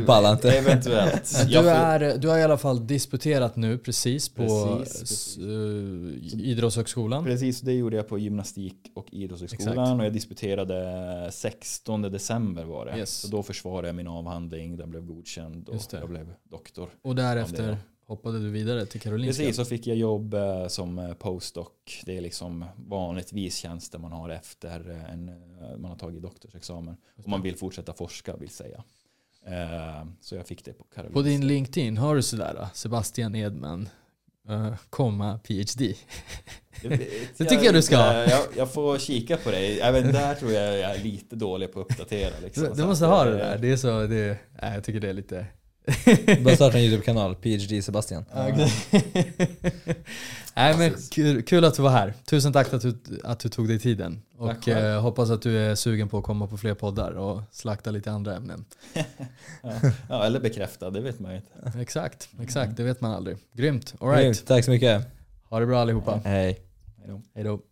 Du pallar inte. Eventuellt. Du, är, du har i alla fall disputerat nu precis på Precis, precis. eh, Idrottshögskolan. Precis, det gjorde jag på gymnastik och idrottshögskolan Exakt. och jag disputerade 16 december var det. Yes. Så då försvarade jag min avhandling, den blev godkänd och jag blev doktor. Och därefter hoppade du vidare till Karolinska. Precis, så fick jag jobb eh, som eh, postdoc. Det är liksom vanligtvis tjänster man har efter eh, en, man har tagit doktorsexamen. Om man vill fortsätta forska vill säga. Så jag fick det på Karolinska. På din LinkedIn har du sådär Sebastian Edman, komma PhD. Det, tycker jag du ska ha. Jag, jag får kika på det. Även där tror jag jag är lite dålig på att uppdatera. Liksom. Du, måste ha det där. Det är så, det, nej, jag tycker det är lite... Bara starta en YouTube-kanal, PhD Sebastian. Nej men kul, kul att du var här. Tusen tack att du, att du tog dig tiden. Och eh, hoppas att du är sugen på att komma på fler poddar och slakta lite andra ämnen. Ja, ja, eller bekräfta, det vet man ju inte. Exakt, exakt. Det vet man aldrig. Grymt. Alright. Grymt, Tack så mycket. Ha det bra allihopa. Hej. Hej då.